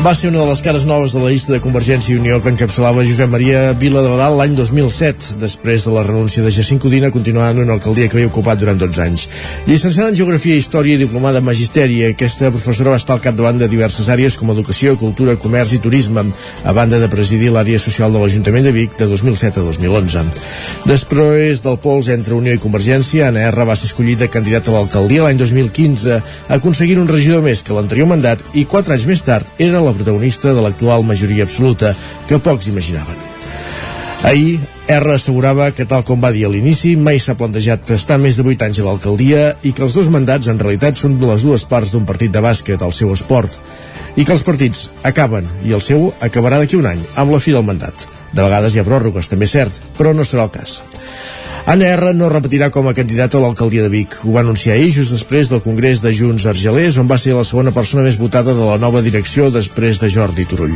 Va ser una de les cares noves de la llista de Convergència i Unió que encapçalava Josep Maria Vila de Badal l'any 2007, després de la renúncia de Jacint Codina, continuant una alcaldia que havia ocupat durant 12 anys. Llicenciada en Geografia, Història i diplomada en Magisteri, aquesta professora va estar al capdavant de diverses àrees com Educació, Cultura, Comerç i Turisme, a banda de presidir l'àrea social de l'Ajuntament de Vic de 2007 a 2011. Després del pols entre Unió i Convergència, Anna R va ser escollida candidata a l'alcaldia l'any 2015, aconseguint un regidor més que l'anterior mandat i quatre anys més tard era la la protagonista de l'actual majoria absoluta, que pocs imaginaven. Ahir, R assegurava que, tal com va dir a l'inici, mai s'ha plantejat estar més de 8 anys a l'alcaldia i que els dos mandats en realitat són les dues parts d'un partit de bàsquet, el seu esport, i que els partits acaben i el seu acabarà d'aquí un any, amb la fi del mandat. De vegades hi ha pròrrogues, també és cert, però no serà el cas. Anna R no repetirà com a candidata a l'alcaldia de Vic. Ho va anunciar ahir just després del Congrés de Junts Argelers, on va ser la segona persona més votada de la nova direcció després de Jordi Turull.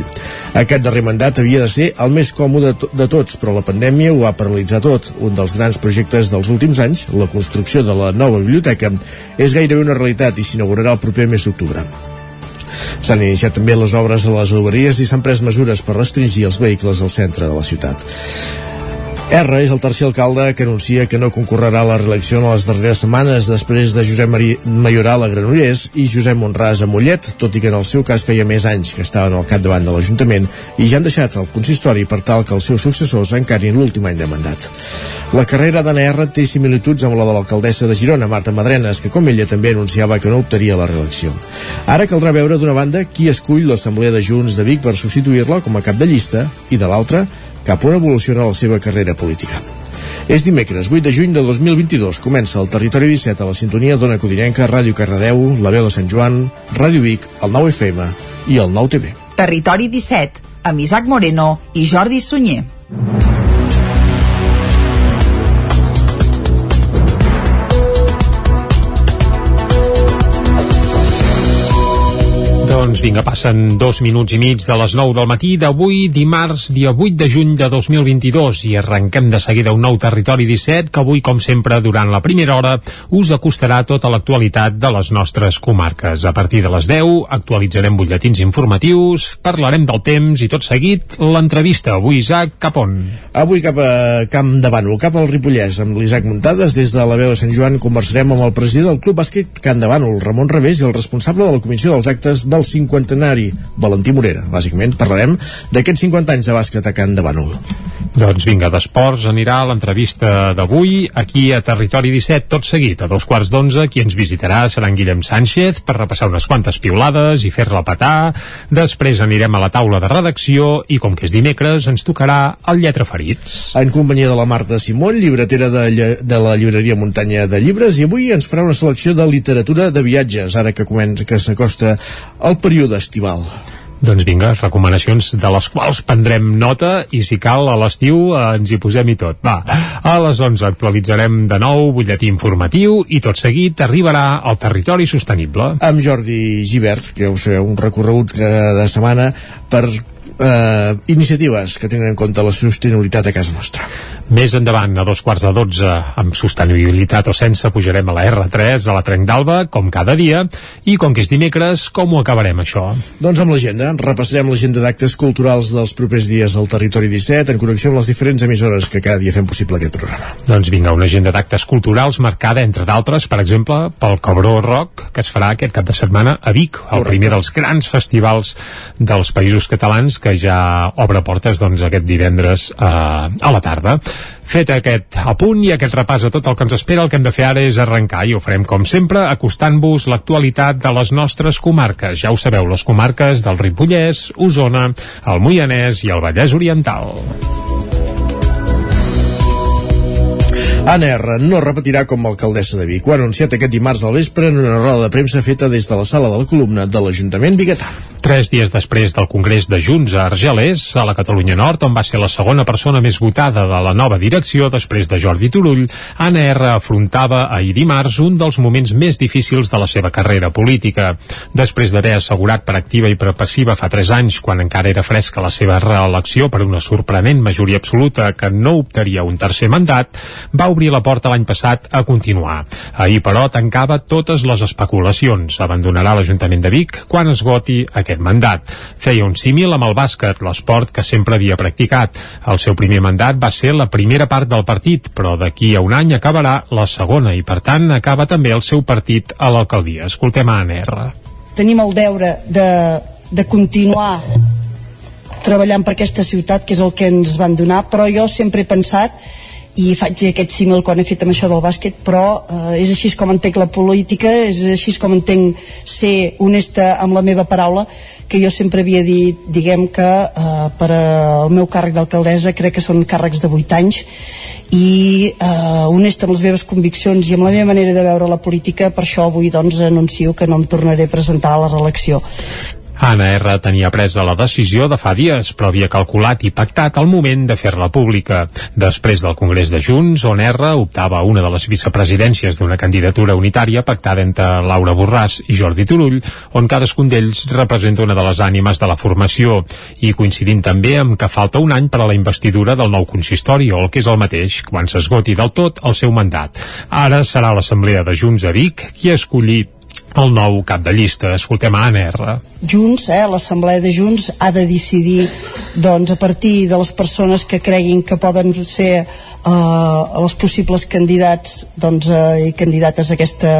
Aquest darrer mandat havia de ser el més còmode de tots, però la pandèmia ho va paralitzar tot. Un dels grans projectes dels últims anys, la construcció de la nova biblioteca, és gairebé una realitat i s'inaugurarà el proper mes d'octubre. S'han iniciat també les obres a les oberies i s'han pres mesures per restringir els vehicles al centre de la ciutat. R és el tercer alcalde que anuncia que no concorrerà a la reelecció en les darreres setmanes després de Josep Marí Mayoral a Granollers i Josep Monràs a Mollet, tot i que en el seu cas feia més anys que estaven al capdavant de l'Ajuntament i ja han deixat el consistori per tal que els seus successors encarin l'últim any de mandat. La carrera d'Anna R té similituds amb la de l'alcaldessa de Girona, Marta Madrenes, que com ella també anunciava que no optaria a la reelecció. Ara caldrà veure d'una banda qui escull l'Assemblea de Junts de Vic per substituir-la com a cap de llista i de l'altra cap on evoluciona la seva carrera política. És dimecres, 8 de juny de 2022. Comença el Territori 17 a la sintonia d'Ona Codinenca, Ràdio Cardedeu, La Veu de Sant Joan, Ràdio Vic, el 9 FM i el 9 TV. Territori 17, amb Isaac Moreno i Jordi Sunyer. Doncs vinga, passen dos minuts i mig de les 9 del matí d'avui, dimarts, dia 8 de juny de 2022, i arrenquem de seguida un nou Territori 17, que avui, com sempre, durant la primera hora, us acostarà tota l'actualitat de les nostres comarques. A partir de les 10 actualitzarem butlletins informatius, parlarem del temps i tot seguit l'entrevista. Avui, Isaac, cap on? Avui cap a Camp de Bànol, cap al Ripollès, amb l'Isaac Muntades. Des de la veu de Sant Joan conversarem amb el president del Club Bàsquet Camp de Bànol, Ramon Revés, i el responsable de la Comissió dels Actes del cinquantenari, Valentí Morera. Bàsicament parlarem d'aquests 50 anys de bàsquet a Can de Bànol. Doncs vinga, d'esports anirà a l'entrevista d'avui aquí a Territori 17, tot seguit. A dos quarts d'onze, qui ens visitarà serà en Guillem Sánchez per repassar unes quantes piulades i fer-la petar. Després anirem a la taula de redacció i, com que és dimecres, ens tocarà el Lletra Ferits. En companyia de la Marta Simón, llibretera de, de la llibreria Muntanya de Llibres, i avui ens farà una selecció de literatura de viatges, ara que comença que s'acosta el període estival. Doncs vinga, recomanacions de les quals prendrem nota i si cal a l'estiu eh, ens hi posem i tot. Va, a les 11 actualitzarem de nou butlletí informatiu i tot seguit arribarà al territori sostenible. Amb Jordi Givert, que us fareu un recorregut cada setmana per eh, iniciatives que tenen en compte la sostenibilitat a casa nostra. Més endavant, a dos quarts de dotze, amb sostenibilitat o sense, pujarem a la R3, a la Trenc d'Alba, com cada dia, i com que és dimecres, com ho acabarem, això? Doncs amb l'agenda. Repassarem l'agenda d'actes culturals dels propers dies al Territori 17, en connexió amb les diferents emissores que cada dia fem possible aquest programa. Doncs vinga, una agenda d'actes culturals marcada, entre d'altres, per exemple, pel Cabró Rock, que es farà aquest cap de setmana a Vic, el Correcte. primer dels grans festivals dels països catalans, que ja obre portes doncs, aquest divendres eh, a la tarda. Fet aquest apunt i aquest repàs a tot el que ens espera, el que hem de fer ara és arrencar i ho farem com sempre acostant-vos l'actualitat de les nostres comarques. Ja ho sabeu, les comarques del Ripollès, Osona, el Moianès i el Vallès Oriental. Anna no repetirà com a alcaldessa de Vic. Ho ha anunciat aquest dimarts al vespre en una roda de premsa feta des de la sala de la columna de l'Ajuntament Biguetà. Tres dies després del Congrés de Junts a Argelers, a la Catalunya Nord, on va ser la segona persona més votada de la nova direcció després de Jordi Turull, Anna R. afrontava ahir dimarts un dels moments més difícils de la seva carrera política. Després d'haver assegurat per activa i per passiva fa tres anys, quan encara era fresca la seva reelecció per una sorprenent majoria absoluta que no optaria un tercer mandat, va obrir la porta l'any passat a continuar. Ahir, però, tancava totes les especulacions. Abandonarà l'Ajuntament de Vic quan esgoti aquest mandat. Feia un símil amb el bàsquet, l'esport que sempre havia practicat. El seu primer mandat va ser la primera part del partit, però d'aquí a un any acabarà la segona i, per tant, acaba també el seu partit a l'alcaldia. Escoltem a ANR. Tenim el deure de, de continuar treballant per aquesta ciutat, que és el que ens van donar, però jo sempre he pensat i faig aquest símil quan he fet amb això del bàsquet però eh, és així com entenc la política és així com entenc ser honesta amb la meva paraula que jo sempre havia dit diguem que eh, per al meu càrrec d'alcaldessa crec que són càrrecs de 8 anys i eh, honesta amb les meves conviccions i amb la meva manera de veure la política per això avui doncs anuncio que no em tornaré a presentar a la reelecció Anna R. tenia presa la decisió de fa dies, però havia calculat i pactat el moment de fer-la pública. Després del Congrés de Junts, on R optava una de les vicepresidències d'una candidatura unitària pactada entre Laura Borràs i Jordi Turull, on cadascun d'ells representa una de les ànimes de la formació, i coincidint també amb que falta un any per a la investidura del nou consistori, o el que és el mateix, quan s'esgoti del tot el seu mandat. Ara serà l'Assemblea de Junts a Vic qui escolli el nou cap de llista. Escoltem a Anna. Junts, eh, l'Assemblea de Junts ha de decidir doncs, a partir de les persones que creguin que poden ser eh, els possibles candidats doncs, eh, i candidates a, aquesta,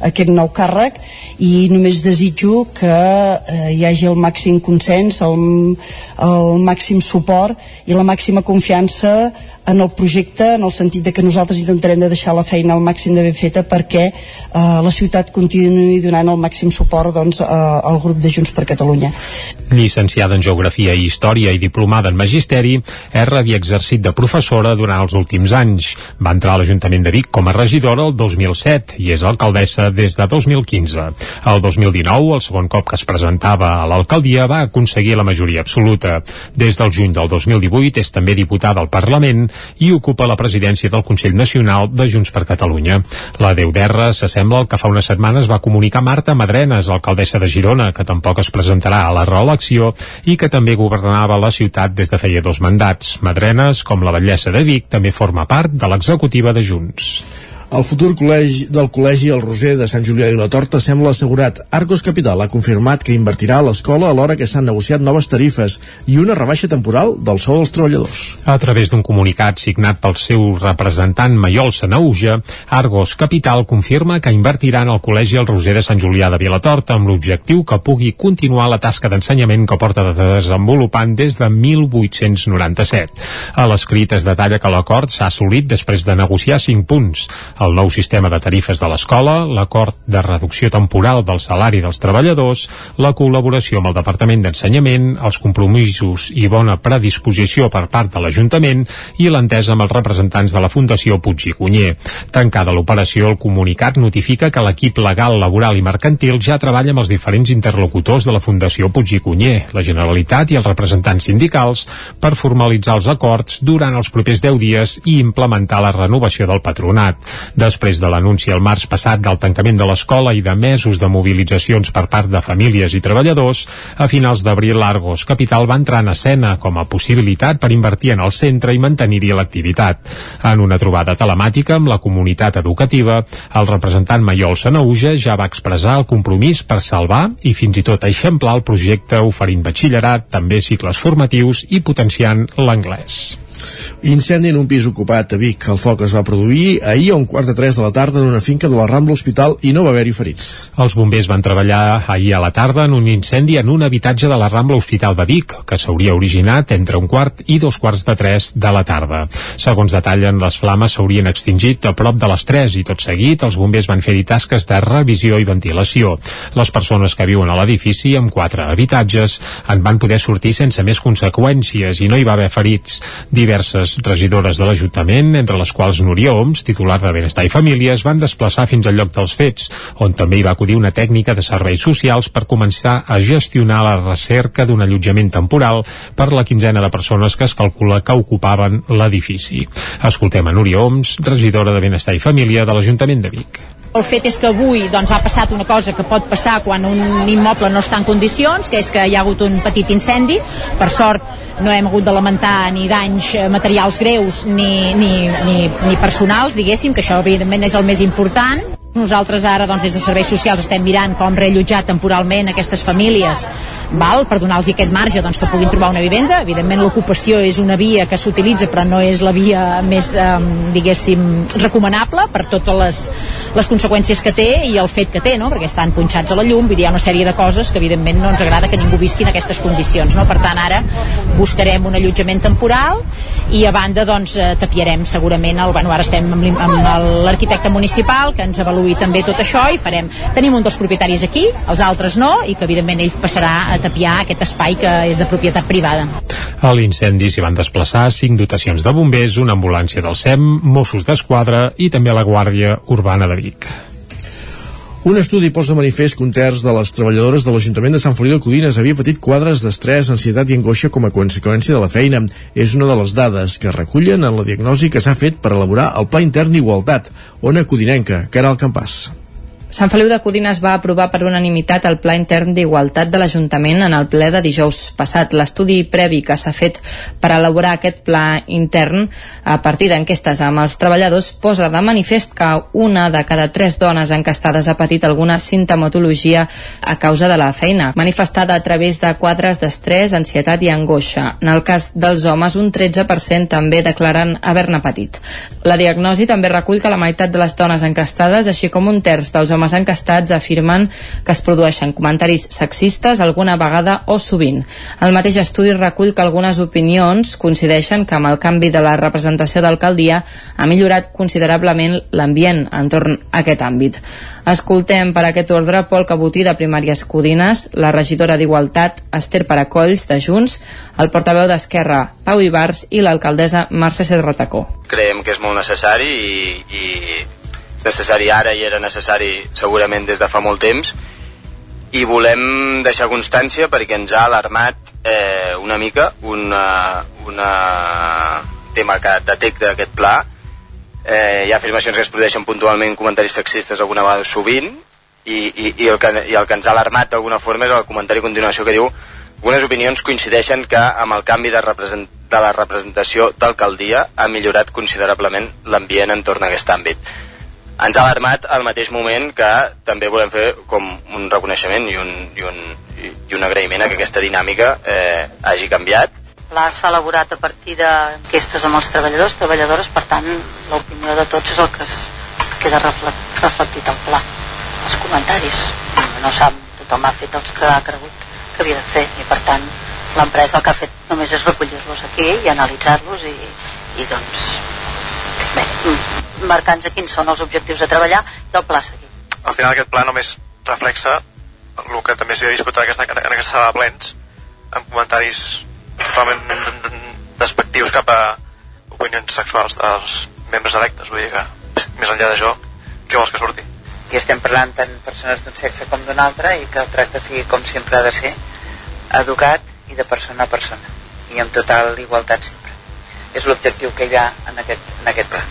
a aquest nou càrrec i només desitjo que eh, hi hagi el màxim consens, el, el màxim suport i la màxima confiança en el projecte en el sentit de que nosaltres intentarem de deixar la feina al màxim de ben feta perquè eh, la ciutat continuï donant el màxim suport doncs, eh, al grup de Junts per Catalunya. Llicenciada en Geografia i Història i diplomada en Magisteri, R havia exercit de professora durant els últims anys. Va entrar a l'Ajuntament de Vic com a regidora el 2007 i és alcaldessa des de 2015. El 2019, el segon cop que es presentava a l'alcaldia, va aconseguir la majoria absoluta. Des del juny del 2018 és també diputada al Parlament i ocupa la presidència del Consell Nacional de Junts per Catalunya. La Déu d'Erra s'assembla al que fa unes setmanes va comunicar Marta Madrenes, alcaldessa de Girona, que tampoc es presentarà a la reelecció i que també governava la ciutat des de feia dos mandats. Madrenes, com la batllessa de Vic, també forma part de l'executiva de Junts. El futur col·legi del Col·legi El Roser de Sant Julià i la Torta sembla assegurat. Argos Capital ha confirmat que invertirà a l'escola alhora que s'han negociat noves tarifes i una rebaixa temporal del sou dels treballadors. A través d'un comunicat signat pel seu representant Maiol Sanauja, Argos Capital confirma que invertirà en el Col·legi El Roser de Sant Julià de Vilatorta amb l'objectiu que pugui continuar la tasca d'ensenyament que porta de desenvolupant des de 1897. A l'escrit es detalla que l'acord s'ha assolit després de negociar 5 punts el nou sistema de tarifes de l'escola, l'acord de reducció temporal del salari dels treballadors, la col·laboració amb el Departament d'Ensenyament, els compromisos i bona predisposició per part de l'Ajuntament i l'entesa amb els representants de la Fundació Puig i Cunyer. Tancada l'operació, el comunicat notifica que l'equip legal, laboral i mercantil ja treballa amb els diferents interlocutors de la Fundació Puig i Cunyer, la Generalitat i els representants sindicals per formalitzar els acords durant els propers 10 dies i implementar la renovació del patronat. Després de l'anunci el març passat del tancament de l'escola i de mesos de mobilitzacions per part de famílies i treballadors, a finals d'abril l'Argos Capital va entrar en escena com a possibilitat per invertir en el centre i mantenir-hi l'activitat. En una trobada telemàtica amb la comunitat educativa, el representant Maiol Sanauja ja va expressar el compromís per salvar i fins i tot eixamplar el projecte oferint batxillerat, també cicles formatius i potenciant l'anglès. Incendi en un pis ocupat a Vic. El foc es va produir ahir a un quart de tres de la tarda en una finca de la Rambla Hospital i no va haver-hi ferits. Els bombers van treballar ahir a la tarda en un incendi en un habitatge de la Rambla Hospital de Vic, que s'hauria originat entre un quart i dos quarts de tres de la tarda. Segons detallen, les flames s'haurien extingit a prop de les 3 i tot seguit els bombers van fer-hi tasques de revisió i ventilació. Les persones que viuen a l'edifici, amb quatre habitatges, en van poder sortir sense més conseqüències i no hi va haver ferits Diverses regidores de l'Ajuntament, entre les quals Núria Oms, titular de Benestar i Famílies, van desplaçar fins al lloc dels fets, on també hi va acudir una tècnica de serveis socials per començar a gestionar la recerca d'un allotjament temporal per la quinzena de persones que es calcula que ocupaven l'edifici. Escoltem a Núria Oms, regidora de Benestar i Família de l'Ajuntament de Vic. El fet és que avui doncs, ha passat una cosa que pot passar quan un immoble no està en condicions, que és que hi ha hagut un petit incendi. Per sort no hem hagut de lamentar ni danys eh, materials greus ni, ni, ni, ni personals, diguéssim, que això evidentment és el més important. Nosaltres ara, doncs, des de Serveis Socials estem mirant com reallotjar temporalment aquestes famílies val? per donar-los aquest marge doncs, que puguin trobar una vivenda. Evidentment, l'ocupació és una via que s'utilitza, però no és la via més, eh, diguéssim, recomanable per totes les, les conseqüències que té i el fet que té, no? perquè estan punxats a la llum, vull dir, hi ha una sèrie de coses que, evidentment, no ens agrada que ningú visqui en aquestes condicions. No? Per tant, ara buscarem un allotjament temporal i, a banda, doncs, eh, tapiarem segurament, el, bueno, ara estem amb, l'arquitecte municipal que ens avalua reduir també tot això i farem, tenim un dels propietaris aquí, els altres no, i que evidentment ell passarà a tapiar aquest espai que és de propietat privada. A l'incendi s'hi van desplaçar cinc dotacions de bombers, una ambulància del SEM, Mossos d'Esquadra i també la Guàrdia Urbana de Vic. Un estudi posa de manifest que un terç de les treballadores de l'Ajuntament de Sant Feliu de Codines havia patit quadres d'estrès, ansietat i angoixa com a conseqüència de la feina. És una de les dades que recullen en la diagnosi que s'ha fet per elaborar el Pla Intern d'Igualtat, Ona Codinenca, que era el campàs. Sant Feliu de Codines va aprovar per unanimitat el Pla Intern d'Igualtat de l'Ajuntament en el ple de dijous passat. L'estudi previ que s'ha fet per elaborar aquest pla intern a partir d'enquestes amb els treballadors posa de manifest que una de cada tres dones encastades ha patit alguna sintomatologia a causa de la feina, manifestada a través de quadres d'estrès, ansietat i angoixa. En el cas dels homes, un 13% també declaren haver-ne patit. La diagnosi també recull que la meitat de les dones encastades, així com un terç dels homes homes encastats afirmen que es produeixen comentaris sexistes alguna vegada o sovint. El mateix estudi recull que algunes opinions coincideixen que amb el canvi de la representació d'alcaldia ha millorat considerablement l'ambient entorn a aquest àmbit. Escoltem per aquest ordre Pol Cabotí de Primàries Codines, la regidora d'Igualtat Esther Paracolls de Junts, el portaveu d'Esquerra Pau Ibars i l'alcaldessa Mercè Serratacó. Creiem que és molt necessari i, i necessari ara i era necessari segurament des de fa molt temps. I volem deixar constància perquè ens ha alarmat eh, una mica una, una tema que detecta aquest pla. Eh, hi ha afirmacions que es produeixen puntualment comentaris sexistes alguna vegada sovint i, i, i, el que, i el que ens ha alarmat d'alguna forma és el comentari a continuació que diu algunes opinions coincideixen que amb el canvi de, represent, de la representació d'alcaldia ha millorat considerablement l'ambient entorn a aquest àmbit ens ha alarmat al mateix moment que també volem fer com un reconeixement i un, i un, i un agraïment a que aquesta dinàmica eh, hagi canviat. Pla s'ha elaborat a partir d'enquestes amb els treballadors, treballadores, per tant, l'opinió de tots és el que es queda reflectit al pla. Els comentaris, no sap, tothom ha fet els que ha cregut que havia de fer i per tant l'empresa el que ha fet només és recollir-los aquí i analitzar-los i, i doncs bé, marcant-se quins són els objectius de treballar i el pla a seguir. Al final aquest pla només reflexa el que també s'havia discutit en aquesta, en aquesta sala de plens amb comentaris totalment despectius cap a opinions sexuals dels membres electes vull dir que més enllà d'això què vols que surti? I estem parlant tant persones d'un sexe com d'un altre i que el tracte sigui com sempre ha de ser educat i de persona a persona i amb total igualtat sempre és l'objectiu que hi ha en aquest, en aquest pla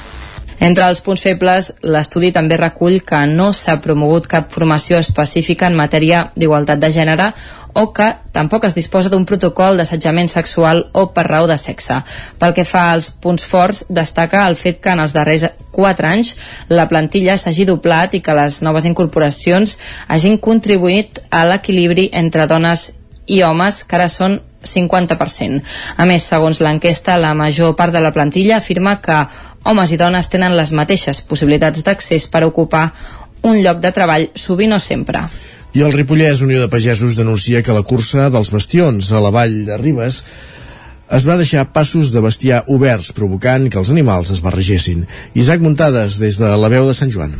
entre els punts febles, l'estudi també recull que no s'ha promogut cap formació específica en matèria d'igualtat de gènere o que tampoc es disposa d'un protocol d'assetjament sexual o per raó de sexe. Pel que fa als punts forts, destaca el fet que en els darrers 4 anys la plantilla s'hagi doblat i que les noves incorporacions hagin contribuït a l'equilibri entre dones i homes, que ara són 50%. A més, segons l'enquesta, la major part de la plantilla afirma que homes i dones tenen les mateixes possibilitats d'accés per ocupar un lloc de treball, sovint o sempre. I el Ripollès Unió de Pagesos denuncia que la cursa dels bastions a la vall de Ribes es va deixar passos de bestiar oberts, provocant que els animals es barregessin. Isaac Muntades, des de la veu de Sant Joan.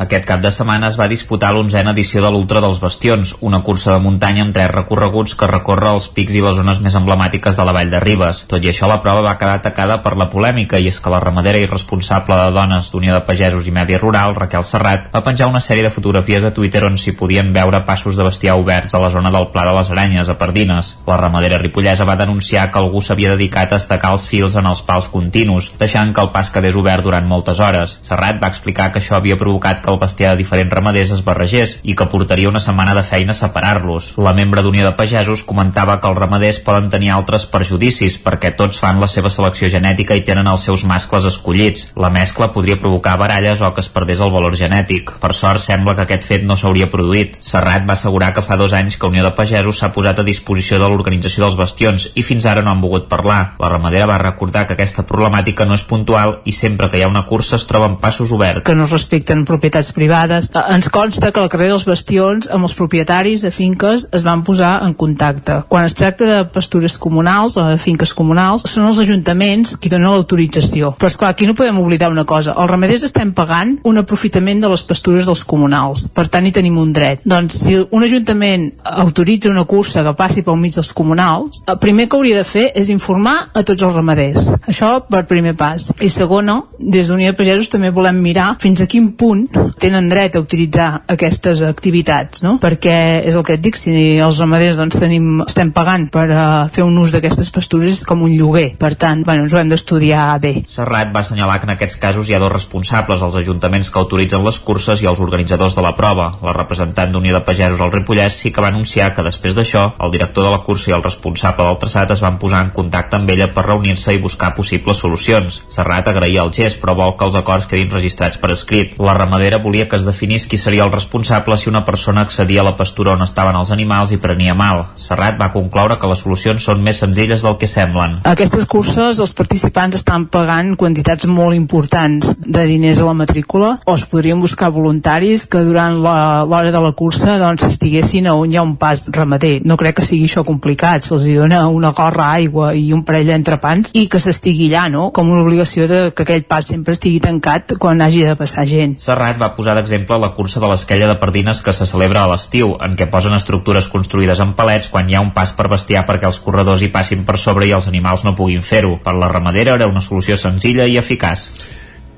Aquest cap de setmana es va disputar l'onzena edició de l'Ultra dels Bastions, una cursa de muntanya amb tres recorreguts que recorre els pics i les zones més emblemàtiques de la Vall de Ribes. Tot i això, la prova va quedar atacada per la polèmica i és que la ramadera i responsable de dones d'Unió de Pagesos i Medi Rural, Raquel Serrat, va penjar una sèrie de fotografies a Twitter on s'hi podien veure passos de bestiar oberts a la zona del Pla de les Aranyes, a Pardines. La ramadera ripollesa va denunciar que algú s'havia dedicat a estacar els fils en els pals continus, deixant que el pas quedés obert durant moltes hores. Serrat va explicar que això havia provocat que el bestiar de diferents ramaders es barregés i que portaria una setmana de feina separar-los. La membre d'Unió de Pagesos comentava que els ramaders poden tenir altres perjudicis perquè tots fan la seva selecció genètica i tenen els seus mascles escollits. La mescla podria provocar baralles o que es perdés el valor genètic. Per sort, sembla que aquest fet no s'hauria produït. Serrat va assegurar que fa dos anys que Unió de Pagesos s'ha posat a disposició de l'organització dels bastions i fins ara no han volgut parlar. La ramadera va recordar que aquesta problemàtica no és puntual i sempre que hi ha una cursa es troben passos oberts. Que no es respecten propietats privades. Eh, ens consta que al carrer dels bastions amb els propietaris de finques es van posar en contacte. Quan es tracta de pastures comunals o de finques comunals, són els ajuntaments qui donen l'autorització. Però esclar, aquí no podem oblidar una cosa. Els ramaders estem pagant un aprofitament de les pastures dels comunals. Per tant, hi tenim un dret. Doncs si un ajuntament autoritza una cursa que passi pel mig dels comunals, el primer que hauria de fer és informar a tots els ramaders. Això per primer pas. I segona, des d'Unió de Pagesos també volem mirar fins a quin punt tenen dret a utilitzar aquestes activitats, no? Perquè és el que et dic, si els ramaders doncs, tenim, estem pagant per uh, fer un ús d'aquestes pastures com un lloguer. Per tant, bueno, ens ho hem d'estudiar bé. Serrat va assenyalar que en aquests casos hi ha dos responsables, els ajuntaments que autoritzen les curses i els organitzadors de la prova. La representant d'Unió de Pagesos al Ripollès sí que va anunciar que després d'això el director de la cursa i el responsable del traçat es van posar en contacte amb ella per reunir-se i buscar possibles solucions. Serrat agraïa el gest però vol que els acords quedin registrats per escrit. La ramadera volia que es definís qui seria el responsable si una persona accedia a la pastura on estaven els animals i prenia mal. Serrat va concloure que les solucions són més senzilles del que semblen. Aquestes curses els participants estan pagant quantitats molt importants de diners a la matrícula o es podrien buscar voluntaris que durant l'hora de la cursa doncs estiguessin a on hi ha un pas ramader. No crec que sigui això complicat, se'ls dona una gorra, aigua i un parell d'entrepans i que s'estigui allà, no? Com una obligació de que aquell pas sempre estigui tancat quan hagi de passar gent. Serrat va posar d'exemple la cursa de l'esquella de Pardines que se celebra a l'estiu, en què posen estructures construïdes en palets quan hi ha un pas per bestiar perquè els corredors hi passin per sobre i els animals no puguin fer-ho. Per la ramadera era una solució senzilla i eficaç.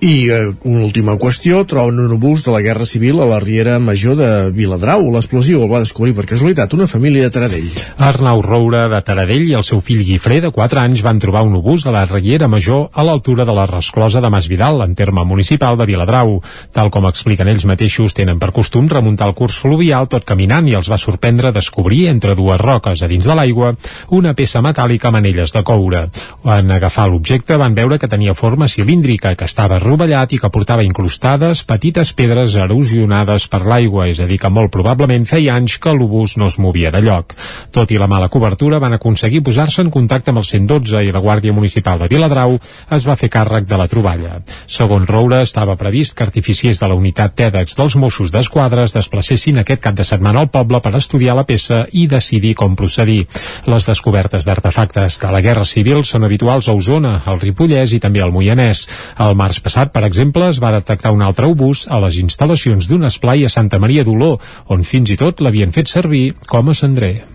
I eh, una última qüestió, troben un obús de la Guerra Civil a la Riera Major de Viladrau. L'explosió el va descobrir per casualitat una família de Taradell. Arnau Roura de Taradell i el seu fill Guifré, de 4 anys, van trobar un obús a la Riera Major a l'altura de la resclosa de Masvidal, en terme municipal de Viladrau. Tal com expliquen ells mateixos, tenen per costum remuntar el curs fluvial tot caminant i els va sorprendre descobrir entre dues roques a dins de l'aigua una peça metàl·lica amb anelles de coure. En agafar l'objecte van veure que tenia forma cilíndrica, que estava rovellat i que portava incrustades petites pedres erosionades per l'aigua, és a dir, que molt probablement feia anys que l'obús no es movia de lloc. Tot i la mala cobertura, van aconseguir posar-se en contacte amb el 112 i la Guàrdia Municipal de Viladrau es va fer càrrec de la troballa. Segons Roura, estava previst que artificiers de la unitat TEDx dels Mossos d'Esquadra es desplacessin aquest cap de setmana al poble per estudiar la peça i decidir com procedir. Les descobertes d'artefactes de la Guerra Civil són habituals a Osona, al Ripollès i també al Moianès. El març passat passat, per exemple, es va detectar un altre obús a les instal·lacions d'un esplai a Santa Maria d'Oló, on fins i tot l'havien fet servir com a cendrer.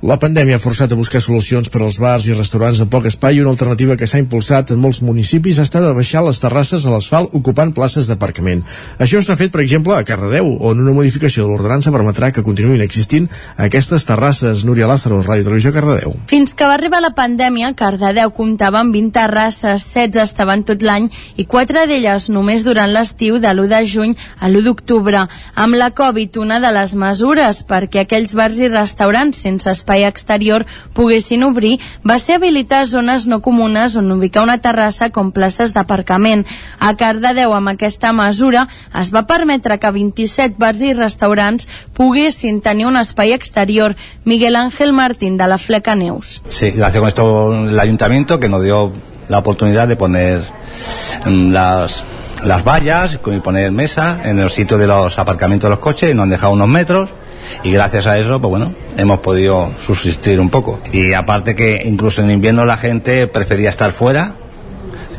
La pandèmia ha forçat a buscar solucions per als bars i restaurants amb poc espai i una alternativa que s'ha impulsat en molts municipis ha estat baixar les terrasses a l'asfalt ocupant places d'aparcament. Això s'ha fet, per exemple, a Cardedeu, on una modificació de l'ordenança permetrà que continuïn existint aquestes terrasses. Núria Lázaro, Ràdio Televisió, Cardedeu. Fins que va arribar la pandèmia, Cardedeu comptava amb 20 terrasses, 16 estaven tot l'any i 4 d'elles només durant l'estiu de l'1 de juny a l'1 d'octubre. Amb la Covid, una de les mesures perquè aquells bars i restaurants sense espai espai exterior poguessin obrir va ser habilitar zones no comunes on ubicar una terrassa com places d'aparcament. A Cardedeu, amb aquesta mesura, es va permetre que 27 bars i restaurants poguessin tenir un espai exterior. Miguel Ángel Martín, de la Fleca Neus. Sí, gracias con esto el ayuntamiento que nos dio la oportunidad de poner mm, las las vallas y poner mesa en el sitio de los aparcamientos de los coches y nos han dejado unos metros y gracias a eso, pues bueno, hemos podido subsistir un poco. Y aparte que incluso en invierno la gente prefería estar fuera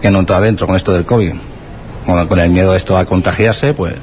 que no entrar dentro con esto del COVID. Con el miedo de esto a contagiarse, pues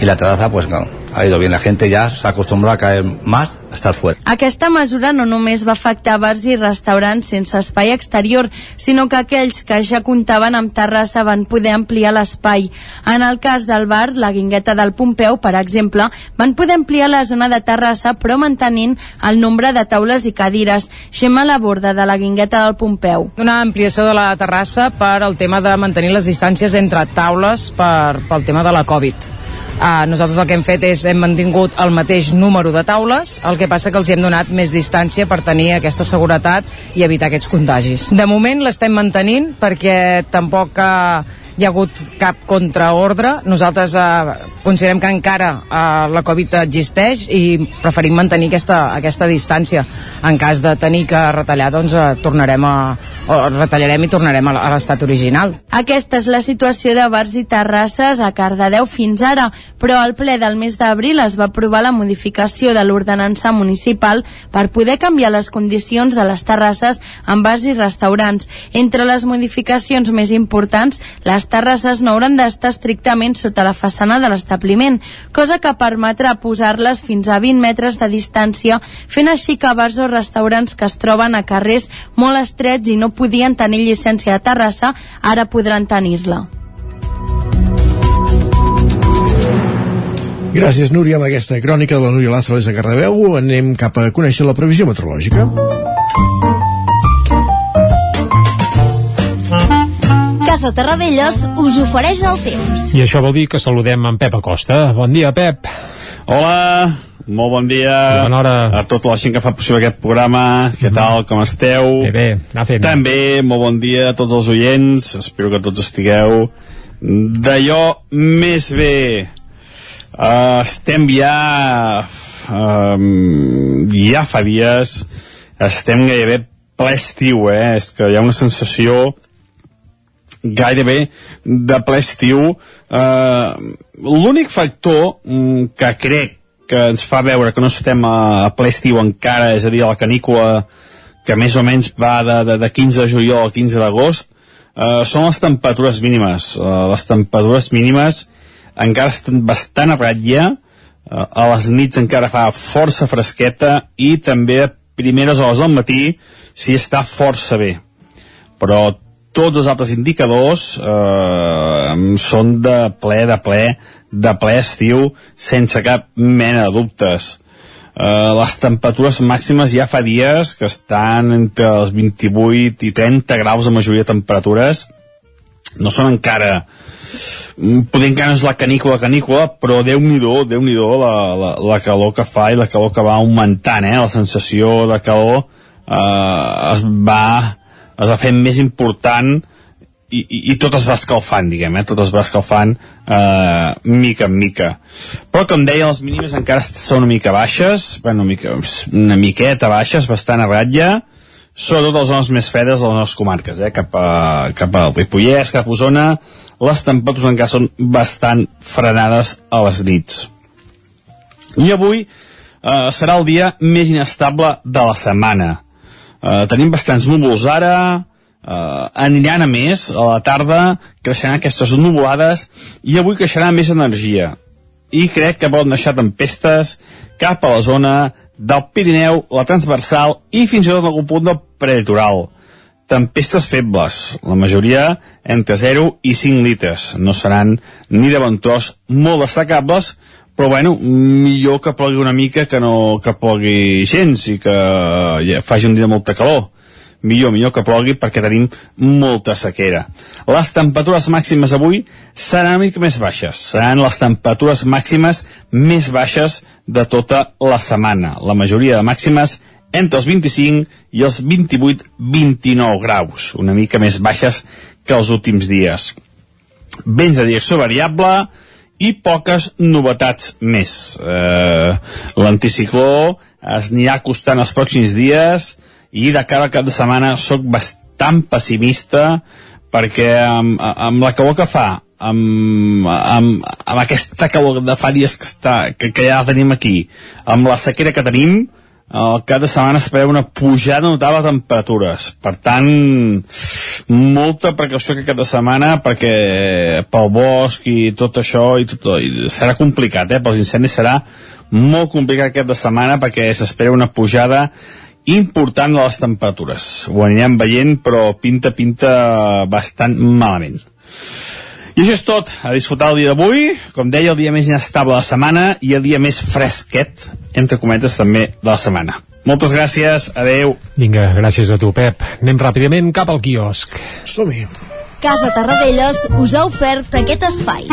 y la terraza pues ha ido bien. La gente ya se ha acostumbrado a caer más estar fuera. Aquesta mesura no només va afectar bars i restaurants sense espai exterior, sinó que aquells que ja comptaven amb terrassa van poder ampliar l'espai. En el cas del bar, la Guingueta del Pompeu, per exemple, van poder ampliar la zona de terrassa però mantenint el nombre de taules i cadires. Gemma Laborda, de la Guingueta del Pompeu. Una ampliació de la terrassa per al tema de mantenir les distàncies entre taules per, pel tema de la Covid. Uh, nosaltres el que hem fet és hem mantingut el mateix número de taules, el que passa que els hi hem donat més distància per tenir aquesta seguretat i evitar aquests contagis. De moment l'estem mantenint perquè tampoc uh, hi ha hagut cap contraordre. Nosaltres eh, considerem que encara eh, la Covid existeix i preferim mantenir aquesta, aquesta distància. En cas de tenir que retallar, doncs eh, tornarem a, o retallarem i tornarem a l'estat original. Aquesta és la situació de bars i terrasses a Cardedeu fins ara, però al ple del mes d'abril es va aprovar la modificació de l'ordenança municipal per poder canviar les condicions de les terrasses en bars i restaurants. Entre les modificacions més importants, les terrasses no hauran d'estar estrictament sota la façana de l'establiment, cosa que permetrà posar-les fins a 20 metres de distància, fent així que bars o restaurants que es troben a carrers molt estrets i no podien tenir llicència de terrassa, ara podran tenir-la. Gràcies, Núria, amb aquesta crònica de la Núria Lázaro des de Cardedeu. Anem cap a conèixer la previsió meteorològica. Casa Terradellos us ofereix el temps. I això vol dir que saludem en Pep Acosta. Bon dia, Pep. Hola, molt bon dia Bona hora. a tota la gent que fa possible aquest programa. Què tal, com esteu? Bé, bé, anar fent. També, molt bon dia a tots els oients. Espero que tots estigueu d'allò més bé. Uh, estem ja... Um, ja fa dies estem gairebé ple estiu, eh? És que hi ha una sensació gairebé de ple estiu. Eh, L'únic factor mm, que crec que ens fa veure que no estem a, ple estiu encara, és a dir, a la canícula que més o menys va de, de, de 15 de juliol a 15 d'agost, eh, són les temperatures mínimes. Eh, les temperatures mínimes encara estan bastant a ratlla, eh, a les nits encara fa força fresqueta i també a primeres hores del matí s'hi està força bé. Però tots els altres indicadors eh, són de ple, de ple, de ple estiu, sense cap mena de dubtes. Eh, les temperatures màximes ja fa dies que estan entre els 28 i 30 graus de majoria de temperatures. No són encara poder encara és la canícula canícula, però déu-n'hi-do, déu nhi déu la, la, la calor que fa i la calor que va augmentant, eh? La sensació de calor eh, es va es va fent més important i, i, i tot es va escalfant, diguem, eh? tot es va escalfant eh, mica en mica. Però, com deia, les mínimes encara són una mica baixes, bueno, una, mica, una miqueta baixes, bastant a ratlla, sobretot les zones més fredes de les nostres comarques, eh? cap, a, cap al Ripollès, cap a Osona, les temperatures encara són bastant frenades a les nits. I avui eh, serà el dia més inestable de la setmana. Eh, tenim bastants núvols ara, eh, aniran a més, a la tarda creixeran aquestes nuvolades i avui creixerà més energia. I crec que poden deixar tempestes cap a la zona del Pirineu, la transversal i fins i tot algun punt del prelitoral. Tempestes febles, la majoria entre 0 i 5 litres. No seran ni de tros molt destacables, però bueno, millor que plogui una mica que no que plogui gens i que ja faci un dia de molta calor millor, millor que plogui perquè tenim molta sequera. Les temperatures màximes avui seran una mica més baixes. Seran les temperatures màximes més baixes de tota la setmana. La majoria de màximes entre els 25 i els 28-29 graus, una mica més baixes que els últims dies. Vents de direcció variable i poques novetats més. Eh, L'anticicló es anirà acostant els pròxims dies i de cara al cap de setmana sóc bastant pessimista perquè amb, amb la calor que fa amb, amb, amb aquesta calor de fa dies que, està, que, que ja tenim aquí amb la sequera que tenim el cap de setmana es preveu una pujada notable de temperatures. Per tant, molta precaució aquest cap de setmana perquè pel bosc i tot això i tot, i serà complicat, eh? Pels incendis serà molt complicat aquest de setmana perquè s'espera una pujada important de les temperatures. Ho anirem veient, però pinta, pinta bastant malament. I això és tot. A disfrutar el dia d'avui. Com deia, el dia més inestable de la setmana i el dia més fresquet, entre cometes, també de la setmana. Moltes gràcies, adeu. Vinga, gràcies a tu, Pep. Anem ràpidament cap al quiosc. Som-hi. Casa Tarradellas us ha ofert aquest espai.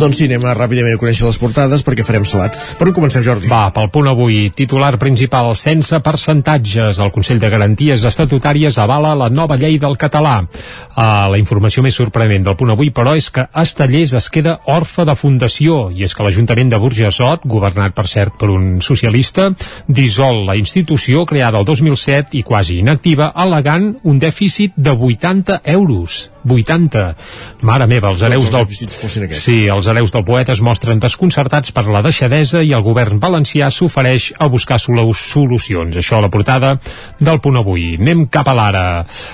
Doncs sí, anem a ràpidament a conèixer les portades perquè farem salat. Per on comencem, Jordi? Va, pel punt avui, titular principal, sense percentatges. El Consell de Garanties Estatutàries avala la nova llei del català. Uh, la informació més sorprenent del punt avui, però, és que Estellers es queda orfe de fundació, i és que l'Ajuntament de Burjassot, governat per cert per un socialista, dissol la institució creada el 2007 i quasi inactiva, alegant un dèficit de 80 euros. 80. Mare meva, els hereus del... Sí, els hereus del poeta es mostren desconcertats per la deixadesa i el govern valencià s'ofereix a buscar solucions. Això a la portada del punt avui. Anem cap a l'ara.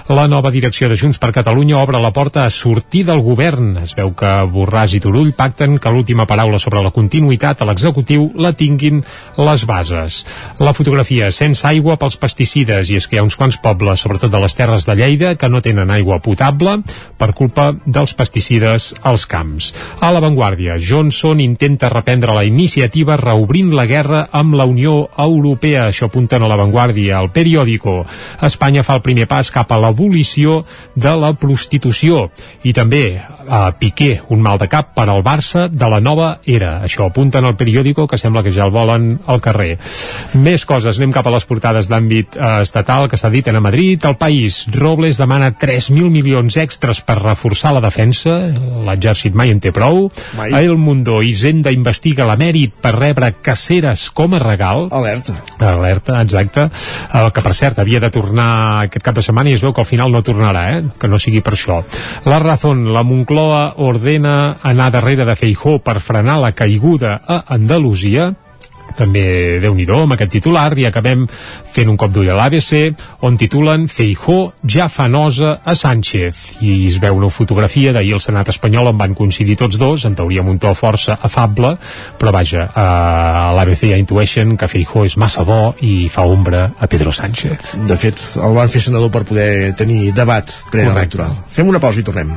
La nova direcció de Junts per Catalunya obre la porta a sortir del govern. Es veu que Borràs i Turull pacten que l'última paraula sobre la continuïtat a l'executiu la tinguin les bases. La fotografia sense aigua pels pesticides i és que hi ha uns quants pobles, sobretot de les Terres de Lleida, que no tenen aigua potable per culpa dels pesticides als camps. A l'avantguàrdia, Johnson intenta reprendre la iniciativa reobrint la guerra amb la Unió Europea. Això apunten a l'avantguàrdia. El periòdico. Espanya fa el primer pas cap a l'abolició de la prostitució. I també a Piqué, un mal de cap per al Barça de la nova era. Això apunten al periòdico que sembla que ja el volen al carrer. Més coses, anem cap a les portades d'àmbit eh, estatal que s'ha dit en a Madrid. El País, Robles demana 3.000 milions extras per reforçar la defensa. L'exèrcit mai en té prou. Mai. A El Mundo, Hisenda investiga l'emèrit per rebre caceres com a regal. Alerta. Alerta, exacte. El que, per cert, havia de tornar aquest cap de setmana i es veu que al final no tornarà, eh? que no sigui per això. La Razón, la Moncloa ordena anar darrere de Feijó per frenar la caiguda a Andalusia també déu nhi amb aquest titular i acabem fent un cop d'ull a l'ABC on titulen Feijó ja fa nosa a Sánchez i es veu una fotografia d'ahir al Senat espanyol on van coincidir tots dos, en teoria amb un to força afable, però vaja a l'ABC ja intueixen que Feijó és massa bo i fa ombra a Pedro Sánchez De fet, el van fer senador per poder tenir debat preelectoral. Fem una pausa i tornem.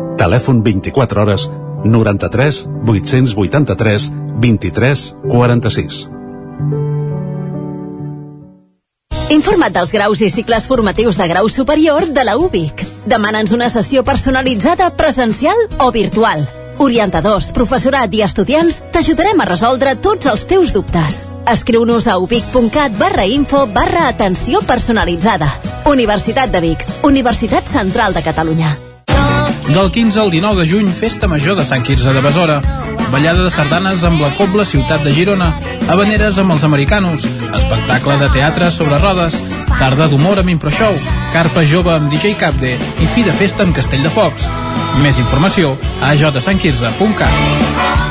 Telèfon 24 hores 93 883 23 46. Informa't dels graus i cicles formatius de grau superior de la UBIC. Demana'ns una sessió personalitzada presencial o virtual. Orientadors, professorat i estudiants t'ajudarem a resoldre tots els teus dubtes. Escriu-nos a ubic.cat barra info barra atenció personalitzada. Universitat de Vic, Universitat Central de Catalunya. Del 15 al 19 de juny, Festa Major de Sant Quirze de Besora. Ballada de sardanes amb la Cobla Ciutat de Girona. Habaneres amb els americanos. Espectacle de teatre sobre rodes. Tarda d'humor amb Improshow. Carpa jove amb DJ Capde. I fi de festa amb Castell de Focs. Més informació a jsantquirze.cat.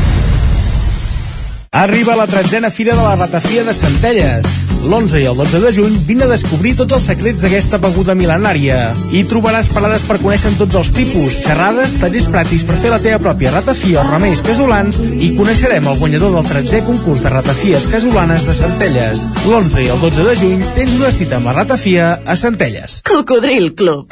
Arriba la tretzena Fira de la Ratafia de Centelles. L'11 i el 12 de juny vine a descobrir tots els secrets d'aquesta beguda mil·lenària. Hi trobaràs parades per conèixer tots els tipus, xerrades, tallers pràctics per fer la teva pròpia ratafia o remeis casolans i coneixerem el guanyador del 13è concurs de ratafies casolanes de Centelles. L'11 i el 12 de juny tens una cita amb la ratafia a Centelles. Cocodril Club.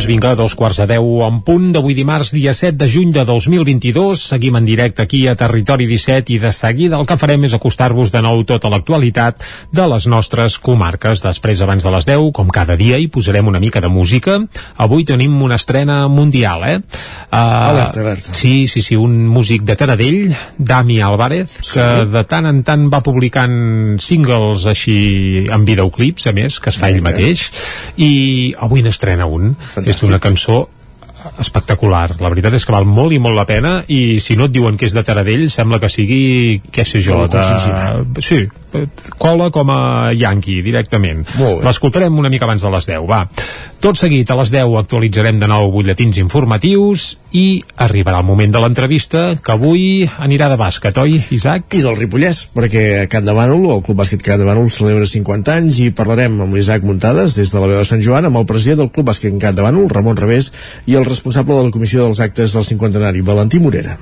Doncs vinga, dos quarts de deu en punt d'avui dimarts, dia 7 de juny de 2022. Seguim en directe aquí a Territori 17 i de seguida el que farem és acostar-vos de nou tota l'actualitat de les nostres comarques. Després, abans de les 10, com cada dia, hi posarem una mica de música. Avui tenim una estrena mundial, eh? Uh, Alerta, alerta. Sí, sí, sí, un músic de Taradell, Dami Álvarez, que de tant en tant va publicant singles així en videoclips, a més, que es fa ell mateix, i avui n'estrena un. És una cançó espectacular. La veritat és que val molt i molt la pena i si no et diuen que és de Taradell sembla que sigui, què sé jo, de... Sí, cola com a Yankee, directament. L'escoltarem una mica abans de les 10, va. Tot seguit, a les 10 actualitzarem de nou butlletins informatius i arribarà el moment de l'entrevista que avui anirà de bàsquet, oi, Isaac? I del Ripollès, perquè Can de Bànol, el Club Bàsquet Can de Bànol celebra 50 anys i parlarem amb l'Isaac Muntades des de la veu de Sant Joan amb el president del Club Bàsquet Can de Bànol, Ramon Revés, i el responsable de la comissió dels actes del cinquantenari, Valentí Morera.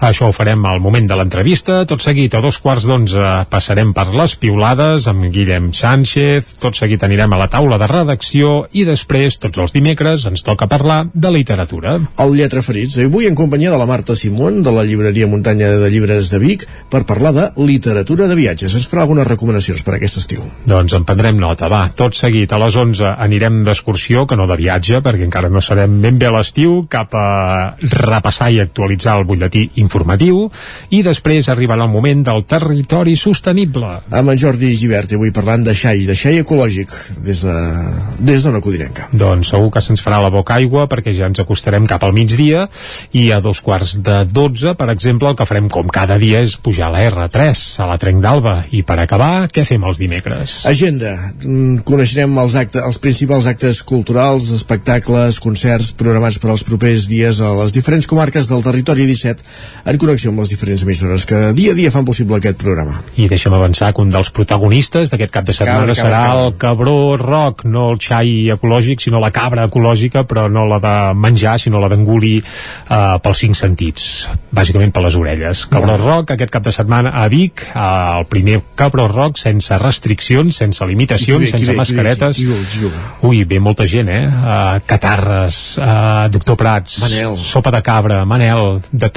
Això ho farem al moment de l'entrevista. Tot seguit, a dos quarts d'onze, passarem per les piulades amb Guillem Sánchez. Tot seguit anirem a la taula de redacció i després, tots els dimecres, ens toca parlar de literatura. El Lletra Ferits, avui en companyia de la Marta Simón, de la llibreria Muntanya de Llibres de Vic, per parlar de literatura de viatges. Ens farà algunes recomanacions per aquest estiu. Doncs en prendrem nota, va. Tot seguit, a les 11 anirem d'excursió, que no de viatge, perquè encara no serem ben bé a l'estiu, cap a repassar i actualitzar el butlletí informatiu, i després arribarà el moment del territori sostenible. Amb en Jordi Givert, avui parlant de xai, de xai ecològic, des de, des d'Ona Codinenca. Doncs segur que se'ns farà la boca aigua perquè ja ens acostarem cap al migdia i a dos quarts de 12, per exemple, el que farem com cada dia és pujar a la R3, a la Trenc d'Alba. I per acabar, què fem els dimecres? Agenda. Mm, Coneixerem els, actes, els principals actes culturals, espectacles, concerts programats per als propers dies a les diferents comarques del territori 17 en connexió amb les diferents emissores que dia a dia fan possible aquest programa. I deixa'm avançar que un dels protagonistes d'aquest cap de setmana Cabra, cabra, serà cabra. el cabró rock, no el xai ecològic, sinó la cabra ecològica, però no la de menjar, sinó la d'engolir eh, pels cinc sentits, bàsicament per les orelles. Cabró rock, aquest cap de setmana a Vic, eh, el primer cabró rock sense restriccions, sense limitacions, ve, qui sense ve, qui ve, mascaretes. qui- qui juga? Ui, ve molta gent, eh? Uh, Catarres, uh, Doctor Prats, Manel. Sopa de Cabra, Manel, The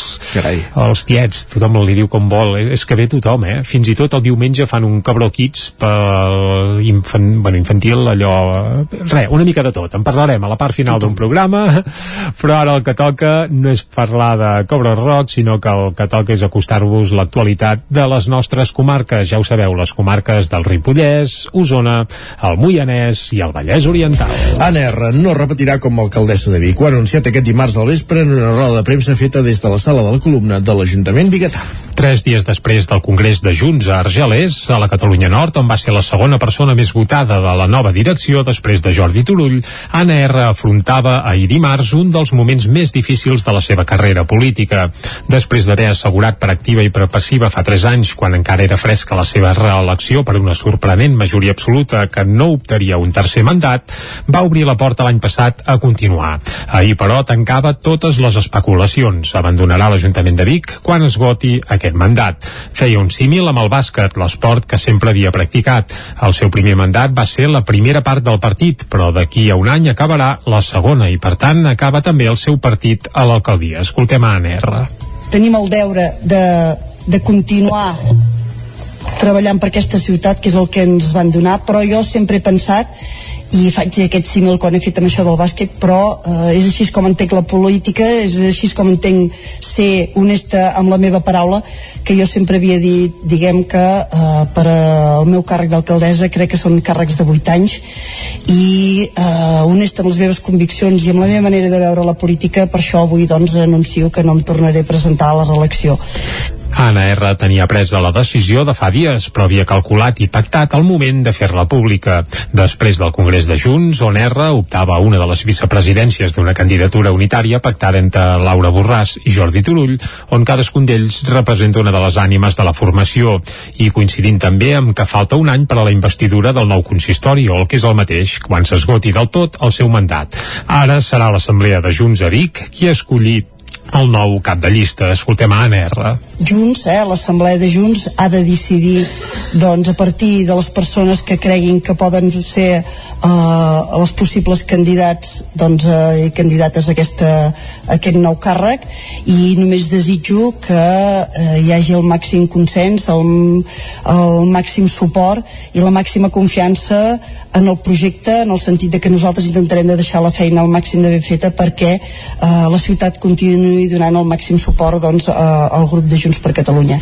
Tigers, Carai. els tiets, tothom li diu com vol. Eh, És que ve tothom, eh? Fins i tot el diumenge fan un cabró kids pel infant, bueno, infantil, allò... Re, una mica de tot. En parlarem a la part final d'un programa, però ara el que toca no és parlar de Cobra Rock, sinó que el que toca és acostar-vos l'actualitat de les nostres comarques. Ja ho sabeu, les comarques del Ripollès, Osona, el Moianès i el Vallès Oriental. Anna R no repetirà com a alcaldessa de Vic. Ho ha anunciat aquest dimarts al vespre en una roda de premsa feta des de la sala de la columna de l'Ajuntament Biguetà. Tres dies després del Congrés de Junts a Argelers, a la Catalunya Nord, on va ser la segona persona més votada de la nova direcció després de Jordi Turull, Anna R afrontava ahir dimarts un dels moments més difícils de la seva carrera política. Després d'haver assegurat per activa i per passiva fa tres anys, quan encara era fresca la seva reelecció per una sorprenent majoria absoluta que no optaria un tercer mandat, va obrir la porta l'any passat a continuar. Ahir, però, tancava totes les especulacions. Abandonarà l'Ajuntament de Vic quan esgoti aquest mandat. Feia un símil amb el bàsquet, l'esport que sempre havia practicat. El seu primer mandat va ser la primera part del partit, però d'aquí a un any acabarà la segona i, per tant, acaba també el seu partit a l'alcaldia. Escoltem a ANR. Tenim el deure de, de continuar treballant per aquesta ciutat, que és el que ens van donar, però jo sempre he pensat i faig aquest símil quan he fet amb això del bàsquet però eh, és així com entenc la política és així com entenc ser honesta amb la meva paraula que jo sempre havia dit diguem que eh, per al meu càrrec d'alcaldessa crec que són càrrecs de 8 anys. I eh, honesta amb les meves conviccions i amb la meva manera de veure la política per això avui doncs anuncio que no em tornaré a presentar a la reelecció Anna R tenia presa la decisió de fa dies, però havia calculat i pactat el moment de fer-la pública. Després del Congrés de Junts, on R optava una de les vicepresidències d'una candidatura unitària pactada entre Laura Borràs i Jordi Turull, on cadascun d'ells representa una de les ànimes de la formació, i coincidint també amb que falta un any per a la investidura del nou consistori, o el que és el mateix, quan s'esgoti del tot el seu mandat. Ara serà l'Assemblea de Junts a Vic qui ha escollit el nou cap de llista. Escoltem a Anna R. Junts, eh, l'Assemblea de Junts ha de decidir doncs, a partir de les persones que creguin que poden ser uh, els possibles candidats doncs, i candidates a, aquesta, aquest nou càrrec i només desitjo que uh, hi hagi el màxim consens el, el màxim suport i la màxima confiança en el projecte en el sentit de que nosaltres intentarem de deixar la feina al màxim de ben feta perquè uh, la ciutat continuï donant el màxim suport doncs, uh, al grup de Junts per Catalunya.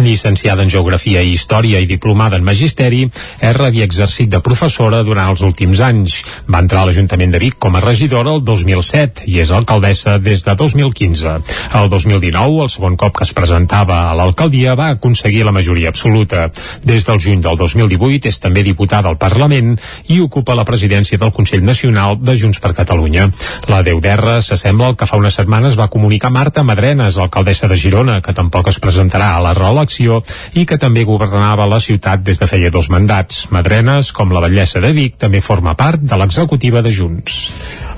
Llicenciada en Geografia i Història i diplomada en Magisteri, R havia exercit de professora durant els últims anys. Va entrar a l'Ajuntament de Vic com a regidora el 2007 i és alcaldessa des de 2015. El 2019, el segon cop que es presentava a l'alcaldia, va aconseguir la majoria absoluta. Des del juny del 2018 és també diputada al Parlament i ocupa la presidència del Consell Nacional de Junts per Catalunya. La Déu d'Erra s'assembla al que fa unes setmanes va comunicar Marta Madrenes, alcaldessa de Girona, que tampoc es presentarà a la reelecció i que també governava la ciutat des de feia dos mandats. Madrenes, com la batllessa de Vic, també forma part de l'executiva de Junts.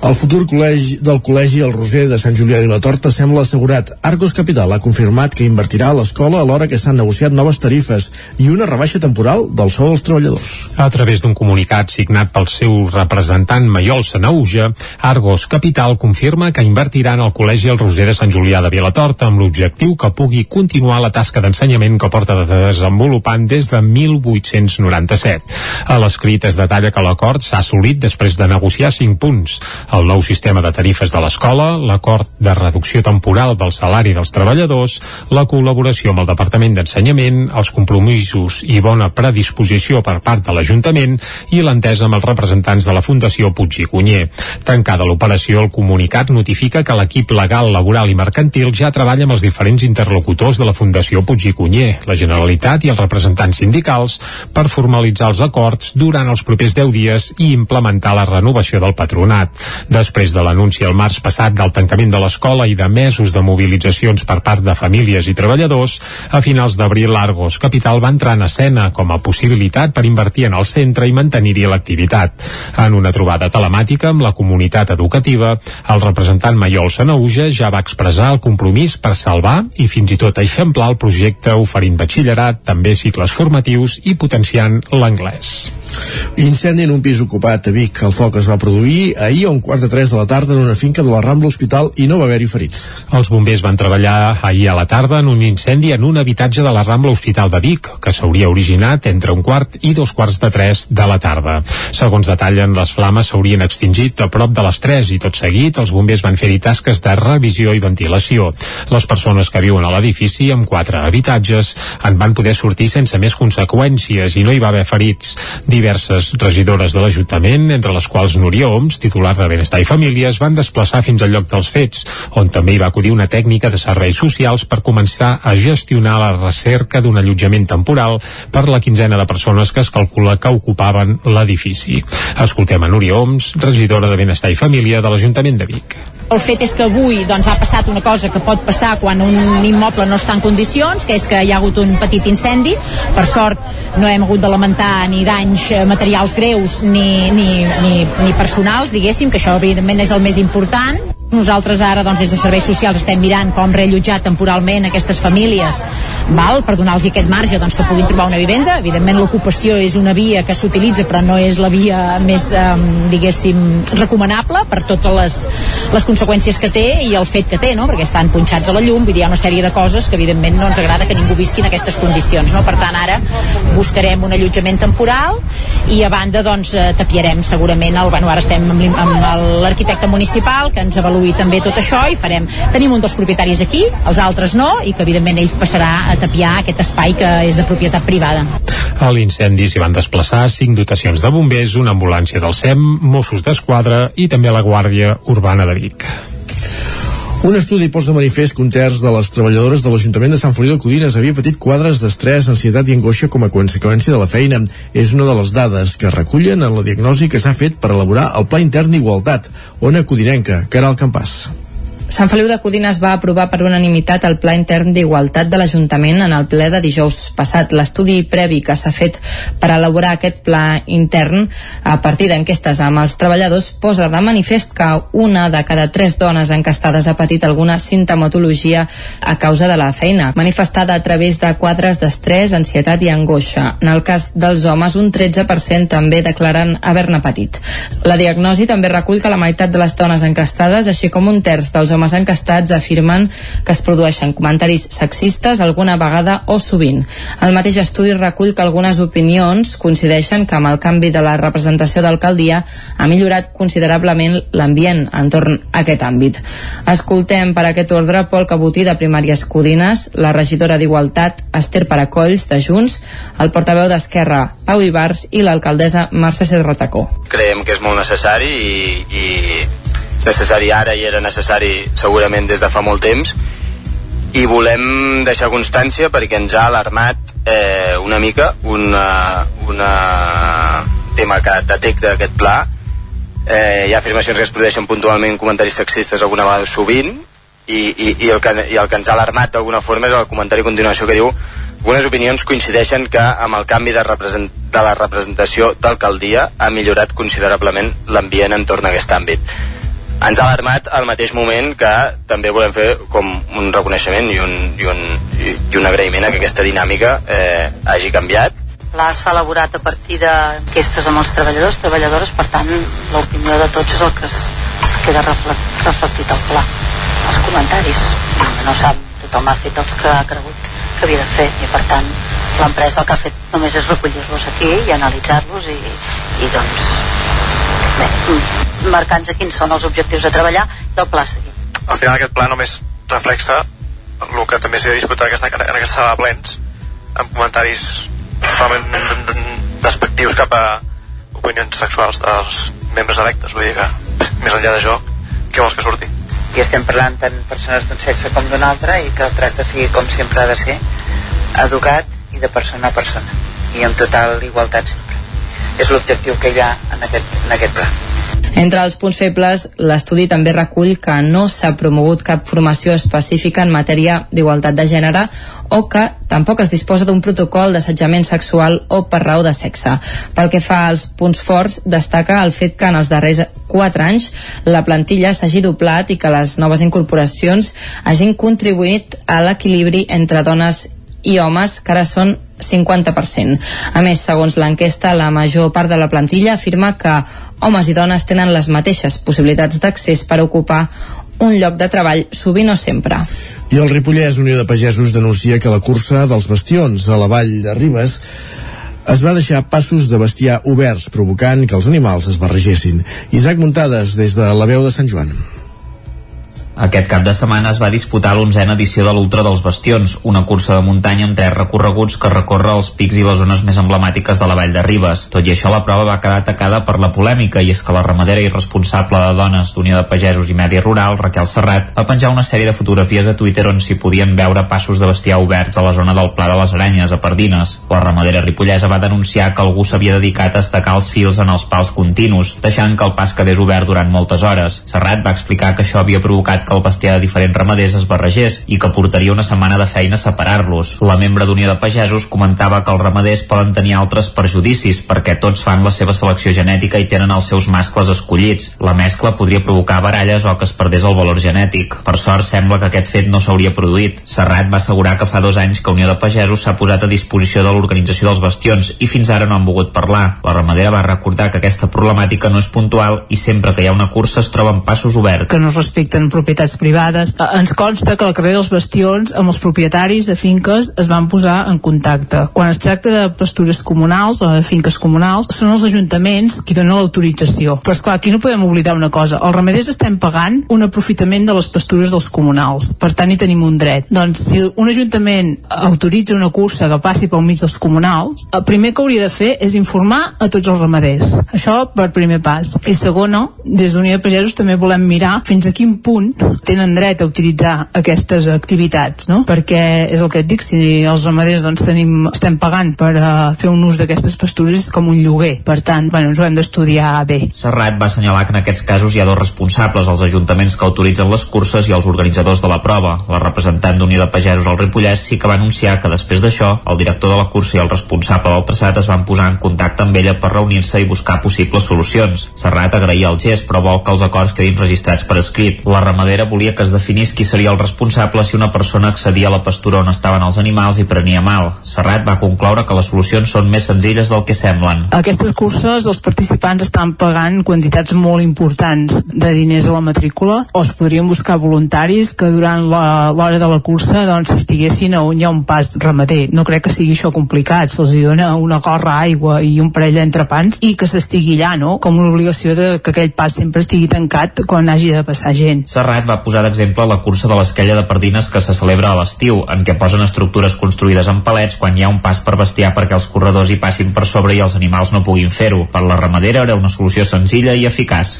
El futur col·legi del Col·legi El Roser de Sant Julià i la Torta sembla assegurat. Argos Capital ha confirmat que invertirà a l'escola alhora que s'han negociat noves tarifes i una rebaixa temporal del sou dels treballadors. A través d'un comunicat signat pel seu representant Maiol Sanauja, Argos Capital confirma que invertirà en el Col·legi El Roser de Sant Julià de Vilatorta amb l'objectiu que pugui continuar la tasca d'ensenyament que porta de desenvolupant des de 1897. A l'escrit es detalla que l'acord s'ha assolit després de negociar cinc punts. El nou sistema de tarifes de l'escola, l'acord de reducció temporal del salari dels treballadors, la col·laboració amb el Departament d'Ensenyament, els compromisos i bona predisposició per part de l'Ajuntament i l'entesa amb els representants de la Fundació Puig i Cunyer. Tancada l'operació, el comunicat notifica que l'equip legal, laboral i mercantil ja treballa amb els diferents interlocutors de la Fundació Puig i Cunyer, la Generalitat i els representants sindicals per formalitzar els acords durant els propers 10 dies i implementar la renovació del patronat. Després de l'anunci al març passat del tancament de l'escola i de mesos de mobilitzacions per part de famílies i treballadors, a finals d'abril Argos Capital va entrar en escena com a possibilitat per invertir en el centre i mantenir-hi l'activitat. En una trobada telemàtica amb la comunitat educativa, el representant Maiol Sanauja ja va expressar el compromís per salvar i fins i tot eixamplar el projecte oferint batxillerat, també cicles formatius i potenciant l'anglès. Incendi en un pis ocupat a Vic. El foc es va produir ahir a un quart de tres de la tarda en una finca de la Rambla Hospital i no va haver-hi ferits. Els bombers van treballar ahir a la tarda en un incendi en un habitatge de la Rambla Hospital de Vic, que s'hauria originat entre un quart i dos quarts de tres de la tarda. Segons detallen, les flames s'haurien extingit a prop de les 3 i tot seguit els bombers van fer-hi tasques de revisió i ventilació. Les persones que viuen a l'edifici, amb quatre habitatges, en van poder sortir sense més conseqüències i no hi va haver ferits. Diverses regidores de l'Ajuntament, entre les quals Núria Oms, titular de Benestar i Famílies, van desplaçar fins al lloc dels fets, on també hi va acudir una tècnica de serveis socials per començar a gestionar la recerca d'un allotjament temporal per la quinzena de persones que es calcula que ocupaven l'edifici. Escoltem a Núria Oms, regidora de Benestar i Família de l'Ajuntament de Vic. El fet és que avui doncs, ha passat una cosa que pot passar quan un immoble no està en condicions, que és que hi ha hagut un petit incendi. Per sort no hem hagut de lamentar ni danys eh, materials greus ni, ni, ni, ni personals, diguéssim, que això evidentment és el més important Nosaltres ara, doncs, des de Serveis Socials estem mirant com reallotjar temporalment aquestes famílies val? per donar-los aquest marge doncs, que puguin trobar una vivenda. Evidentment l'ocupació és una via que s'utilitza però no és la via més, eh, diguéssim, recomanable per totes les, les conseqüències que té i el fet que té, no? perquè estan punxats a la llum, hi ha una sèrie de coses que evidentment no ens agrada que ningú visqui en aquestes condicions. No? Per tant, ara buscarem un allotjament temporal i a banda doncs, eh, tapiarem segurament, el, bueno, ara estem amb, l'arquitecte municipal que ens avaluï també tot això i farem, tenim un dels propietaris aquí, els altres no, i que evidentment ell passarà a tapiar aquest espai que és de propietat privada. A l'incendi s'hi van desplaçar cinc dotacions de bombers, una ambulància del SEM, Mossos d'Esquadra i també la Guàrdia Urbana de Vic. Un estudi posa de manifest que un terç de les treballadores de l'Ajuntament de Sant Feliu de Codines havia patit quadres d'estrès, ansietat i angoixa com a conseqüència de la feina. És una de les dades que recullen en la diagnosi que s'ha fet per elaborar el Pla Intern d'Igualtat, Ona Codinenca, Caral Campàs. Sant Feliu de Codines va aprovar per unanimitat el Pla Intern d'Igualtat de l'Ajuntament en el ple de dijous passat. L'estudi previ que s'ha fet per elaborar aquest pla intern a partir d'enquestes amb els treballadors posa de manifest que una de cada tres dones encastades ha patit alguna sintomatologia a causa de la feina, manifestada a través de quadres d'estrès, ansietat i angoixa. En el cas dels homes, un 13% també declaren haver-ne patit. La diagnosi també recull que la meitat de les dones encastades, així com un terç dels homes encastats, afirmen que es produeixen comentaris sexistes alguna vegada o sovint. El mateix estudi recull que algunes opinions coincideixen que amb el canvi de la representació d'alcaldia ha millorat considerablement l'ambient entorn a aquest àmbit. Escoltem per aquest ordre Pol Cabotí de Primàries Codines, la regidora d'Igualtat Esther Paracolls de Junts, el portaveu d'Esquerra Pau Ibars i l'alcaldessa Mercè Serratacó. creiem que és molt necessari i, i necessari ara i era necessari segurament des de fa molt temps i volem deixar constància perquè ens ha alarmat eh, una mica una, una tema que detecta aquest pla eh, hi ha afirmacions que es produeixen puntualment comentaris sexistes alguna vegada sovint i, i, i, el que, i el que ens ha alarmat d'alguna forma és el comentari a continuació que diu algunes opinions coincideixen que amb el canvi de, represent, de la representació d'alcaldia ha millorat considerablement l'ambient entorn a aquest àmbit. Ens ha alarmat al mateix moment que també volem fer com un reconeixement i un, i un, i, un agraïment a que aquesta dinàmica eh, hagi canviat pla s'ha elaborat a partir d'enquestes amb els treballadors, treballadores, per tant, l'opinió de tots és el que es, queda refle- reflectit al pla. Els comentaris, no sap, tothom ha fet els que ha cregut que havia de fer, i per tant, l'empresa el que ha fet només és recollir-los aquí i analitzar-los i, i doncs, mm, marcar-nos quins són els objectius de treballar i el pla a seguir. al final aquest pla només reflexa el que també s'ha discutit en aquesta, en aquesta sala de plens amb comentaris totalment despectius cap a opinions sexuals dels membres electes vull dir que més enllà d'això què vols que surti? i estem parlant tant persones d'un sexe com d'un altre i que el tracte sigui com sempre ha de ser educat i de persona a persona i amb total igualtat sempre és l'objectiu que hi ha en aquest, en aquest pla Entre els punts febles, l'estudi també recull que no s'ha promogut cap formació específica en matèria d'igualtat de gènere o que tampoc es disposa d'un protocol d'assetjament sexual o per raó de sexe. Pel que fa als punts forts, destaca el fet que en els darrers 4 anys la plantilla s'hagi doblat i que les noves incorporacions hagin contribuït a l'equilibri entre dones i homes, que ara són 50%. A més, segons l'enquesta, la major part de la plantilla afirma que homes i dones tenen les mateixes possibilitats d'accés per ocupar un lloc de treball, sovint o sempre. I el Ripollès Unió de Pagesos denuncia que la cursa dels bastions a la vall de Ribes es va deixar passos de bestiar oberts, provocant que els animals es barregessin. Isaac Muntades, des de la veu de Sant Joan. Aquest cap de setmana es va disputar l'onzena edició de l'Ultra dels Bastions, una cursa de muntanya amb tres recorreguts que recorre els pics i les zones més emblemàtiques de la vall de Ribes. Tot i això, la prova va quedar atacada per la polèmica i és que la ramadera i responsable de dones d'Unió de Pagesos i Medi Rural, Raquel Serrat, va penjar una sèrie de fotografies a Twitter on s'hi podien veure passos de bestiar oberts a la zona del Pla de les Aranyes, a Pardines. La ramadera ripollesa va denunciar que algú s'havia dedicat a estacar els fils en els pals continus, deixant que el pas quedés obert durant moltes hores. Serrat va explicar que això havia provocat evitat que el bestiar de diferents ramaders es barregés i que portaria una setmana de feina separar-los. La membre d'Unió de Pagesos comentava que els ramaders poden tenir altres perjudicis perquè tots fan la seva selecció genètica i tenen els seus mascles escollits. La mescla podria provocar baralles o que es perdés el valor genètic. Per sort, sembla que aquest fet no s'hauria produït. Serrat va assegurar que fa dos anys que Unió de Pagesos s'ha posat a disposició de l'organització dels bastions i fins ara no han volgut parlar. La ramadera va recordar que aquesta problemàtica no és puntual i sempre que hi ha una cursa es troben passos oberts. Que no es respecten propietats privades. Eh, Ens consta que la carrera dels bastions amb els propietaris de finques es van posar en contacte. Quan es tracta de pastures comunals o de finques comunals, són els ajuntaments qui donen l'autorització. Però esclar, aquí no podem oblidar una cosa. Els ramaders estem pagant un aprofitament de les pastures dels comunals. Per tant, hi tenim un dret. Doncs si un ajuntament autoritza una cursa que passi pel mig dels comunals, el primer que hauria de fer és informar a tots els ramaders. Això per primer pas. I segona, des d'Unió de Pagesos també volem mirar fins a quin punt tenen dret a utilitzar aquestes activitats, no? Perquè és el que et dic, si els ramaders doncs, tenim, estem pagant per uh, fer un ús d'aquestes pastures com un lloguer. Per tant, bueno, ens ho hem d'estudiar bé. Serrat va assenyalar que en aquests casos hi ha dos responsables, els ajuntaments que autoritzen les curses i els organitzadors de la prova. La representant d'Unió de Pagesos al Ripollès sí que va anunciar que després d'això, el director de la cursa i el responsable del traçat es van posar en contacte amb ella per reunir-se i buscar possibles solucions. Serrat agraïa el gest, però vol que els acords quedin registrats per escrit. La ramadera volia que es definís qui seria el responsable si una persona accedia a la pastura on estaven els animals i prenia mal. Serrat va concloure que les solucions són més senzilles del que semblen. A aquestes curses els participants estan pagant quantitats molt importants de diners a la matrícula o es podrien buscar voluntaris que durant la- l'hora de la cursa doncs estiguessin a on hi ha un pas ramader. No crec que sigui això complicat, se'ls dona una gorra aigua i un parell d'entrepans i que s'estigui allà, no? Com una obligació de que aquell pas sempre estigui tancat quan hagi de passar gent. Serrat va posar d'exemple la cursa de l'esquella de Pardines que se celebra a l'estiu, en què posen estructures construïdes en palets quan hi ha un pas per bestiar perquè els corredors hi passin per sobre i els animals no puguin fer-ho. Per la ramadera era una solució senzilla i eficaç.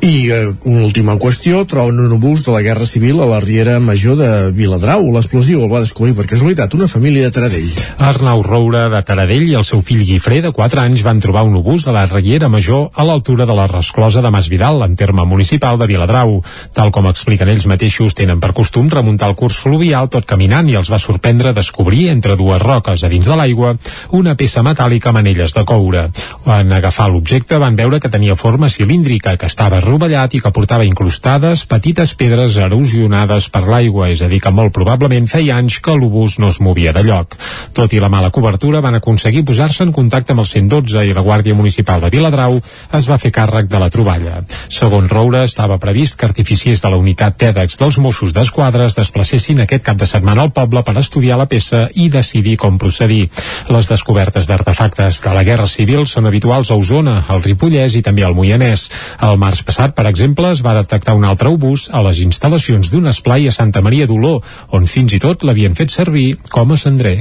I eh, una última qüestió, troben un obús de la Guerra Civil a la Riera Major de Viladrau. L'explosiu el va descobrir per casualitat una família de Taradell. Arnau Roura de Taradell i el seu fill Guifré, de 4 anys, van trobar un obús a la Riera Major a l'altura de la resclosa de Masvidal, en terme municipal de Viladrau. Tal com expliquen ells mateixos, tenen per costum remuntar el curs fluvial tot caminant i els va sorprendre descobrir entre dues roques a dins de l'aigua una peça metàl·lica amb anelles de coure. En agafar l'objecte van veure que tenia forma cilíndrica, que estava rovellat i que portava incrustades petites pedres erosionades per l'aigua, és a dir, que molt probablement feia anys que l'obús no es movia de lloc. Tot i la mala cobertura, van aconseguir posar-se en contacte amb el 112 i la Guàrdia Municipal de Viladrau es va fer càrrec de la troballa. Segons Roure, estava previst que artificiers de la unitat TEDx dels Mossos d'Esquadra es desplacessin aquest cap de setmana al poble per estudiar la peça i decidir com procedir. Les descobertes d'artefactes de la Guerra Civil són habituals a Osona, al Ripollès i també al Moianès. El març passat, per exemple, es va detectar un altre obús a les instal·lacions d'un esplai a Santa Maria d'Oló, on fins i tot l'havien fet servir com a cendrer.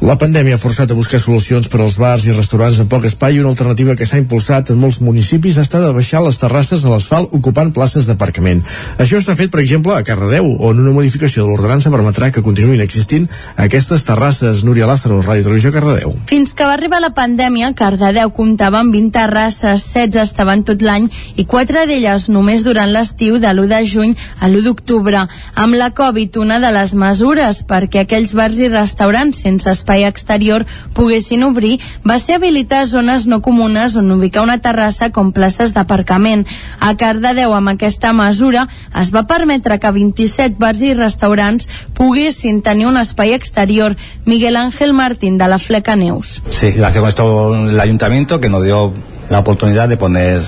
La pandèmia ha forçat a buscar solucions per als bars i restaurants amb poc espai i una alternativa que s'ha impulsat en molts municipis ha estat de baixar les terrasses a l'asfalt ocupant places d'aparcament. Això està fet, per exemple, a Cardedeu, on una modificació de l'ordenança permetrà que continuïn existint aquestes terrasses. Núria Lázaro, Ràdio Televisió, Cardedeu. Fins que va arribar la pandèmia, Cardedeu comptava amb 20 terrasses, 16 estaven tot l'any i 4 d'elles només durant l'estiu de l'1 de juny a l'1 d'octubre. Amb la Covid, una de les mesures perquè aquells bars i restaurants sense espai exterior poguessin obrir va ser habilitar zones no comunes on ubicar una terrassa com places d'aparcament. A Cardedeu, amb aquesta mesura, es va permetre que 27 bars i restaurants poguessin tenir un espai exterior. Miguel Ángel Martín, de la Fleca Neus. Sí, gracias con esto el ayuntamiento que nos dio la oportunidad de poner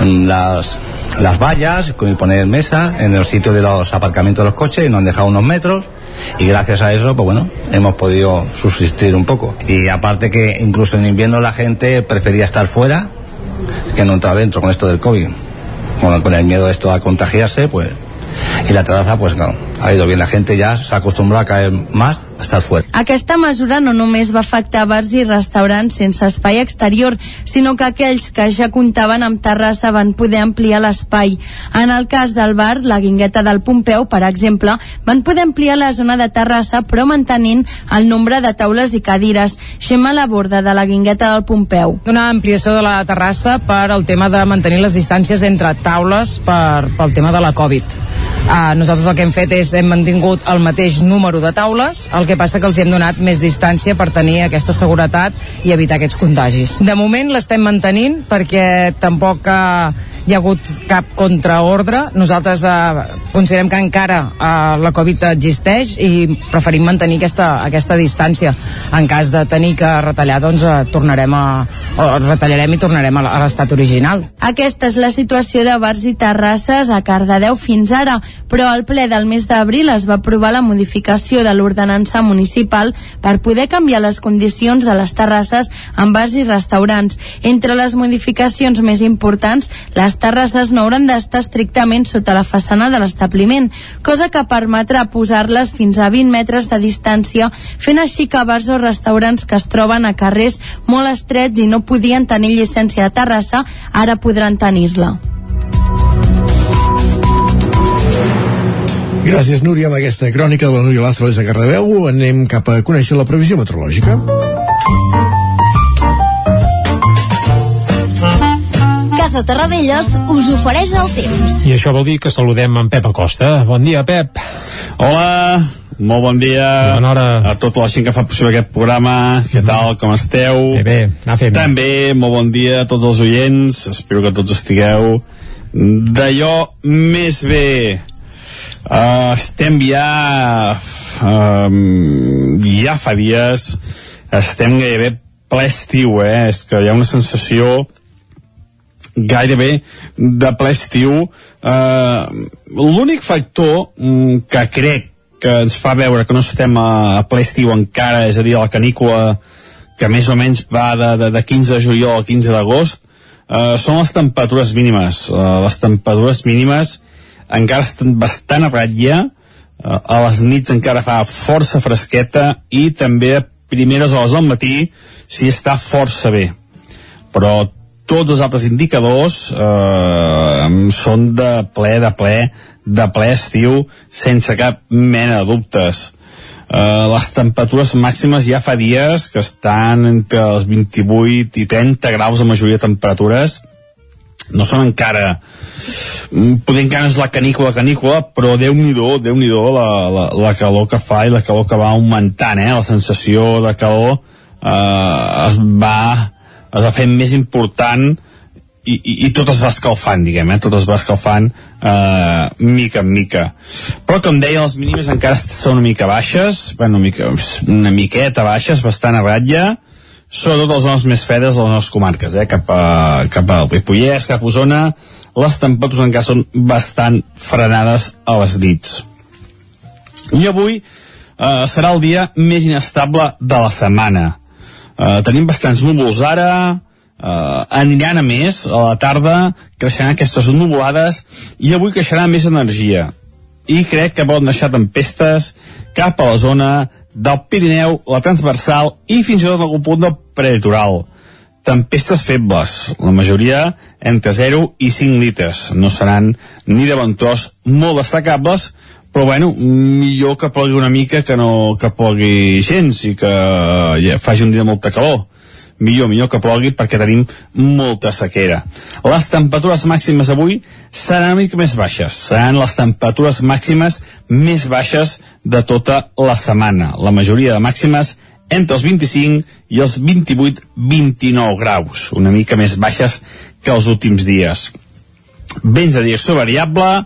mm, las, las vallas y poner mesa en el sitio de los aparcamientos de los coches y nos han dejado unos metros y gracias a eso pues bueno hemos podido subsistir un poco. Y aparte que incluso en invierno la gente prefería estar fuera que no entrar dentro con esto del COVID. Con el miedo de esto a contagiarse pues y la terraza pues claro ha ido bien la gente ya se ha acostumbrado a caer más estar fuera. Aquesta mesura no només va afectar bars i restaurants sense espai exterior, sinó que aquells que ja comptaven amb terrassa van poder ampliar l'espai. En el cas del bar, la Guingueta del Pompeu, per exemple, van poder ampliar la zona de terrassa però mantenint el nombre de taules i cadires. Xema Laborda, de la Guingueta del Pompeu. Una ampliació de la terrassa per al tema de mantenir les distàncies entre taules per, pel tema de la Covid. Uh, nosaltres el que hem fet és hem mantingut el mateix número de taules, el que passa que els hem donat més distància per tenir aquesta seguretat i evitar aquests contagis. De moment l'estem mantenint perquè tampoc uh, hi ha hagut cap contraordre. Nosaltres uh, considerem que encara uh, la Covid existeix i preferim mantenir aquesta, aquesta distància. En cas de tenir que retallar, doncs uh, tornarem a, o retallarem i tornarem a l'estat original. Aquesta és la situació de bars i terrasses a Cardedeu fins ara, però al ple del mes d'abril es va aprovar la modificació de l'ordenança municipal per poder canviar les condicions de les terrasses en bars i restaurants. Entre les modificacions més importants, les terrasses no hauran d'estar estrictament sota la façana de l'establiment, cosa que permetrà posar-les fins a 20 metres de distància, fent així que bars o restaurants que es troben a carrers molt estrets i no podien tenir llicència de terrassa, ara podran tenir-la. Gràcies, Núria, amb aquesta crònica de la Núria Lázaro des de Cardedeu. Anem cap a conèixer la previsió meteorològica. Casa Terradellos us ofereix el temps. I això vol dir que saludem en Pep Acosta. Bon dia, Pep. Hola, molt bon dia Bona hora. a tota la gent que fa possible aquest programa. Què tal, com esteu? Bé, bé, anar fent. També, molt bon dia a tots els oients. Espero que tots estigueu d'allò més bé. Uh, estem ja... Um, ja fa dies estem gairebé ple estiu, eh? És que hi ha una sensació gairebé de ple estiu. Uh, L'únic factor mm, que crec que ens fa veure que no estem a, a ple estiu encara, és a dir, a la canícula que més o menys va de, de, de 15 de juliol a 15 d'agost, uh, són les temperatures mínimes. Uh, les temperatures mínimes encara estan bastant a ratlla, uh, a les nits encara fa força fresqueta i també a primeres hores del matí s'hi està força bé. Però tots els altres indicadors eh, són de ple, de ple, de ple estiu, sense cap mena de dubtes. Eh, les temperatures màximes ja fa dies que estan entre els 28 i 30 graus de majoria de temperatures, no són encara mm, poder encara és la canícula canícula però déu nhi déu la, la, la calor que fa i la calor que va augmentant eh? la sensació de calor eh, es va es va fent més important i, i, i tot es va escalfant, diguem, eh? tot es va escalfant eh, mica en mica. Però, com deia, les mínimes encara són una mica baixes, bueno, una, mica, una miqueta baixes, bastant a ratlla, sobretot les zones més fredes de les nostres comarques, eh? cap, a, cap al Ripollès, cap a Osona, les temperatures encara són bastant frenades a les nits. I avui eh, serà el dia més inestable de la setmana. Eh, tenim bastants núvols ara, eh, aniran a més, a la tarda creixeran aquestes nuvolades i avui creixerà més energia. I crec que poden deixar tempestes cap a la zona del Pirineu, la transversal i fins i tot algun punt del prelitoral. Tempestes febles, la majoria entre 0 i 5 litres. No seran ni de tros molt destacables, però bueno, millor que plogui una mica que no que plogui gens i que ja faci un dia de molta calor millor, millor que plogui perquè tenim molta sequera. Les temperatures màximes avui seran una mica més baixes. Seran les temperatures màximes més baixes de tota la setmana. La majoria de màximes entre els 25 i els 28-29 graus, una mica més baixes que els últims dies. Vents de direcció variable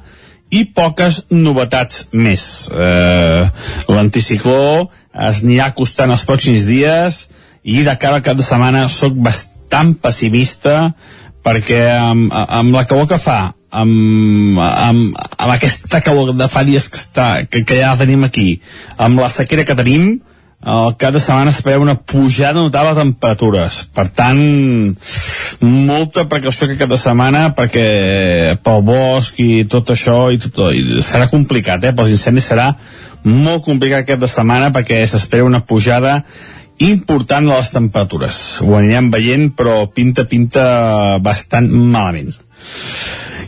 i poques novetats més. Eh, L'anticicló es anirà acostant els pròxims dies i de cara al cap de setmana sóc bastant pessimista perquè amb, amb la calor que fa amb, amb, amb aquesta calor de fa dies que, està, que, que ja tenim aquí amb la sequera que tenim al cap de setmana es una pujada notable de temperatures. Per tant, molta precaució aquest cap de setmana perquè pel bosc i tot això i tot, i serà complicat, eh? pels incendis serà molt complicat aquest de setmana perquè s'espera una pujada important de les temperatures. Ho anirem veient, però pinta, pinta bastant malament.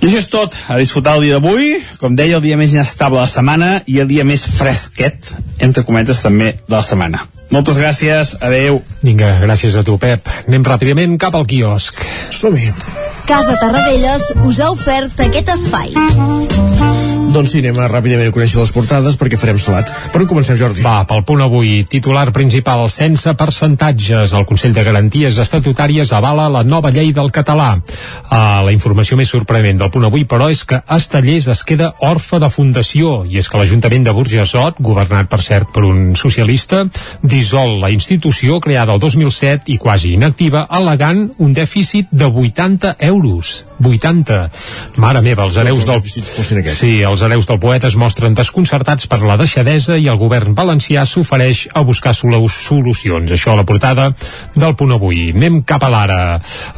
I això és tot. A disfrutar el dia d'avui. Com deia, el dia més inestable de la setmana i el dia més fresquet, entre cometes, també de la setmana. Moltes gràcies, adeu. Vinga, gràcies a tu, Pep. Anem ràpidament cap al quiosc. Som-hi. Casa Tarradellas us ha ofert aquest espai. Doncs sí, anem a ràpidament a conèixer les portades perquè farem salat. Per on comencem, Jordi? Va, pel punt avui, titular principal, sense percentatges. El Consell de Garanties Estatutàries avala la nova llei del català. Uh, la informació més sorprenent del punt avui, però, és que Estellers es queda orfe de fundació, i és que l'Ajuntament de Burgesot, governat, per cert, per un socialista, dissol la institució creada el 2007 i quasi inactiva, al·legant un dèficit de 80 euros. 80. Mare meva, els hereus del... Sí, els hereus del poeta es mostren desconcertats per la deixadesa i el govern valencià s'ofereix a buscar solu solucions. Això a la portada del punt avui. Anem cap a l'ara.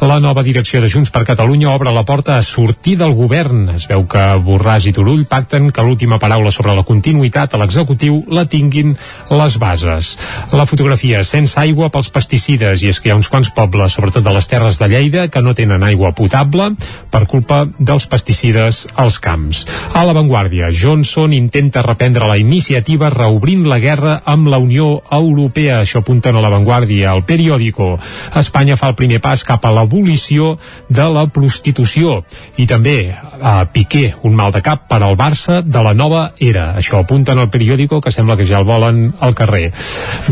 La nova direcció de Junts per Catalunya obre la porta a sortir del govern. Es veu que Borràs i Turull pacten que l'última paraula sobre la continuïtat a l'executiu la tinguin les bases. La fotografia sense aigua pels pesticides i és que hi ha uns quants pobles, sobretot de les Terres de Lleida, que no tenen aigua potable per culpa dels pesticides als camps. A la Vanguardia, Johnson intenta reprendre la iniciativa reobrint la guerra amb la Unió Europea. Això apunten a la Vanguardia. El periòdico. Espanya fa el primer pas cap a l'abolició de la prostitució. I també a Piqué, un mal de cap per al Barça de la nova era. Això apunten al periòdico que sembla que ja el volen al carrer.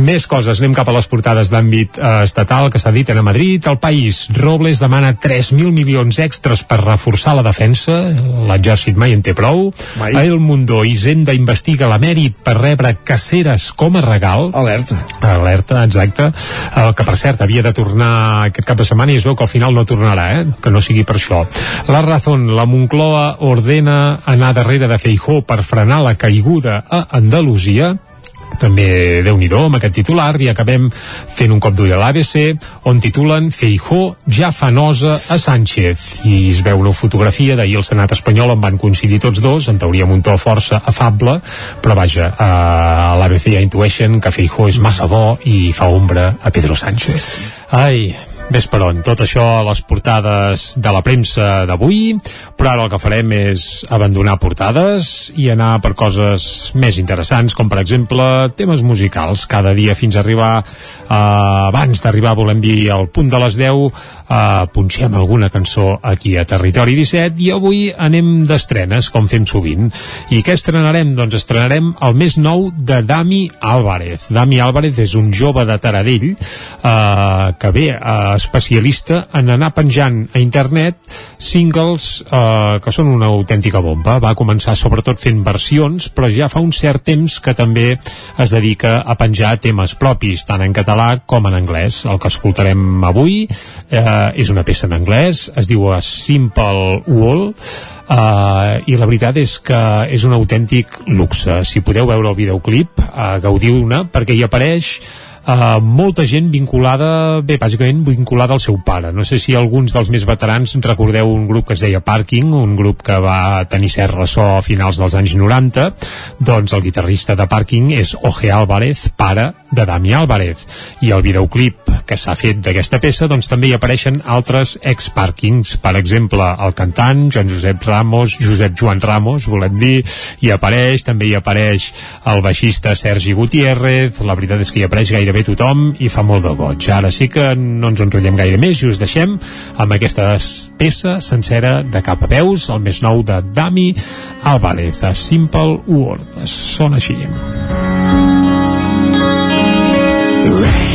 Més coses, anem cap a les portades d'àmbit eh, estatal que s'ha dit a Madrid. El País, Robles demana 3.000 milions extras per reforçar la defensa. L'exèrcit mai en té prou. Mai. El Mundo, Hisenda investiga l'emèrit per rebre caceres com a regal. Alerta. Alerta, exacte. El que, per cert, havia de tornar aquest cap de setmana i es veu que al final no tornarà, eh? que no sigui per això. La Razón, la Moncloa ordena anar darrere de Feijó per frenar la caiguda a Andalusia també déu nhi amb aquest titular i acabem fent un cop d'ull a l'ABC on titulen Feijó ja fa nosa a Sánchez. I es veu una fotografia d'ahir el Senat espanyol en van coincidir tots dos en teoria amb un to força afable però vaja, a l'ABC ja intueixen que Feijó és massa bo i fa ombra a Pedro Sánchez. Ai, Ves per on, tot això a les portades de la premsa d'avui, però ara el que farem és abandonar portades i anar per coses més interessants, com per exemple temes musicals. Cada dia fins a arribar, eh, abans d'arribar volem dir al punt de les 10, eh, punxem alguna cançó aquí a Territori 17 i avui anem d'estrenes, com fem sovint. I què estrenarem? Doncs estrenarem el més nou de Dami Álvarez. Dami Álvarez és un jove de Taradell eh, que ve a especialista en anar penjant a internet singles eh, que són una autèntica bomba. Va començar sobretot fent versions, però ja fa un cert temps que també es dedica a penjar temes propis, tant en català com en anglès. El que escoltarem avui eh, és una peça en anglès, es diu A Simple Wall, Uh, i la veritat és que és un autèntic luxe si podeu veure el videoclip uh, gaudiu-ne perquè hi apareix Uh, molta gent vinculada, bé, bàsicament vinculada al seu pare. No sé si alguns dels més veterans recordeu un grup que es deia Parking, un grup que va tenir cert ressò a finals dels anys 90, doncs el guitarrista de Parking és Oje Álvarez, pare de Dami Álvarez. I el videoclip que s'ha fet d'aquesta peça, doncs també hi apareixen altres ex-Parkings. Per exemple, el cantant Joan Josep Ramos, Josep Joan Ramos, volem dir, hi apareix, també hi apareix el baixista Sergi Gutiérrez, la veritat és que hi apareix gaire gairebé tothom i fa molt de goig. Ara sí que no ens enrotllem gaire més i us deixem amb aquesta peça sencera de cap a peus, el més nou de Dami Álvarez, a Simple World. Sona així. Rain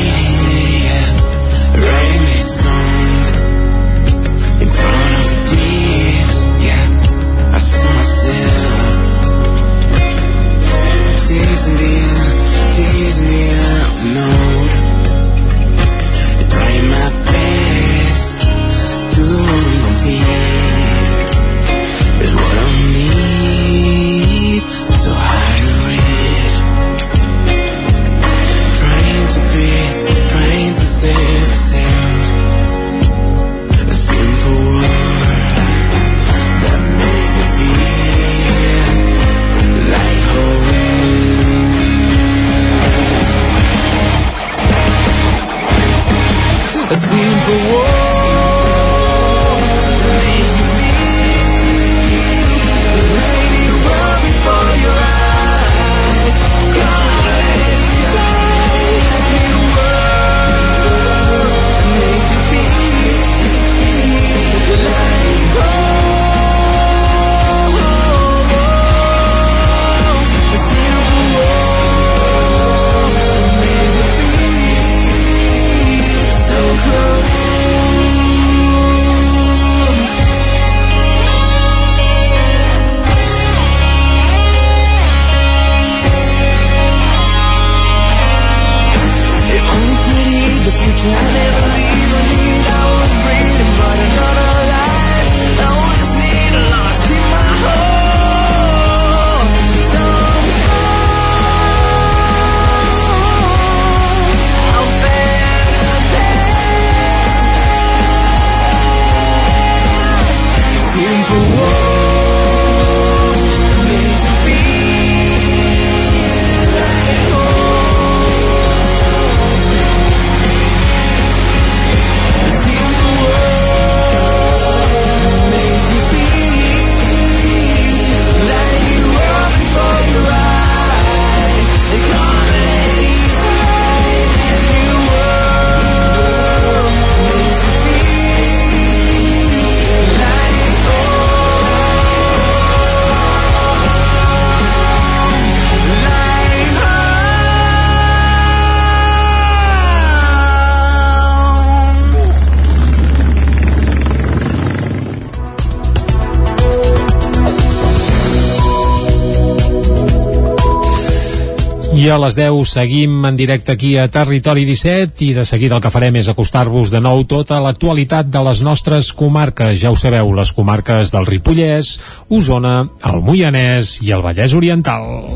a les 10 seguim en directe aquí a Territori 17 i de seguida el que farem és acostar-vos de nou tota l'actualitat de les nostres comarques. Ja ho sabeu, les comarques del Ripollès, Osona, el Moianès i el Vallès Oriental.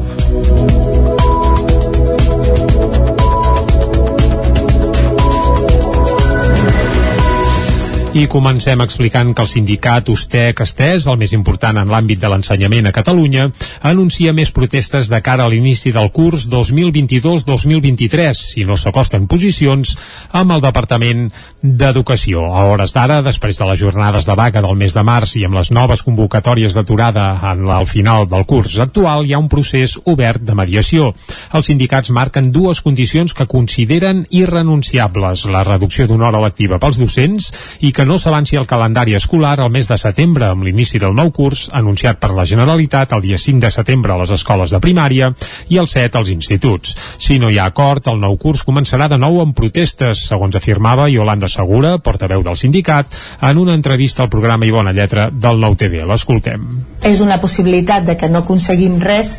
I comencem explicant que el sindicat USTEC Estès, el més important en l'àmbit de l'ensenyament a Catalunya, anuncia més protestes de cara a l'inici del curs 2022-2023 si no s'acosten posicions amb el Departament d'Educació. A hores d'ara, després de les jornades de vaga del mes de març i amb les noves convocatòries d'aturada al final del curs actual, hi ha un procés obert de mediació. Els sindicats marquen dues condicions que consideren irrenunciables, la reducció d'una hora lectiva pels docents i que no s'avanci el calendari escolar al mes de setembre amb l'inici del nou curs anunciat per la Generalitat el dia 5 de setembre a les escoles de primària i el 7 als instituts. Si no hi ha acord, el nou curs començarà de nou amb protestes, segons afirmava Yolanda Segura, portaveu del sindicat, en una entrevista al programa I Bona Lletra del Nou TV. L'escoltem. és una possibilitat de que no aconseguim res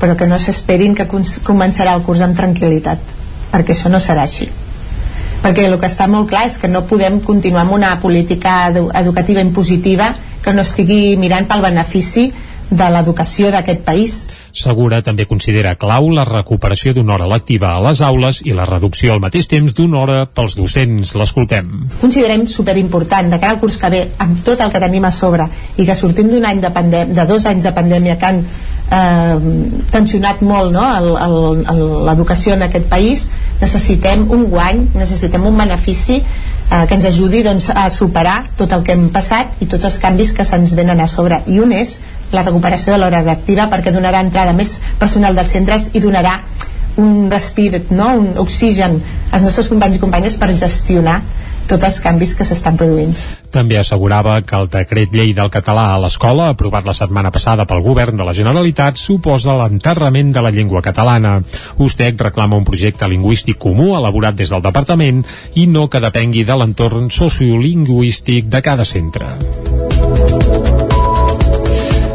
però que no s'esperin que començarà el curs amb tranquil·litat perquè això no serà així perquè el que està molt clar és que no podem continuar amb una política edu educativa impositiva que no estigui mirant pel benefici de l'educació d'aquest país. Segura també considera clau la recuperació d'una hora lectiva a les aules i la reducció al mateix temps d'una hora pels docents. L'escoltem. Considerem superimportant de cara al curs que ve, amb tot el que tenim a sobre i que sortim d'un any de, pandèmia, de dos anys de pandèmia que han eh, tensionat molt no? l'educació en aquest país, necessitem un guany, necessitem un benefici eh, que ens ajudi doncs, a superar tot el que hem passat i tots els canvis que se'ns venen a sobre. I un és la recuperació de l'hora reactiva perquè donarà entrada més personal dels centres i donarà un respir, no? un oxigen als nostres companys i companyes per gestionar tots els canvis que s'estan produint. També assegurava que el decret llei del català a l'escola, aprovat la setmana passada pel govern de la Generalitat, suposa l'enterrament de la llengua catalana. USTEC reclama un projecte lingüístic comú elaborat des del departament i no que depengui de l'entorn sociolingüístic de cada centre.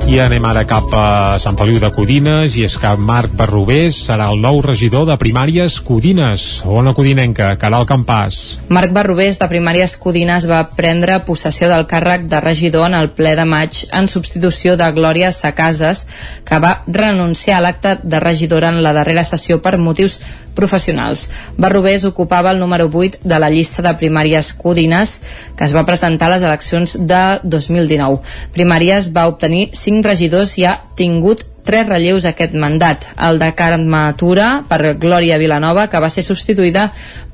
I anem ara cap a Sant Feliu de Codines i és que Marc Barrubés serà el nou regidor de primàries Codines. Ona Codinenca, Caral Campàs. Marc Barrubés de primàries Codines va prendre possessió del càrrec de regidor en el ple de maig en substitució de Glòria Sacases, que va renunciar a l'acte de regidora en la darrera sessió per motius professionals. Barrubés ocupava el número 8 de la llista de primàries Codines que es va presentar a les eleccions de 2019. Primàries va obtenir 5 regidors i ha tingut tres relleus aquest mandat. El de Carme Tura per Glòria Vilanova, que va ser substituïda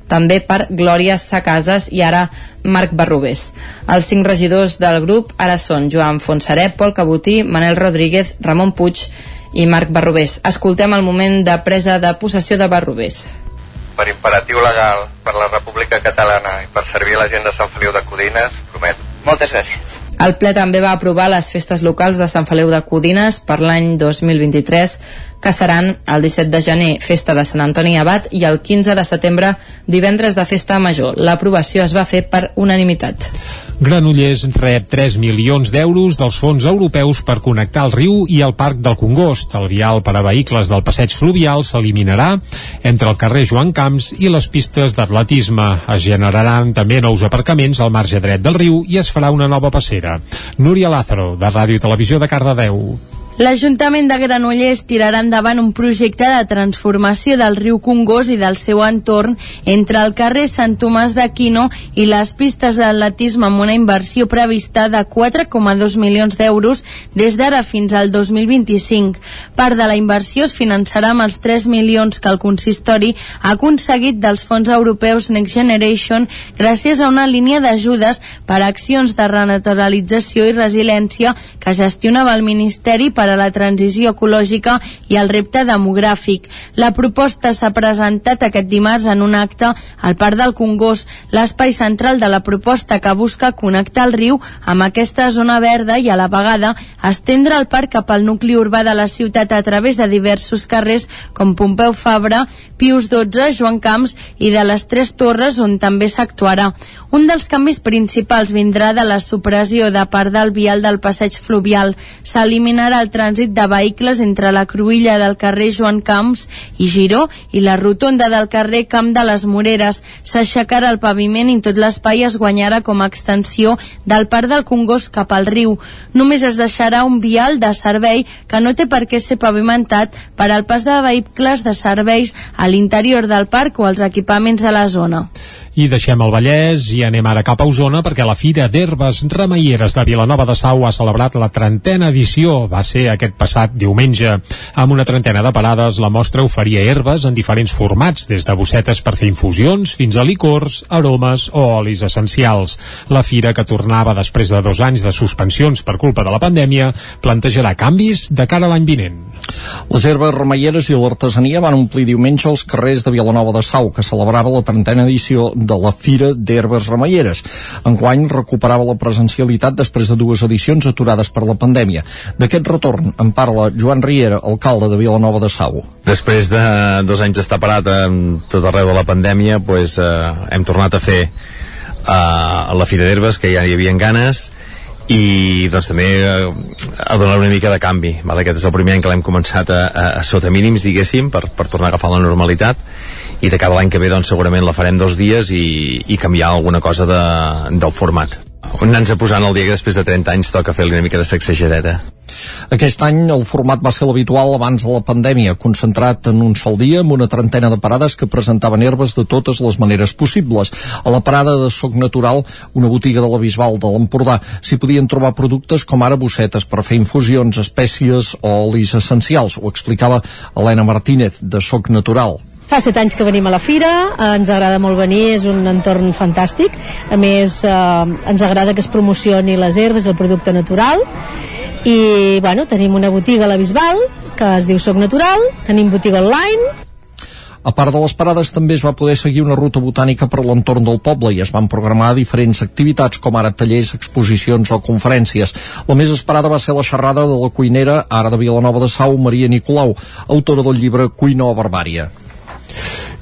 també per Glòria Sacases i ara Marc Barrubés. Els cinc regidors del grup ara són Joan Fonsaré, Pol Cabotí, Manel Rodríguez, Ramon Puig i Marc Barrubés. Escoltem el moment de presa de possessió de Barrubés. Per imperatiu legal, per la República Catalana i per servir la gent de Sant Feliu de Codines, prometo. Moltes gràcies. El ple també va aprovar les festes locals de Sant Feliu de Codines per l'any 2023, que seran el 17 de gener, festa de Sant Antoni Abat, i el 15 de setembre, divendres de festa major. L'aprovació es va fer per unanimitat. Granollers rep 3 milions d'euros dels fons europeus per connectar el riu i el Parc del Congost. El vial per a vehicles del passeig fluvial s'eliminarà entre el carrer Joan Camps i les pistes d'atletisme. Es generaran també nous aparcaments al marge dret del riu i es farà una nova passera. Núria Lázaro, de Ràdio Televisió de Cardedeu. L'Ajuntament de Granollers tirarà endavant un projecte de transformació del riu Congost i del seu entorn entre el carrer Sant Tomàs d'Aquino i les pistes d'atletisme amb una inversió prevista de 4,2 milions d'euros des d'ara fins al 2025. Part de la inversió es finançarà amb els 3 milions que el consistori ha aconseguit dels fons europeus Next Generation gràcies a una línia d'ajudes per a accions de renaturalització i resiliència que gestionava el Ministeri per a la transició ecològica i el repte demogràfic. La proposta s'ha presentat aquest dimarts en un acte al Parc del Congost, l'espai central de la proposta que busca connectar el riu amb aquesta zona verda i a la vegada estendre el parc cap al nucli urbà de la ciutat a través de diversos carrers com Pompeu Fabra, Pius XII, Joan Camps i de les Tres Torres on també s'actuarà. Un dels canvis principals vindrà de la supressió de part del vial del passeig fluvial. S'eliminarà el trànsit de vehicles entre la cruïlla del carrer Joan Camps i Giró i la rotonda del carrer Camp de les Moreres. S'aixecarà el paviment i tot l'espai es guanyarà com a extensió del Parc del Congost cap al riu. Només es deixarà un vial de servei que no té per què ser pavimentat per al pas de vehicles de serveis a l'interior del parc o als equipaments de la zona. I deixem el Vallès i anem ara cap a Osona perquè la Fira d'Herbes Remeieres de Vilanova de Sau ha celebrat la trentena edició. Va ser aquest passat diumenge. Amb una trentena de parades, la mostra oferia herbes en diferents formats, des de bossetes per fer infusions fins a licors, aromes o olis essencials. La Fira, que tornava després de dos anys de suspensions per culpa de la pandèmia, plantejarà canvis de cara a l'any vinent. Les herbes remeieres i l'artesania van omplir diumenge els carrers de Vilanova de Sau, que celebrava la trentena edició de la Fira d'Herbes Remeieres. Enguany recuperava la presencialitat després de dues edicions aturades per la pandèmia. D'aquest retorn en parla Joan Riera, alcalde de Vilanova de Sau. Després de dos anys d'estar parat tot arreu de la pandèmia, pues, eh, hem tornat a fer eh, la Fira d'Herbes, que ja hi havia ganes, i doncs també eh, a donar una mica de canvi vale? aquest és el primer any que l'hem començat a, a, a sota mínims diguéssim per, per tornar a agafar la normalitat i de cada l'any que ve doncs segurament la farem dos dies i, i canviar alguna cosa de, del format anant-nos posant el dia que després de 30 anys toca fer una mica de sacsejadeta Aquest any el format va ser l'habitual abans de la pandèmia, concentrat en un sol dia amb una trentena de parades que presentaven herbes de totes les maneres possibles. A la parada de Soc Natural, una botiga de la Bisbal de l'Empordà, s'hi podien trobar productes com ara bossetes per fer infusions, espècies o olis essencials. Ho explicava Helena Martínez, de Soc Natural. Fa set anys que venim a la fira, eh, ens agrada molt venir, és un entorn fantàstic. A més, eh, ens agrada que es promocioni les herbes, el producte natural. I, bueno, tenim una botiga a la Bisbal, que es diu Soc Natural, tenim botiga online, A part de les parades, també es va poder seguir una ruta botànica per l'entorn del poble i es van programar diferents activitats com ara tallers, exposicions o conferències. La més esperada va ser la xerrada de la cuinera, ara de Vilanova de Sau, Maria Nicolau, autora del llibre Cuina o Barbària.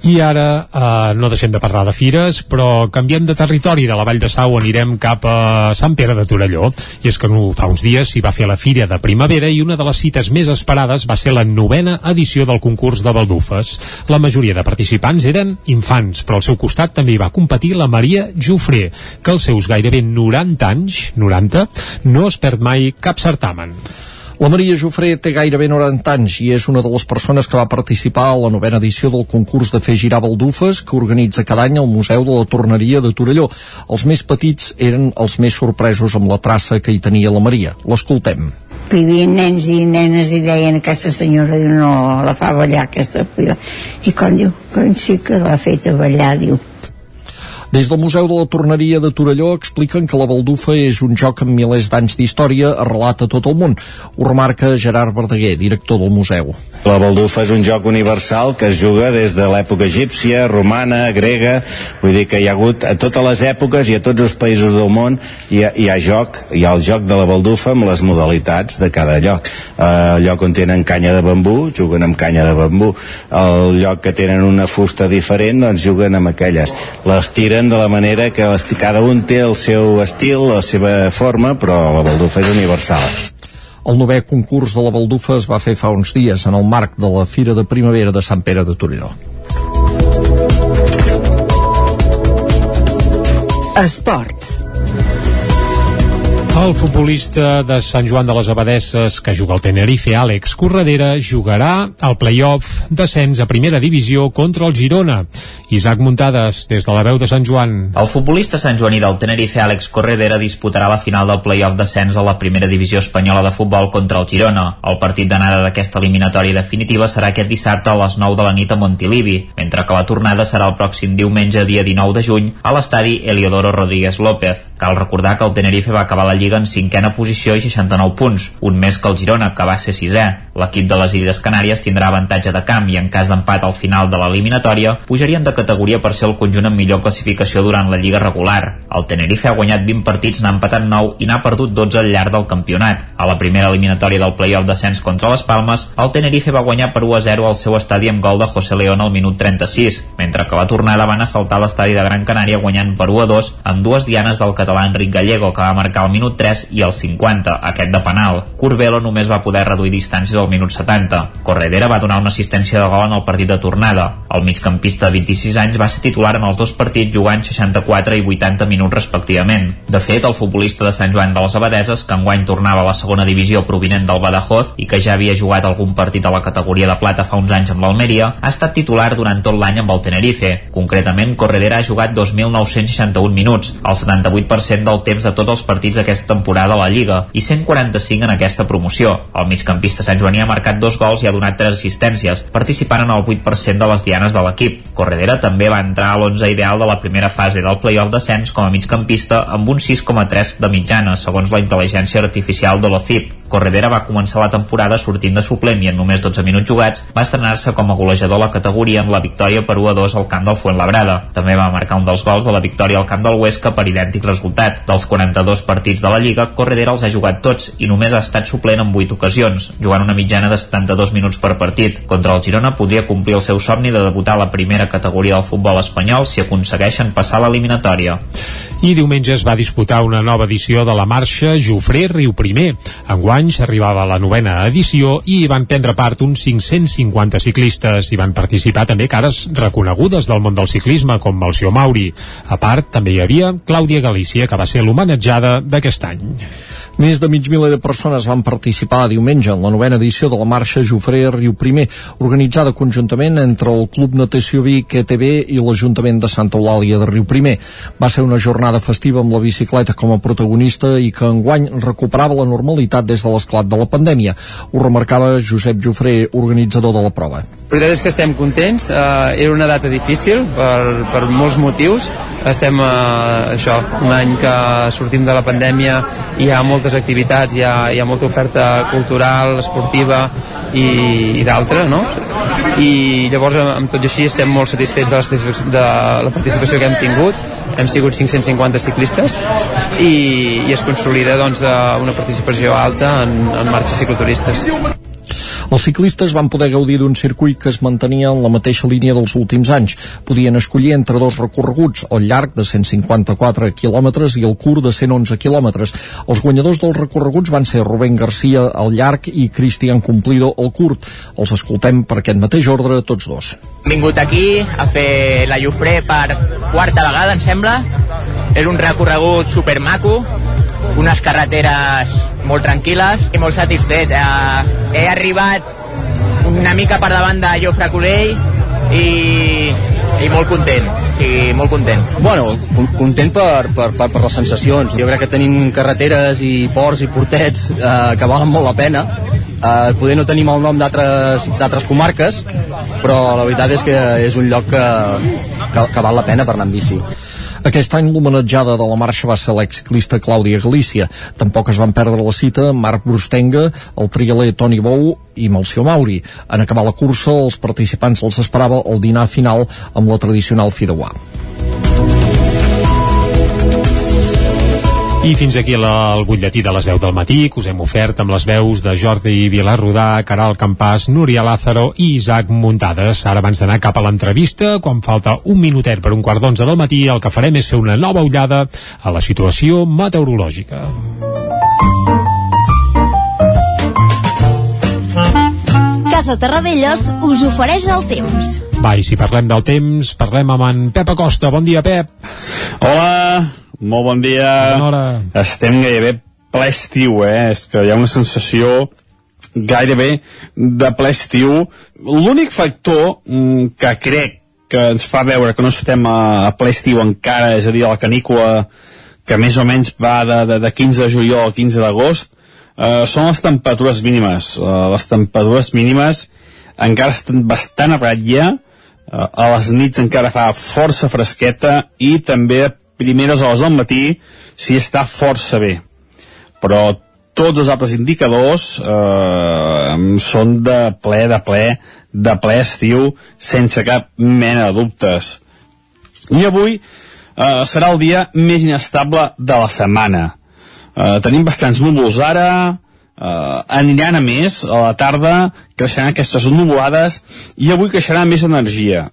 I ara eh, no deixem de parlar de fires, però canviem de territori. De la Vall de Sau anirem cap a Sant Pere de Torelló. I és que no, fa uns dies s'hi va fer la Fira de Primavera i una de les cites més esperades va ser la novena edició del concurs de Baldufes. La majoria de participants eren infants, però al seu costat també hi va competir la Maria Jofré, que als seus gairebé 90 anys, 90, no es perd mai cap certamen. La Maria Jofré té gairebé 90 anys i és una de les persones que va participar a la novena edició del concurs de fer girar baldufes que organitza cada any el Museu de la Torneria de Torelló. Els més petits eren els més sorpresos amb la traça que hi tenia la Maria. L'escoltem. hi havia nens i nenes i deien aquesta senyora diu, no la fa ballar aquesta pila i quan diu que sí que l'ha fet a ballar diu Des del Museu de la Torneria de Torelló expliquen que la baldufa és un joc amb milers d'anys d'història arrelat a tot el món. Ho remarca Gerard Verdaguer, director del museu. La baldufa és un joc universal que es juga des de l'època egípcia, romana, grega, vull dir que hi ha hagut a totes les èpoques i a tots els països del món hi ha, hi ha joc, hi ha el joc de la baldufa amb les modalitats de cada lloc. Eh, el lloc on tenen canya de bambú, juguen amb canya de bambú. El lloc que tenen una fusta diferent, doncs juguen amb aquelles. Les tiren de la manera que les, cada un té el seu estil, la seva forma, però la baldufa és universal. El novè concurs de la baldufa es va fer fa uns dies en el marc de la Fira de Primavera de Sant Pere de Torelló. Esports. El futbolista de Sant Joan de les Abadesses que juga al Tenerife, Àlex Corredera, jugarà al play-off d'ascens a primera divisió contra el Girona. Isaac Muntades, des de la veu de Sant Joan. El futbolista santjoaní del Tenerife, Àlex Corredera, disputarà la final del play-off d'ascens a la primera divisió espanyola de futbol contra el Girona. El partit d'anada d'aquesta eliminatòria definitiva serà aquest dissabte a les 9 de la nit a Montilivi, mentre que la tornada serà el pròxim diumenge, dia 19 de juny, a l'estadi Eliodoro Rodríguez López. Cal recordar que el Tenerife va acabar la Lliga en cinquena posició i 69 punts, un més que el Girona, que va ser sisè. L'equip de les Illes Canàries tindrà avantatge de camp i en cas d'empat al final de l'eliminatòria pujarien de categoria per ser el conjunt amb millor classificació durant la Lliga regular. El Tenerife ha guanyat 20 partits, n'ha empatat 9 i n'ha perdut 12 al llarg del campionat. A la primera eliminatòria del play-off d'ascens contra les Palmes, el Tenerife va guanyar per 1 a 0 al seu estadi amb gol de José León al minut 36, mentre que la tornada van assaltar l'estadi de Gran Canària guanyant per 1 a 2 amb dues dianes del català Enric Gallego, que va marcar al minut 3 i al 50, aquest de penal. Curbelo només va poder reduir distàncies al minut 70. Corredera va donar una assistència de gol en el partit de tornada. El migcampista de 26 anys va ser titular en els dos partits jugant 64 i 80 minuts respectivament. De fet, el futbolista de Sant Joan de les Abadeses, que enguany tornava a la segona divisió provinent del Badajoz i que ja havia jugat algun partit a la categoria de plata fa uns anys amb l'Almeria, ha estat titular durant tot l'any amb el Tenerife. Concretament, Corredera ha jugat 2.961 minuts, el 78% del temps de tots els partits aquesta temporada a la Lliga i 145 en aquesta promoció. El migcampista Sant Joaní ha marcat dos gols i ha donat tres assistències, participant en el 8% de les dianes de l'equip. Corredera també va entrar a l'11 ideal de la primera fase del play-off d'ascens com a migcampista amb un 6,3 de mitjana, segons la intel·ligència artificial de l'OCIP. Corredera va començar la temporada sortint de suplent i en només 12 minuts jugats va estrenar-se com a golejador a la categoria amb la victòria per 1 a 2 al camp del Fuenlabrada. També va marcar un dels gols de la victòria al camp del Huesca per idèntic resultat. Dels 42 partits de la Lliga, Corredera els ha jugat tots i només ha estat suplent en 8 ocasions, jugant una mitjana de 72 minuts per partit. Contra el Girona podria complir el seu somni de debutar a la primera categoria del futbol espanyol si aconsegueixen passar l'eliminatòria. I diumenge es va disputar una nova edició de la marxa Jofré Riu Primer. Enguany s'arribava a la novena edició i hi van prendre part uns 550 ciclistes. Hi van participar també cares reconegudes del món del ciclisme, com Malció Mauri. A part, també hi havia Clàudia Galícia, que va ser l'homenatjada d'aquest any. Més de mig miler de persones van participar diumenge en la novena edició de la marxa Jofré Riu Primer, organitzada conjuntament entre el Club Natació Vic, ETB i l'Ajuntament de Santa Eulàlia de Riu Primer. Va ser una jornada festiva amb la bicicleta com a protagonista i que enguany recuperava la normalitat des de l'esclat de la pandèmia. Ho remarcava Josep Jofré, organitzador de la prova. La veritat és que estem contents, eh, era una data difícil per, per molts motius, estem eh, això, un any que sortim de la pandèmia i hi ha moltes activitats, hi ha, hi ha molta oferta cultural, esportiva i, i d'altra, no? I llavors amb, amb tot i així estem molt satisfets de la, de la participació que hem tingut, hem sigut 550 ciclistes i, i es consolida doncs, eh, una participació alta en, en marxes cicloturistes. Els ciclistes van poder gaudir d'un circuit que es mantenia en la mateixa línia dels últims anys. Podien escollir entre dos recorreguts, el llarg de 154 quilòmetres i el curt de 111 quilòmetres. Els guanyadors dels recorreguts van ser Rubén Garcia al llarg i Cristian Cumplido al curt. Els escoltem per aquest mateix ordre tots dos. Hem vingut aquí a fer la Llufré per quarta vegada, em sembla. És un recorregut supermaco, unes carreteres molt tranquil·les i molt satisfet. Eh, he arribat una mica per davant de Jofre Colell i, i molt content, sigui, molt content. Bueno, con- content per, per, per, per les sensacions. Jo crec que tenim carreteres i ports i portets eh, que valen molt la pena. Eh, poder no tenim el nom d'altres comarques, però la veritat és que és un lloc que, que, que val la pena per anar amb bici. Aquest any l'homenatjada de la marxa va ser l'exciclista Clàudia Galícia. Tampoc es van perdre la cita Marc Brustenga, el trialer Toni Bou i Malció Mauri. En acabar la cursa, els participants els esperava el dinar final amb la tradicional fideuà. I fins aquí la, el butlletí de les 10 del matí que us hem ofert amb les veus de Jordi Vilarrodà, Caral Campàs, Núria Lázaro i Isaac Muntades. Ara abans d'anar cap a l'entrevista, quan falta un minutet per un quart d'onze del matí, el que farem és fer una nova ullada a la situació meteorològica. Casa Terradellos us ofereix el temps. Va, i si parlem del temps, parlem amb en Pep Acosta. Bon dia, Pep. Hola, molt bon dia. Bona hora. Estem gairebé ple estiu, eh? És que hi ha una sensació gairebé de ple estiu. L'únic factor mm, que crec que ens fa veure que no estem a, a ple estiu encara, és a dir, a la canícula que més o menys va de, de, de 15 de juliol a 15 d'agost, eh, són les temperatures mínimes. Eh, les temperatures mínimes encara estan bastant a ratlla, eh, a les nits encara fa força fresqueta i també a primeres hores del matí s'hi està força bé. Però tots els altres indicadors eh, són de ple, de ple, de ple estiu, sense cap mena de dubtes. I avui eh, serà el dia més inestable de la setmana. Eh, tenim bastants núvols ara, eh, aniran a més, a la tarda creixeran aquestes nuvolades i avui creixerà més energia.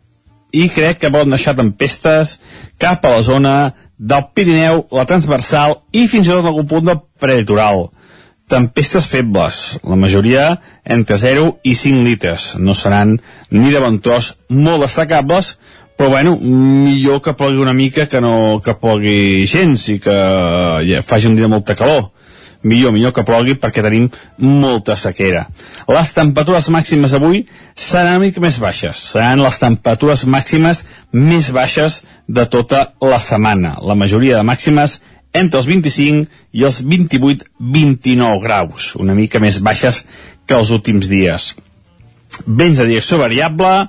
I crec que poden deixar tempestes cap a la zona del Pirineu, la transversal i fins i tot algun punt del prelitoral. Tempestes febles, la majoria entre 0 i 5 litres. No seran ni de tros molt destacables, però bueno, millor que plogui una mica que no que plogui gens i que ja faci un dia de molta calor millor, millor que plogui perquè tenim molta sequera. Les temperatures màximes avui seran una mica més baixes. Seran les temperatures màximes més baixes de tota la setmana. La majoria de màximes entre els 25 i els 28-29 graus, una mica més baixes que els últims dies. Vents de direcció variable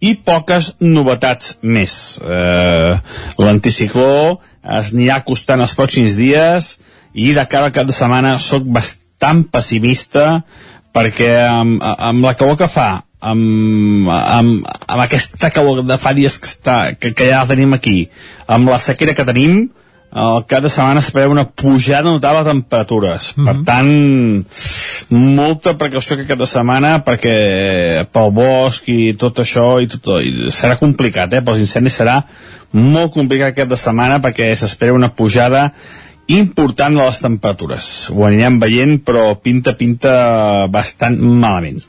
i poques novetats més. Eh, L'anticicló es anirà acostant els pròxims dies i de cara al cap de setmana sóc bastant pessimista perquè amb, amb la calor que fa amb, amb, amb aquesta calor de fa dies que, està, que, que ja tenim aquí amb la sequera que tenim al cap de setmana es preveu una pujada notable de temperatures. Mm -hmm. Per tant, molta precaució aquest cap de setmana perquè pel bosc i tot això i tot, i serà complicat, eh? Pels incendis serà molt complicat cap de setmana perquè s'espera una pujada important de les temperatures. Ho anirem veient, però pinta, pinta bastant malament.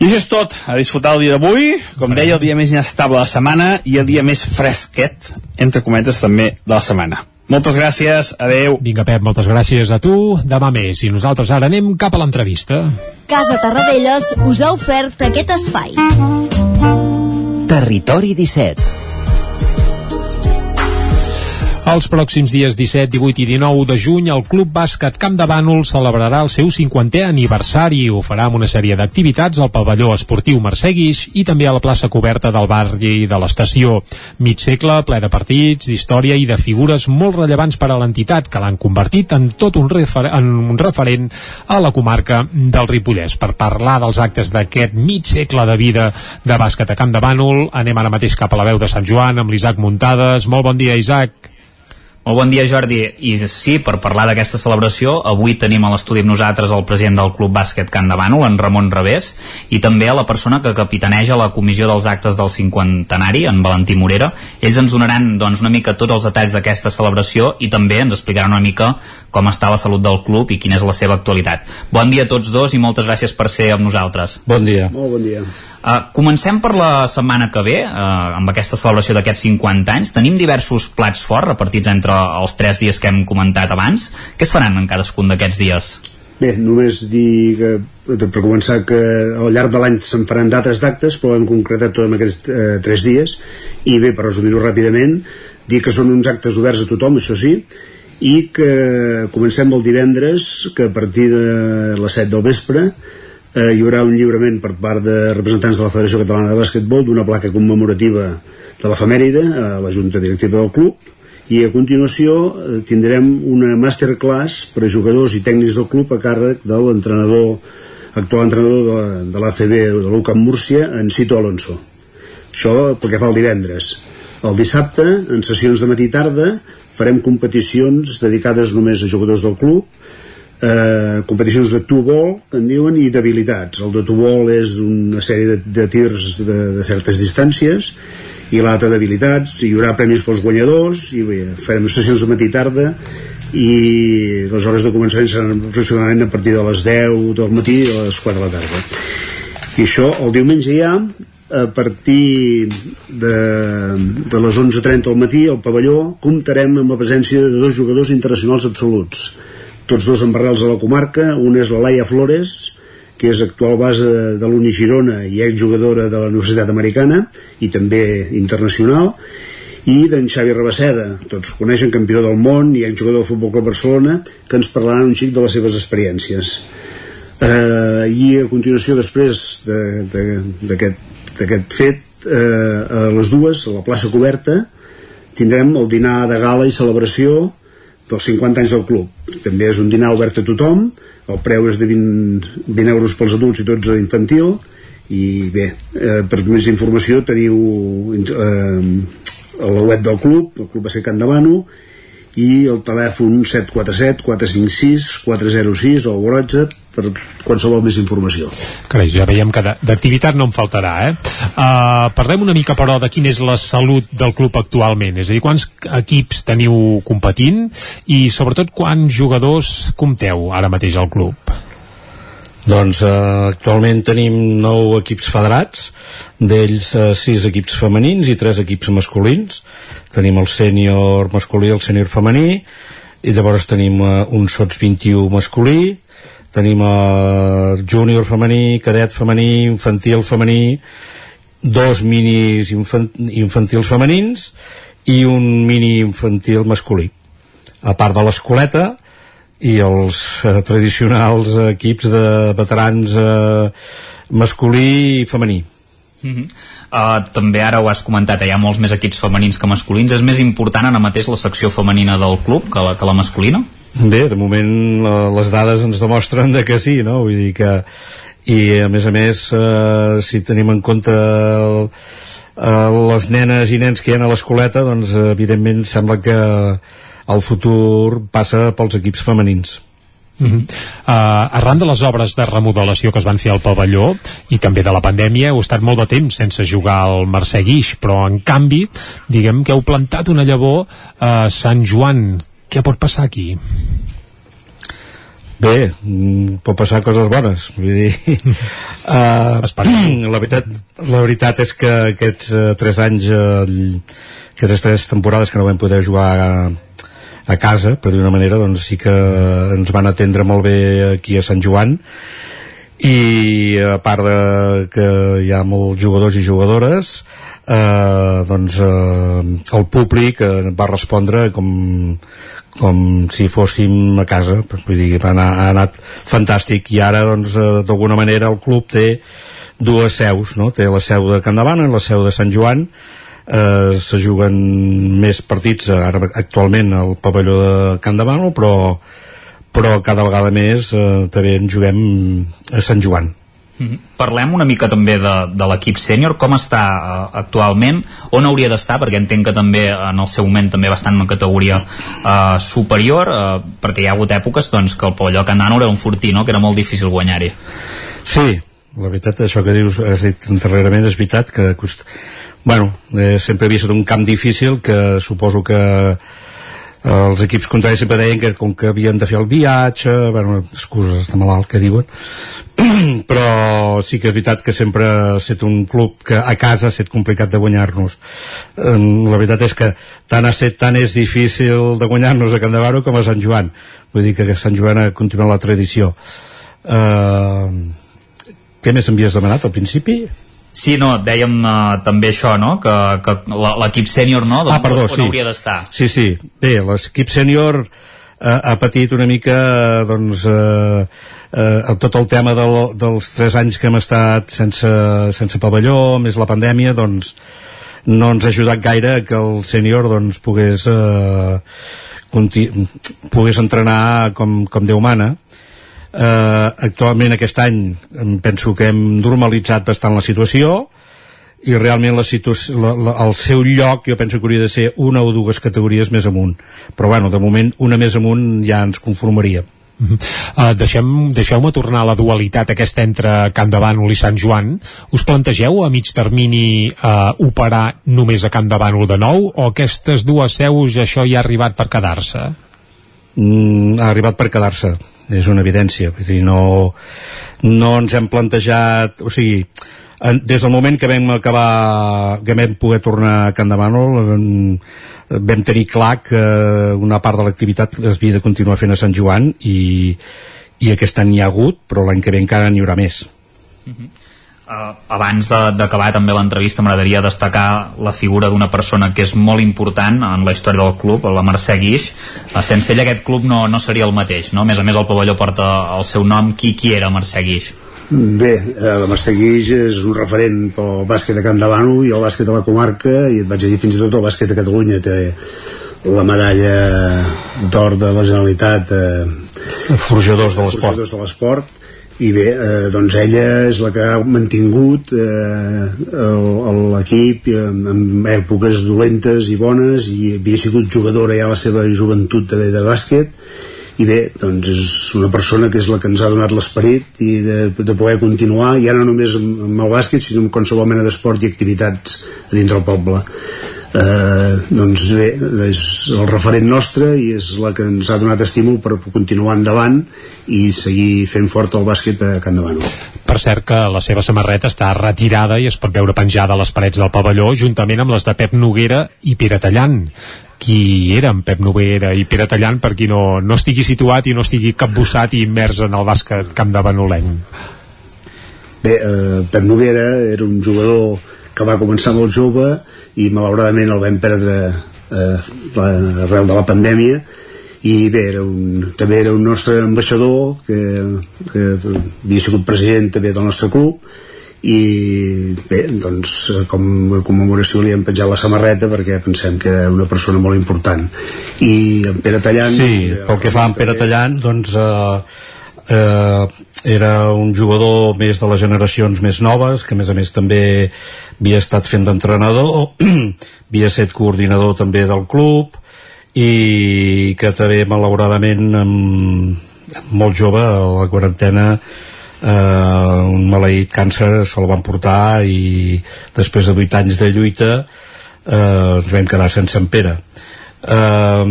I això és tot, a disfrutar el dia d'avui, com deia, el dia més inestable de la setmana i el dia més fresquet, entre cometes també, de la setmana. Moltes gràcies, adeu. Vinga, Pep, moltes gràcies a tu. Demà més. I nosaltres ara anem cap a l'entrevista. Casa Tarradellas us ha ofert aquest espai. Territori 17 Els pròxims dies 17, 18 i 19 de juny, el Club Bàsquet Camp de Bànol celebrarà el seu 50è aniversari. Ho farà amb una sèrie d'activitats al pavelló esportiu Mercè Guix i també a la plaça coberta del barri de l'estació. Mig segle, ple de partits, d'història i de figures molt rellevants per a l'entitat, que l'han convertit en tot un, refer en un referent a la comarca del Ripollès. Per parlar dels actes d'aquest mig segle de vida de bàsquet a Camp de Bànol, anem ara mateix cap a la veu de Sant Joan amb l'Isaac Muntades. Molt bon dia, Isaac. Molt bon dia, Jordi. I sí, per parlar d'aquesta celebració, avui tenim a l'estudi amb nosaltres el president del Club Bàsquet Can de Bànol, en Ramon Revés, i també a la persona que capitaneja la comissió dels actes del cinquantenari, en Valentí Morera. Ells ens donaran doncs, una mica tots els detalls d'aquesta celebració i també ens explicaran una mica com està la salut del club i quina és la seva actualitat. Bon dia a tots dos i moltes gràcies per ser amb nosaltres. Bon dia. Molt bon dia. Uh, comencem per la setmana que ve, uh, amb aquesta celebració d'aquests 50 anys. Tenim diversos plats forts repartits entre els tres dies que hem comentat abans. Què es faran en cadascun d'aquests dies? Bé, només dir que, per començar que al llarg de l'any se'n faran d'altres d'actes, però hem concretat tot en aquests eh, tres dies. I bé, per resumir-ho ràpidament, dir que són uns actes oberts a tothom, això sí, i que comencem el divendres, que a partir de les 7 del vespre eh, hi haurà un lliurament per part de representants de la Federació Catalana de Bàsquetbol d'una placa commemorativa de l'efemèride a la Junta Directiva del club. I a continuació eh, tindrem una masterclass per a jugadors i tècnics del club a càrrec de l'entrenador actual entrenador de, de l'ACB de l'UCAM Múrcia en Cito Alonso. Això pel que fa el divendres. El dissabte, en sessions de matí i tarda farem competicions dedicades només a jugadors del club eh, competicions de two-ball que en diuen i d'habilitats. El de two-ball és una sèrie de, de tirs de, de certes distàncies i l'altre d'habilitats. Hi haurà premis pels guanyadors i bé, farem sessions de matí i tarda i les hores de començament seran aproximadament a partir de les 10 del matí a les 4 de la tarda. I això el diumenge ja a partir de, de les 11.30 al matí al pavelló comptarem amb la presència de dos jugadors internacionals absoluts. Tots dos embarrals a la comarca. Un és la Laia Flores que és actual base de, l'Uni Girona i exjugadora de la Universitat Americana i també internacional. I d'en Xavi Rabaseda, tots coneixen campió del món i exjugador del Futbol Club Barcelona que ens parlaran un xic de les seves experiències. Eh, i a continuació després d'aquest d'aquest fet eh, a les dues, a la plaça coberta tindrem el dinar de gala i celebració dels 50 anys del club. També és un dinar obert a tothom el preu és de 20, 20 euros pels adults i 12 infantil i bé, eh, per més informació teniu eh, a la web del club el club ser Can Davano i el telèfon 747 456 406 o WhatsApp per qualsevol més informació. Carai, ja veiem que d'activitat no en faltarà, eh? Uh, parlem una mica, però, de quina és la salut del club actualment. És a dir, quants equips teniu competint i, sobretot, quants jugadors compteu ara mateix al club? Doncs eh, actualment tenim nou equips federats, d'ells eh, sis equips femenins i tres equips masculins. Tenim el sènior masculí i el sènior femení, i llavors tenim eh, un sots 21 masculí, tenim el júnior femení, cadet femení, infantil femení, dos minis infant, infantils femenins i un mini infantil masculí. A part de l'escoleta i els eh, tradicionals equips de veterans eh, masculí i femení. Mm -hmm. uh, també ara ho has comentat, hi ha molts més equips femenins que masculins és més important ara mateix la secció femenina del club que la, que la masculina? Bé, de moment les dades ens demostren de que sí, no? Vull dir que i a més a més eh, si tenim en compte el, eh, les nenes i nens que hi ha a l'escoleta doncs evidentment sembla que el futur passa pels equips femenins Uh -huh. uh, arran de les obres de remodelació que es van fer al pavelló i també de la pandèmia heu estat molt de temps sense jugar al Mercè Guix però en canvi diguem que heu plantat una llavor a Sant Joan què pot passar aquí? Bé, mm, pot passar coses bones vull dir uh, la, veritat, la veritat és que aquests uh, tres anys uh, aquestes tres temporades que no vam poder jugar a, a casa, per dir manera doncs sí que ens van atendre molt bé aquí a Sant Joan. I a part de que hi ha molts jugadors i jugadores eh, doncs eh, el públic eh, va respondre com, com si fóssim a casa. Vull dir, ha ha anat fantàstic. I ara doncs eh, d'alguna manera el club té dues seus no? té la seu de Can Davant i la seu de Sant Joan eh, se juguen més partits ara actualment al pavelló de Can Davant però, però cada vegada més eh, també en juguem a Sant Joan -hmm. Parlem una mica també de, de l'equip sènior, com està uh, actualment, on hauria d'estar, perquè entenc que també en el seu moment també va estar en una categoria uh, superior, uh, perquè hi ha hagut èpoques doncs, que el pavelló Can Dànol era un fortí, no? que era molt difícil guanyar-hi. Sí, la veritat, això que dius, has dit darrerament, és veritat que cost... bueno, eh, sempre havia estat un camp difícil que suposo que els equips contraris sempre deien que com que havien de fer el viatge bueno, excuses de malalt que diuen. Però sí que és veritat que sempre ha estat un club que a casa ha estat complicat de guanyar-nos. La veritat és que tant ha estat tant és difícil de guanyar-nos a Candavaro com a Sant Joan. Vull dir que Sant Joan ha continuat la tradició. Uh, què més havies demanat al principi? Sí, no, dèiem uh, també això, no? Que, que l'equip sènior, no? ah, perdó, on sí. hauria d'estar. Sí, sí. Bé, l'equip sènior uh, ha patit una mica, doncs, uh, uh, tot el tema del, dels tres anys que hem estat sense, sense pavelló, més la pandèmia, doncs, no ens ha ajudat gaire que el sènior doncs, pogués, eh, pogués entrenar com, com Déu mana. Eh, actualment aquest any penso que hem normalitzat bastant la situació i realment la la, la, el seu lloc jo penso que hauria de ser una o dues categories més amunt però bueno, de moment una més amunt ja ens conformaria Uh -huh. uh, Deixeu-me tornar a la dualitat aquesta entre Camp de Bànol i Sant Joan. Us plantegeu a mig termini uh, operar només a Camp de Bànol de nou o aquestes dues seus això ja ha arribat per quedar-se? Mm, ha arribat per quedar-se, és una evidència. Vull dir, no, no ens hem plantejat... O sigui, des del moment que vam acabar que vam poder tornar a Can de Bànol vam tenir clar que una part de l'activitat es havia de continuar fent a Sant Joan i, i aquest any hi ha hagut però l'any que ve encara n'hi haurà més uh -huh. Uh, abans d'acabar també l'entrevista m'agradaria destacar la figura d'una persona que és molt important en la història del club, la Mercè Guix uh, sense ell aquest club no, no seria el mateix no? a més a més el pavelló porta el seu nom qui, qui era Mercè Guix? Bé, eh, la Mercè Guix és un referent pel bàsquet de Camp de Bànol i el bàsquet de la comarca i et vaig dir fins i tot el bàsquet de Catalunya té la medalla d'or de la Generalitat eh, forjadors de l'esport de l'esport i bé, eh, doncs ella és la que ha mantingut eh, l'equip en, en èpoques dolentes i bones i havia sigut jugadora ja a la seva joventut de, de bàsquet i bé, doncs és una persona que és la que ens ha donat l'esperit i de, de poder continuar, ja no només amb el bàsquet, sinó amb qualsevol mena d'esport i activitats a dintre el poble. Eh, doncs bé, és el referent nostre i és la que ens ha donat estímul per continuar endavant i seguir fent fort el bàsquet a Can Davano. Per cert que la seva samarreta està retirada i es pot veure penjada a les parets del pavelló juntament amb les de Pep Noguera i Pere Tallant qui eren Pep Noguera i Pere Tallant per qui no, no estigui situat i no estigui capbussat i immers en el bàsquet camp de Banolenc Bé, eh, Pep Noguera era un jugador que va començar molt jove i malauradament el vam perdre eh, arrel de la pandèmia. I bé, era un, també era un nostre ambaixador que, que havia sigut president també del nostre club. I bé, doncs com a commemoració li hem penjat la samarreta perquè pensem que era una persona molt important. I en Pere Tallant Sí, pel que fa en Pere Tallant doncs eh, eh, era un jugador més de les generacions més noves que a més a més també havia estat fent d'entrenador havia estat coordinador també del club i que també malauradament molt jove a la quarantena eh, un maleït càncer se'l van portar i després de 8 anys de lluita eh, ens vam quedar sense en Pere. Eh,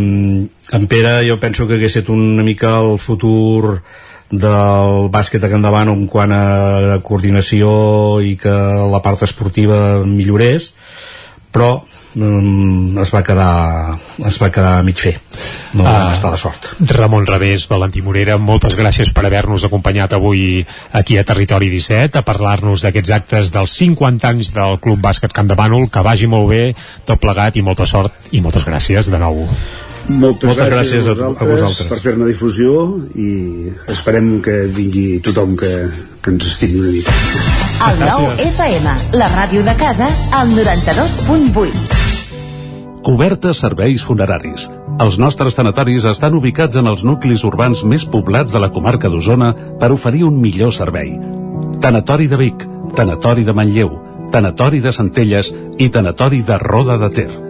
en Pere jo penso que hagués estat una mica el futur del bàsquet a Can Davant en quant a coordinació i que la part esportiva millorés però um, es va quedar es va quedar a mig fer. No va estar de sort. Ramon Revés, Valentí Morera moltes gràcies per haver-nos acompanyat avui aquí a Territori 17 a parlar-nos d'aquests actes dels 50 anys del Club Bàsquet Camp de Bànol que vagi molt bé, tot plegat i molta sort i moltes gràcies de nou moltes, moltes gràcies, gràcies a, vosaltres, a vosaltres per fer-ne difusió i esperem que vingui tothom que, que ens estimi una mica. El nou FM, la ràdio de casa, al 92.8. Cobertes serveis funeraris. Els nostres tanatoris estan ubicats en els nuclis urbans més poblats de la comarca d'Osona per oferir un millor servei. Tanatori de Vic, Tanatori de Manlleu, Tanatori de Centelles i Tanatori de Roda de Ter.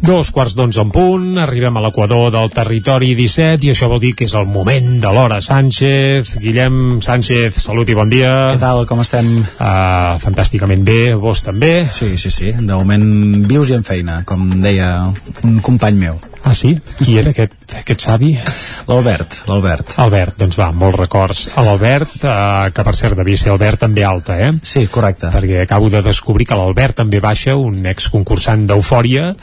Dos quarts d'onze en punt, arribem a l'equador del territori 17 i això vol dir que és el moment de l'hora Sánchez. Guillem Sánchez, salut i bon dia. Què tal, com estem? Uh, fantàsticament bé, vos també? Sí, sí, sí, de moment vius i en feina, com deia un company meu. Ah, sí? Qui era aquest, aquest savi? L'Albert, l'Albert. Albert, doncs va, molts records. A l'Albert, eh, que per cert devia ser Albert també alta, eh? Sí, correcte. Perquè acabo de descobrir que l'Albert també baixa, un exconcursant d'Eufòria,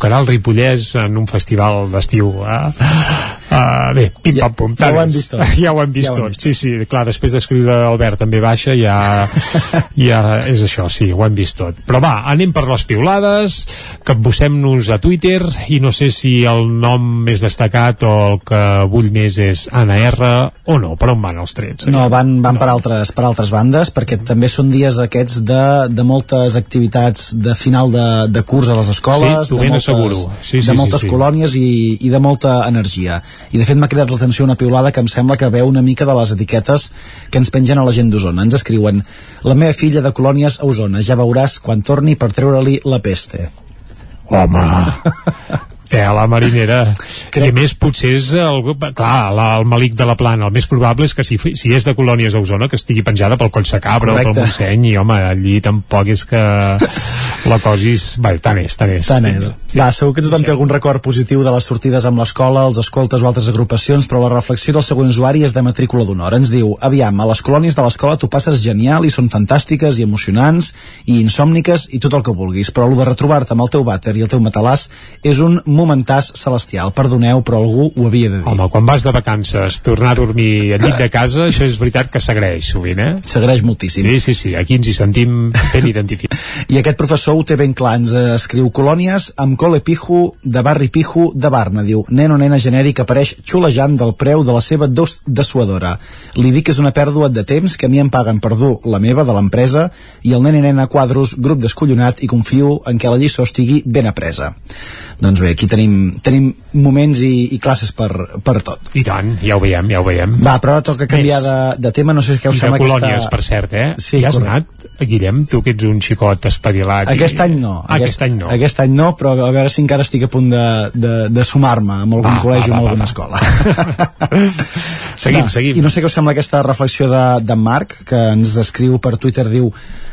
tocarà el Ripollès en un festival d'estiu. Eh? Uh, bé, pim pam pum ja ho hem vist tot. ja ho hem vist Ja ho hem tot, sí, sí, clar, després d'escriure Albert també baixa, ja, ja és això, sí, ho hem vist tot però va, anem per les piulades capbussem-nos a Twitter i no sé si el nom més destacat o el que vull més és Anna R o no, per on van els trets? No, van, van per, altres, per altres bandes, perquè també són dies aquests de, de moltes activitats de final de, de curs a les escoles, Sí, de moltes. Sí, sí, de sí, moltes sí. colònies i, i de molta energia. I de fet m'ha cridat l'atenció una piulada que em sembla que veu una mica de les etiquetes que ens pengen a la gent d'Osona. Ens escriuen, la meva filla de colònies a Osona, ja veuràs quan torni per treure-li la peste. Home, tela marinera. Crec... I a més, potser és el, clar, la, el malic de la plana. El més probable és que si, si és de colònies a Osona, que estigui penjada pel Coll Sacabra o pel. Montseny, i home, allí tampoc és que la cosis... Bé, tant és, tant és. Tant és. Sí. Va, segur que tothom té algun record positiu de les sortides amb l'escola, els escoltes o altres agrupacions, però la reflexió del següent usuari és de matrícula d'honor. Ens diu, aviam, a les colònies de l'escola tu passes genial i són fantàstiques i emocionants i insòmniques i tot el que vulguis, però el de retrobar-te amb el teu vàter i el teu matalàs és un momentàs celestial. Perdoneu, però algú ho havia de dir. Home, quan vas de vacances, tornar a dormir al llit de casa, això és veritat que s'agraeix sovint, eh? S'agraeix moltíssim. Sí, sí, sí, aquí ens hi sentim ben identificats. I aquest professor ho té ben clar, ens eh, escriu colònies amb cole piju de barri piju de Barna, diu, nen o nena genèric apareix xulejant del preu de la seva dos dessuadora. Li dic que és una pèrdua de temps que a mi em paguen per dur la meva de l'empresa i el nen i nena quadros, grup descollonat i confio en que la lliçó estigui ben apresa. Doncs bé, aquí tenim, tenim moments i, i classes per, per tot. I tant, ja ho veiem, ja ho veiem. Va, però ara toca canviar de, de tema, no sé què us sembla colònies, aquesta... per cert, eh? Sí, ja has correcte. anat, Guillem? Tu que ets un xicot espavilat. Aquest i... any no. Ah, aquest, any no. Aquest any no, però a veure si encara estic a punt de, de, de sumar-me amb algun Va, col·legi va, o amb va, alguna va. escola. Seguim, Va, seguim. I no sé què us sembla aquesta reflexió de, de Marc, que ens descriu per Twitter, diu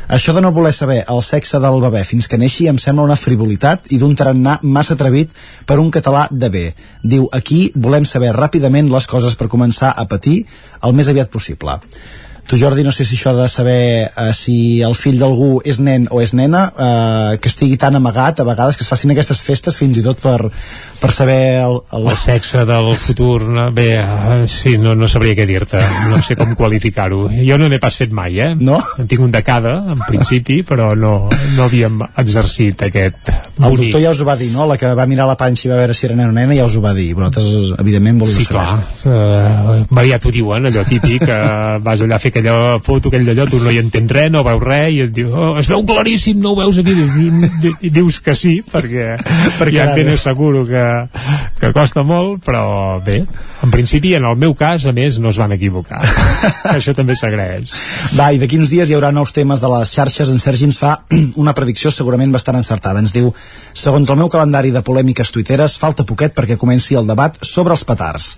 això de no voler saber el sexe del bebè fins que neixi em sembla una frivolitat i d'un tarannà massa atrevit per un català de bé. Diu, aquí volem saber ràpidament les coses per començar a patir el més aviat possible. Tu, Jordi, no sé si això de saber uh, si el fill d'algú és nen o és nena, uh, que estigui tan amagat, a vegades, que es facin aquestes festes fins i tot per, per saber el, el... el sexe del futur no? bé, uh, sí, no, no sabria què dir-te no sé com qualificar-ho jo no n'he pas fet mai, eh? No? En tinc un de cada, en principi, però no, no havíem exercit aquest El doctor ja us ho va dir, no? La que va mirar la panxa i va veure si era nen o nena ja us ho va dir. Vosaltres, evidentment, voleu Sí, saber. clar. Uh, Maria, t'ho diuen, allò típic, uh, vas allà a fer aquella foto, aquell d'allò, tu no hi entens res, no veus res, i et diu, oh, es veu claríssim, no ho veus aquí. I, i dius que sí, perquè, perquè ja et ben asseguro que, que costa molt, però bé, en principi, en el meu cas, a més, no es van equivocar. Això també s'agraeix. Va, i d'aquí uns dies hi haurà nous temes de les xarxes. En Sergi ens fa una predicció segurament bastant encertada. Ens diu, segons el meu calendari de polèmiques tuiteres, falta poquet perquè comenci el debat sobre els petards.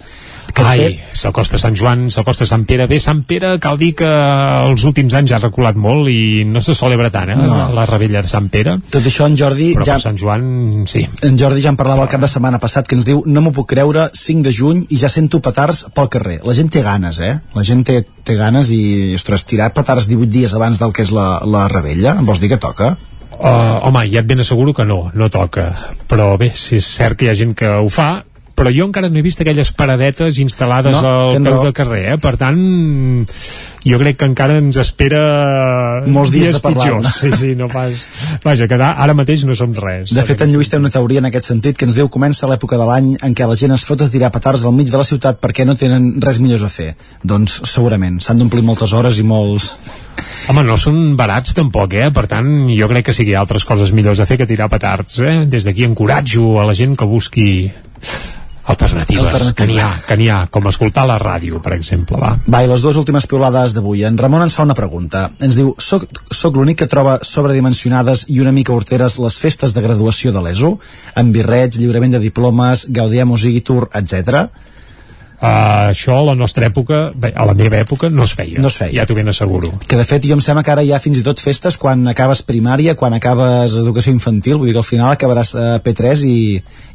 Que Ai, fet, s'acosta Sant Joan, s'acosta Sant Pere. Bé, Sant Pere cal dir que els últims anys ha reculat molt i no se celebra tant, eh? No. La rebella de Sant Pere. tot això en Jordi Però ja... per Sant Joan, sí. En Jordi ja en parlava el cap de setmana passat que ens diu no m'ho puc creure, 5 de juny i ja sento petards pel carrer. La gent té ganes, eh? La gent té, té ganes i, ostres, tirar petards 18 dies abans del que és la, la rebella, em vols dir que toca? Uh, home, ja et ben asseguro que no, no toca. Però bé, si és cert que hi ha gent que ho fa, però jo encara no he vist aquelles paradetes instal·lades No, al peu raó. de carrer, eh? Per tant, jo crec que encara ens espera Molts dies de parlar-ne. pitjors. Sí, sí, no pas... Vaja, que ara mateix no som res. De fet, en Lluís té una teoria en aquest sentit que ens diu comença l'època de l'any en què la gent es fot a tirar petards al mig de la ciutat perquè no tenen res millors a fer. Doncs segurament, s'han d'omplir moltes hores i molts... Home, no són barats tampoc, eh? Per tant, jo crec que sí que hi ha altres coses millors a fer que tirar petards, eh? Des d'aquí encoratjo a la gent que busqui alternatives, Alternatives. que n'hi ha, que n'hi ha, com escoltar la ràdio, per exemple, va. Va, i les dues últimes piulades d'avui. En Ramon ens fa una pregunta. Ens diu, soc, soc l'únic que troba sobredimensionades i una mica horteres les festes de graduació de l'ESO, amb birrets, lliurament de diplomes, Gaudiamo Zigitur, etc. Uh, això a la nostra època, bé, a la meva època, no es feia. No es feia. Ja t'ho ben asseguro. Que de fet jo em sembla que ara hi ha fins i tot festes quan acabes primària, quan acabes educació infantil, vull dir que al final acabaràs a P3 i,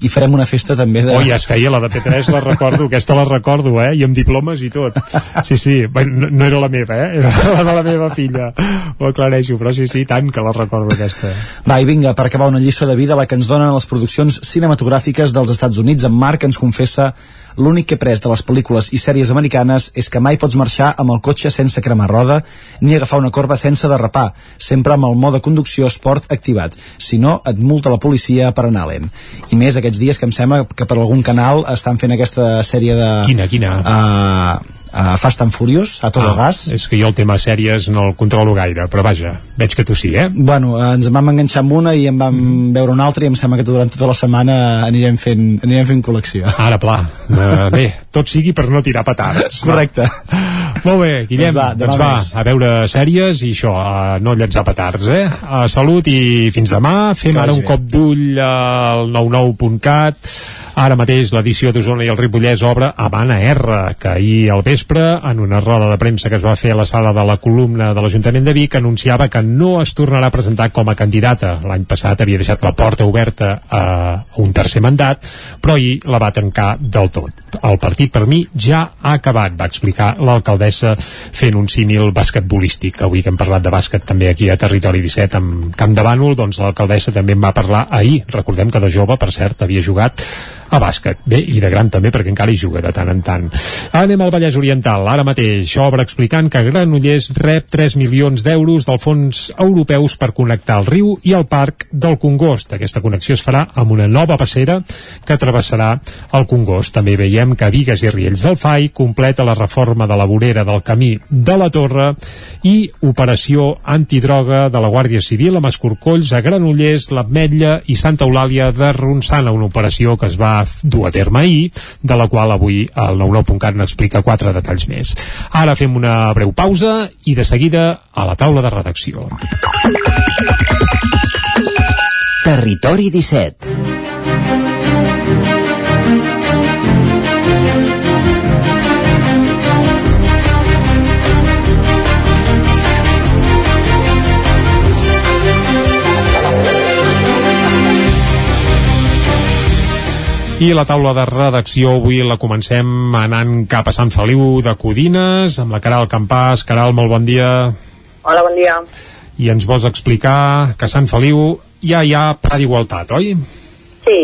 i farem una festa també de... Oh, ja es feia, la de P3 la recordo, aquesta la recordo, eh? I amb diplomes i tot. Sí, sí, bé, no, no era la meva, eh? Era la de la meva filla. Ho aclareixo, però sí, sí, tant que la recordo aquesta. Va, i vinga, per acabar una lliçó de vida, la que ens donen les produccions cinematogràfiques dels Estats Units. En Marc ens confessa l'únic que he pres de les pel·lícules i sèries americanes és que mai pots marxar amb el cotxe sense cremar roda ni agafar una corba sense derrapar, sempre amb el mode conducció esport activat. Si no, et multa la policia per anar lent. I més aquests dies que em sembla que per algun canal estan fent aquesta sèrie de... Quina, quina? Uh, uh, Fast and Furious, a tot ah, gas. És que jo el tema sèries no el controlo gaire, però vaja, veig que tu sí, eh? Bueno, ens vam enganxar amb una i en vam mm. veure una altra i em sembla que durant tota la setmana anirem fent, anirem fent col·lecció. Ara, pla. Uh, bé, tot sigui per no tirar petards. Correcte. Molt bé, Guillem, Doncs va, doncs va, més. a veure sèries i això, uh, no llançar petards, eh? Uh, salut i fins demà. Fem Que ara un bé. cop d'ull al 99.cat. Ara mateix l'edició d'Osona i el Ripollès obre Habana R, que ahir al vespre, en una roda de premsa que es va fer a la sala de la columna de l'Ajuntament de Vic, anunciava que no es tornarà a presentar com a candidata. L'any passat havia deixat la porta oberta a un tercer mandat, però ahir la va tancar del tot. El partit per mi ja ha acabat, va explicar l'alcaldessa fent un símil basquetbolístic. Avui que hem parlat de bàsquet també aquí a Territori 17 amb Camp de Bànol, doncs l'alcaldessa també en va parlar ahir. Recordem que de jove, per cert, havia jugat a bàsquet. Bé, i de gran també, perquè encara hi juga de tant en tant. Anem al Vallès Oriental. Ara mateix, obre explicant que Granollers rep 3 milions d'euros del fons europeus per connectar el riu i el parc del Congost. Aquesta connexió es farà amb una nova passera que travessarà el Congost. També veiem que Vigues i Riells del FAI completa la reforma de la vorera del camí de la Torre i operació antidroga de la Guàrdia Civil amb escorcolls a Granollers, l'Ametlla i Santa Eulàlia de Ronçana, una operació que es va dur a terme ahir, de la qual avui el 99.cat n'explica quatre detalls més. Ara fem una breu pausa i de seguida a la taula de redacció. Territori 17 I la taula de redacció avui la comencem anant cap a Sant Feliu de Codines, amb la Caral Campàs. Caral, molt bon dia. Hola, bon dia. I ens vols explicar que Sant Feliu ja hi ha pla d'igualtat, oi? Sí,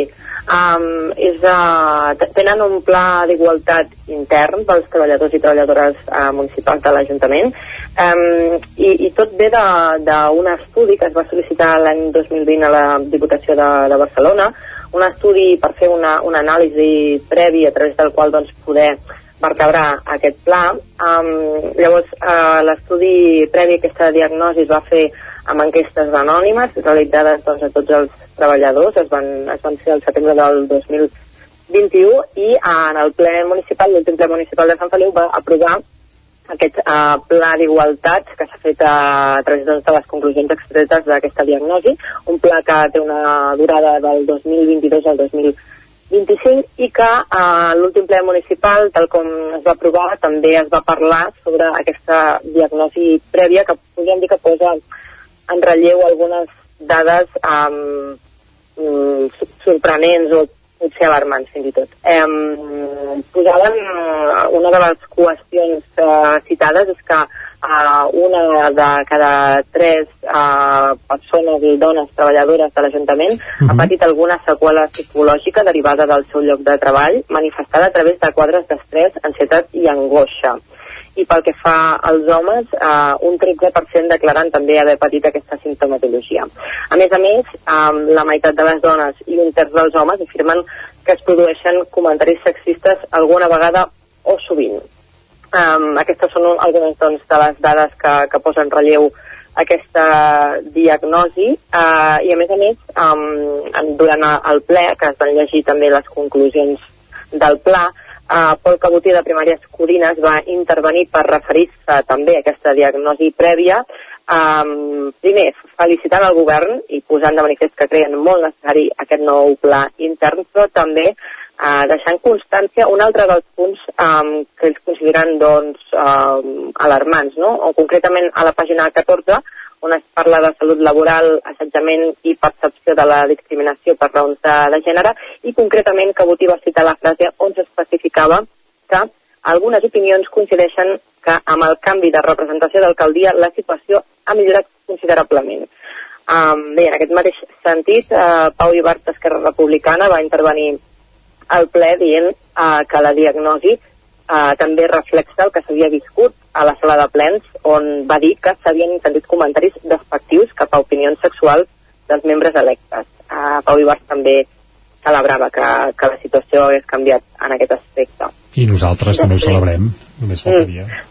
um, és, uh, tenen un pla d'igualtat intern pels treballadors i treballadores uh, municipals de l'Ajuntament um, i, i tot ve d'un estudi que es va sol·licitar l'any 2020 a la Diputació de, de Barcelona un estudi per fer una, una anàlisi previ a través del qual doncs, poder vertebrar aquest pla. Um, llavors, uh, l'estudi previ a aquesta diagnosi es va fer amb enquestes anònimes realitzades doncs, a tots els treballadors, es van, es van fer el setembre del 2021 i en el ple municipal, l'últim ple municipal de Sant Feliu va aprovar aquest uh, pla d'igualtat que s'ha fet a, a través doncs, de les conclusions extretes d'aquesta diagnosi, un pla que té una durada del 2022 al 2025 i que a uh, l'últim ple municipal, tal com es va aprovar, també es va parlar sobre aquesta diagnosi prèvia que podríem dir que posa en relleu algunes dades um, sorprenents o potser alarmants fins i tot. Eh, posaven una de les qüestions uh, citades és que uh, una de cada tres uh, persones i dones treballadores de l'Ajuntament uh -huh. ha mhm. patit alguna seqüela psicològica derivada del seu lloc de treball manifestada a través de quadres d'estrès, ansietat i angoixa i pel que fa als homes, eh, un 13% declaren també haver patit aquesta sintomatologia. A més a més, eh, la meitat de les dones i un terç dels homes afirmen que es produeixen comentaris sexistes alguna vegada o sovint. Um, aquestes són algunes doncs, de les dades que, que posen en relleu aquesta diagnosi. Uh, i a més a més um, durant el ple que es van llegir també les conclusions del pla uh, Pol Cabotí de Primàries Codines va intervenir per referir-se també a aquesta diagnosi prèvia. Um, primer, felicitant el govern i posant de manifest que creien molt necessari aquest nou pla intern, però també deixant constància un altre dels punts um, que ells consideren doncs, um, alarmants, no? o concretament a la pàgina 14 on es parla de salut laboral, assetjament i percepció de la discriminació per raons de, de gènere, i concretament que Botí va citar la frase on s'especificava que algunes opinions coincideixen que amb el canvi de representació d'alcaldia la situació ha millorat considerablement. Um, bé, en aquest mateix sentit, uh, Pau Ibart d'Esquerra Republicana va intervenir al ple dient uh, que la diagnosi uh, també reflexa el que s'havia viscut a la sala de plens on va dir que s'havien sentit comentaris despectius cap a opinions sexuals dels membres electes. Uh, Pau Ibarz també celebrava que, que la situació hagués canviat en aquest aspecte. I nosaltres també ho celebrem, només faltaria. Mm.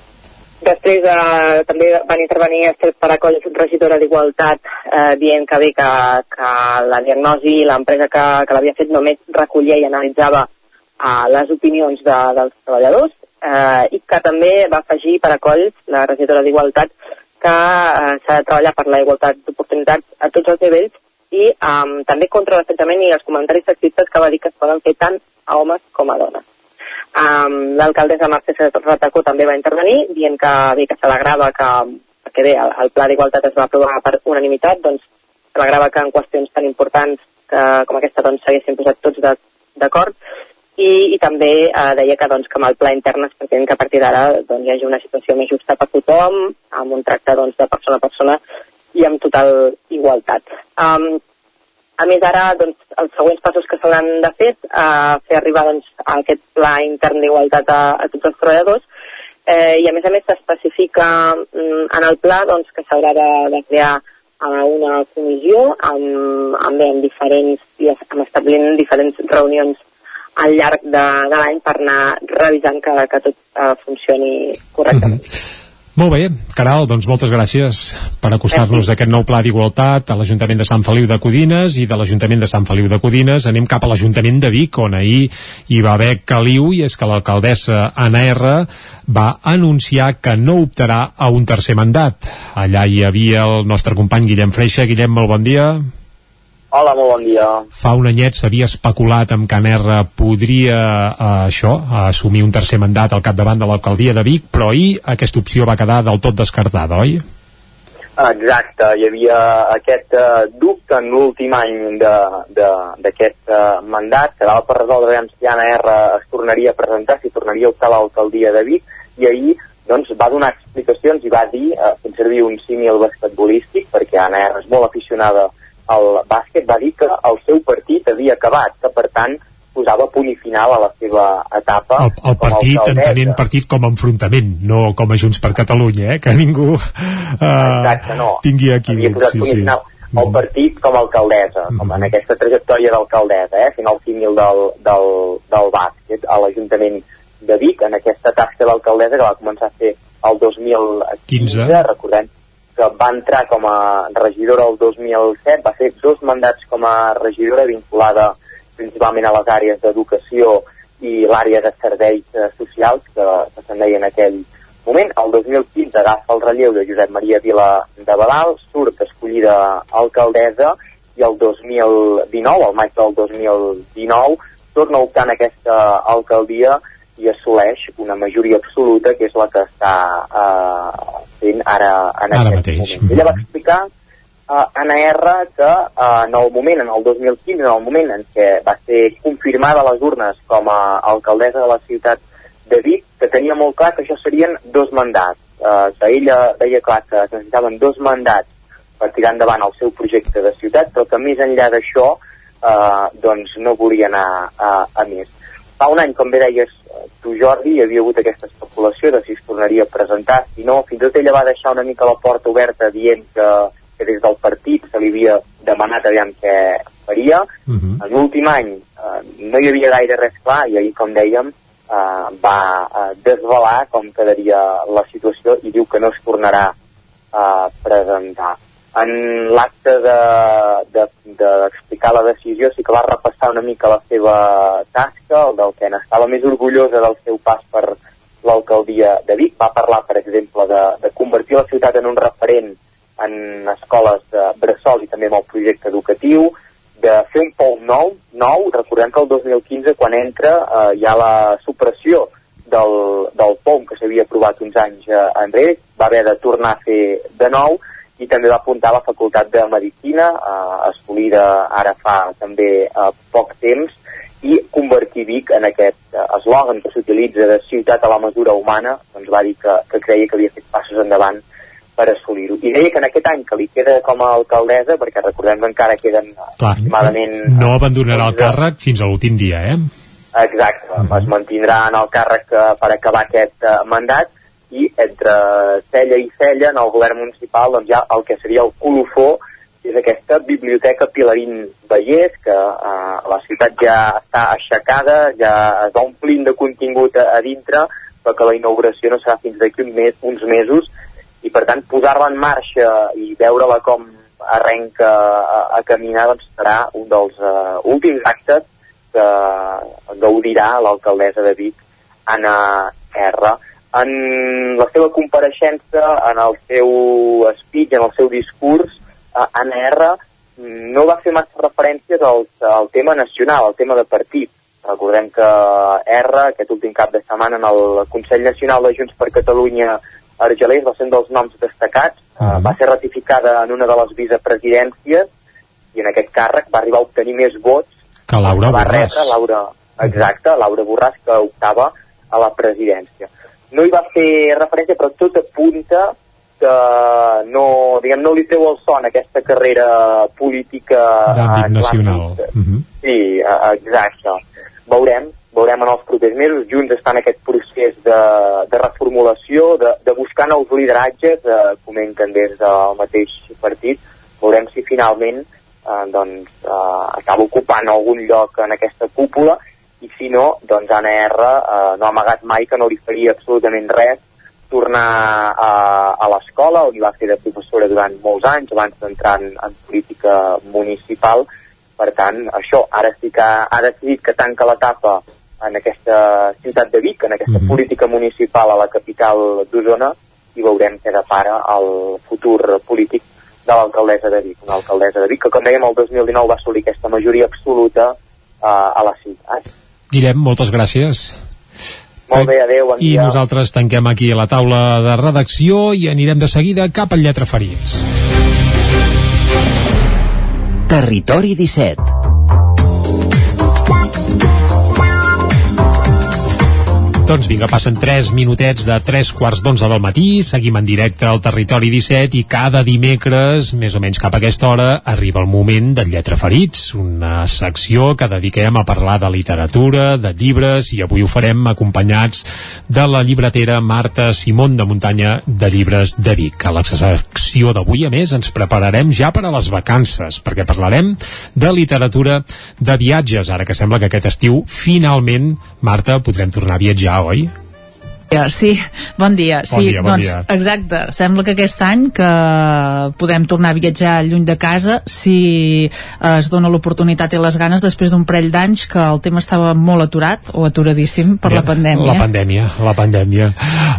Després eh, també van intervenir Estel Paracoll, regidora d'Igualtat, eh, dient que bé que, que la diagnosi l'empresa que, que l'havia fet només recollia i analitzava eh, les opinions de, dels treballadors eh, i que també va afegir per Colls, la regidora d'Igualtat, que eh, s'ha de treballar per la igualtat d'oportunitats a tots els nivells i eh, també contra l'assetjament i els comentaris sexistes que va dir que es poden fer tant a homes com a dones. Um, L'alcaldessa Mercè Ratacó també va intervenir dient que bé que s'alegrava que, que bé, el, el pla d'igualtat es va aprovar per unanimitat, doncs s'alegrava que en qüestions tan importants que, com aquesta doncs posat tots d'acord i, i també eh, deia que, doncs, que amb el pla intern es pretén que a partir d'ara doncs, hi hagi una situació més justa per tothom, amb un tracte doncs, de persona a persona i amb total igualtat. Um, a més, ara, doncs, els següents passos que l'han de fer, eh, fer arribar doncs, a aquest pla intern d'igualtat a, a tots els treballadors, eh, i a més a més s'especifica mm, en el pla doncs, que s'haurà de, de crear eh, una comissió amb, amb, amb diferents, amb establint diferents reunions al llarg de, de l'any per anar revisant que, que tot uh, funcioni correctament. Mm -hmm. Molt bé, Caral, doncs moltes gràcies per acostar-nos a aquest nou pla d'igualtat a l'Ajuntament de Sant Feliu de Codines i de l'Ajuntament de Sant Feliu de Codines anem cap a l'Ajuntament de Vic on ahir hi va haver caliu i és que l'alcaldessa Anna R va anunciar que no optarà a un tercer mandat. Allà hi havia el nostre company Guillem Freixa. Guillem, molt bon dia. Hola, molt bon dia. Fa un anyet s'havia especulat amb Can R podria eh, això, assumir un tercer mandat al capdavant de l'alcaldia de Vic, però ahir aquesta opció va quedar del tot descartada, oi? Exacte, hi havia aquest uh, dubte en l'últim any d'aquest uh, mandat, quedava per resoldre si Anna R es tornaria a presentar, si tornaria a optar a l'alcaldia de Vic, i ahir doncs, va donar explicacions i va dir, uh, fent servir un símil basquetbolístic, perquè Anna R és molt aficionada al bàsquet, va dir que el seu partit havia acabat, que per tant posava punt i final a la seva etapa el, el partit, entenent partit com a enfrontament no com a Junts per Catalunya eh? que ningú uh, Exacte, no. tingui aquí sí, sí. final el mm. partit com a alcaldessa, mm. com en aquesta trajectòria d'alcaldessa, eh, fent el símil del, del, del bàsquet a l'Ajuntament de Vic, en aquesta tasca d'alcaldessa que va començar a fer el 2015, 15. recordem que va entrar com a regidora el 2007, va fer dos mandats com a regidora vinculada principalment a les àrees d'educació i l'àrea de serveis eh, socials que, que se'n deia en aquell moment. El 2015 agafa el relleu de Josep Maria Vila de Badal, surt escollida alcaldessa i el 2019, el maig del 2019, torna a optar en aquesta alcaldia i assoleix una majoria absoluta que és la que està eh, fent ara en ara mateix. moment. Ella va explicar uh, Anna R que uh, en el moment, en el 2015, en el moment en què va ser confirmada a les urnes com a alcaldessa de la ciutat de Vic, que tenia molt clar que això serien dos mandats. Uh, que ella deia clar que es necessitaven dos mandats per tirar endavant el seu projecte de ciutat, però que més enllà d'això uh, doncs no volia anar a, a més. Fa un any, com bé deies tu, Jordi, hi havia hagut aquesta especulació de si es tornaria a presentar, si no, fins i tot ella va deixar una mica la porta oberta dient que que des del partit se li havia demanat aviam què faria. Uh -huh. En l'últim any eh, no hi havia gaire res clar i ahir, com dèiem, eh, va eh, desvelar com quedaria la situació i diu que no es tornarà a presentar. En l'acte d'explicar de, de, la decisió sí que va repassar una mica la seva tasca, el del que n'estava més orgullosa del seu pas per l'alcaldia de Vic. Va parlar, per exemple, de, de convertir la ciutat en un referent en escoles de bressol i també amb el projecte educatiu, de fer un pou nou, nou, recordem que el 2015 quan entra eh, hi ha la supressió del, del POM que s'havia aprovat uns anys eh, enrere, va haver de tornar a fer de nou i també va apuntar a la Facultat de Medicina, eh, escollida ara fa també eh, poc temps, i convertir Vic en aquest eh, eslògan que s'utilitza de ciutat a la mesura humana, doncs va dir que, que creia que havia fet passos endavant per assolir-ho. I deia que en aquest any que li queda com a alcaldessa, perquè recordem que encara queden Clar, aproximadament... No abandonarà el càrrec fins a l'últim dia, eh? Exacte, uh -huh. es mantindrà en el càrrec uh, per acabar aquest uh, mandat i entre cella i cella en el govern municipal doncs, hi ha el que seria el colofó és aquesta biblioteca Pilarín Vallès, que uh, la ciutat ja està aixecada, ja es va omplint de contingut a, a dintre, però que la inauguració no serà fins d'aquí un mes, uns mesos, i per tant posar-la en marxa i veure-la com arrenca a, a caminar doncs serà un dels uh, últims actes que gaudirà l'alcaldessa de Vic, Anna R. En la seva compareixença, en el seu speech, en el seu discurs, Anna R no va fer massa referències al, al tema nacional, al tema de partit. Recordem que R, aquest últim cap de setmana, en el Consell Nacional de Junts per Catalunya Argelers va ser un dels noms destacats, uh -huh. uh, va ser ratificada en una de les vicepresidències i en aquest càrrec va arribar a obtenir més vots que Laura va Borràs. Rebre, Laura, exacte, Laura Borràs, que optava a la presidència. No hi va fer referència, però tot apunta que no, diguem, no li treu el son aquesta carrera política d'àmbit nacional. Uh -huh. Sí, exacte. Veurem, veurem en els propers mesos. Junts està en aquest procés de, de reformulació, de, de buscar nous lideratges, eh, comenten des del mateix partit. Veurem si finalment eh, doncs, eh, acaba ocupant algun lloc en aquesta cúpula i si no, doncs Anna R eh, no ha amagat mai que no li faria absolutament res tornar a, a l'escola, on hi va fer de professora durant molts anys, abans d'entrar en, en política municipal. Per tant, això, ara sí que ha decidit que tanca l'etapa en aquesta ciutat de Vic, en aquesta mm -hmm. política municipal a la capital d'Osona, i veurem què depara el futur polític de l'alcaldessa de Vic, una alcaldessa de Vic que, com dèiem, el 2019 va assolir aquesta majoria absoluta uh, a la ciutat. Guillem, moltes gràcies. Molt bé, adeu, bon I dia. nosaltres tanquem aquí la taula de redacció i anirem de seguida cap al Lletra Ferits. Territori 17 Doncs vinga, passen 3 minutets de 3 quarts d'11 del matí, seguim en directe al Territori 17 i cada dimecres, més o menys cap a aquesta hora, arriba el moment del Lletra Ferits, una secció que dediquem a parlar de literatura, de llibres, i avui ho farem acompanyats de la llibretera Marta Simón de Muntanya de Llibres de Vic. A la secció d'avui, a més, ens prepararem ja per a les vacances, perquè parlarem de literatura de viatges, ara que sembla que aquest estiu, finalment, Marta, podrem tornar a viatjar, oi? Sí, bon dia. Bon sí, dia, bon doncs, dia. Exacte. Sembla que aquest any que podem tornar a viatjar lluny de casa si eh, es dona l'oportunitat i les ganes després d'un parell d'anys que el tema estava molt aturat o aturadíssim per la pandèmia. La pandèmia, la pandèmia.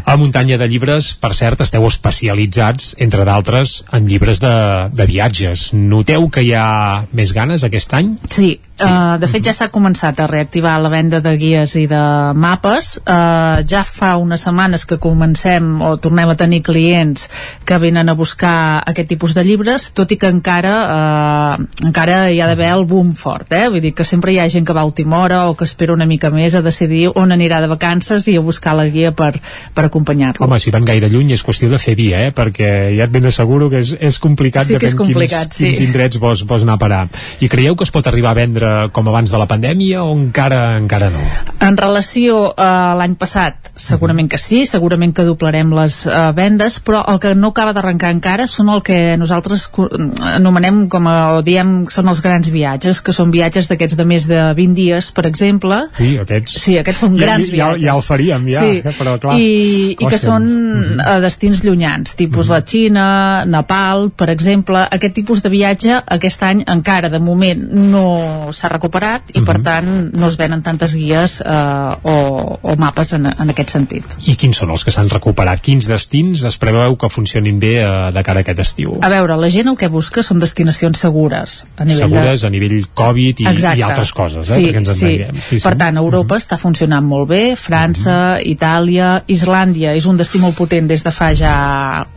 A Muntanya de Llibres, per cert, esteu especialitzats, entre d'altres, en llibres de, de viatges. Noteu que hi ha més ganes aquest any? Sí, sí. Uh, de fet ja s'ha començat a reactivar la venda de guies i de mapes uh, ja fa unes setmanes que comencem o tornem a tenir clients que venen a buscar aquest tipus de llibres tot i que encara uh, encara hi ha d'haver el boom fort eh? vull dir que sempre hi ha gent que va a última hora o que espera una mica més a decidir on anirà de vacances i a buscar la guia per, per acompanyar-lo Home, si van gaire lluny és qüestió de fer via, eh? perquè ja et ben asseguro que és, és complicat Sí que és complicat, quins, sí. quins indrets vols, vols anar a parar. I creieu que es pot arribar a vendre com abans de la pandèmia o encara encara no? En relació a l'any passat, segurament que sí, segurament que doblarem les uh, vendes, però el que no acaba d'arrencar encara són el que nosaltres anomenem com a, o diem són els grans viatges, que són viatges d'aquests de més de 20 dies, per exemple. Sí, aquests... Sí, aquests són Ja- grans ja, viatges. Ja el faríem, ja, Sí. però clar... I, i que són a destins llunyans, tipus la Xina, Nepal, per exemple. Aquest tipus de viatge aquest any encara de moment no s'ha recuperat i per tant no es venen tantes guies eh, o, o mapes en, en aquest sentit. I quins són els que s'han recuperat? Quins destins es preveu que funcionin bé eh, de cara a aquest estiu? A veure, la gent el que busca són destinacions segures a nivell Segures de... a nivell Covid i, Exacte. i altres coses, eh? Sí, perquè ens sí. entenguem. Sí, sí. Per tant, Europa està funcionant molt bé, França, Itàlia, Islàndia és un destí molt potent des de fa ja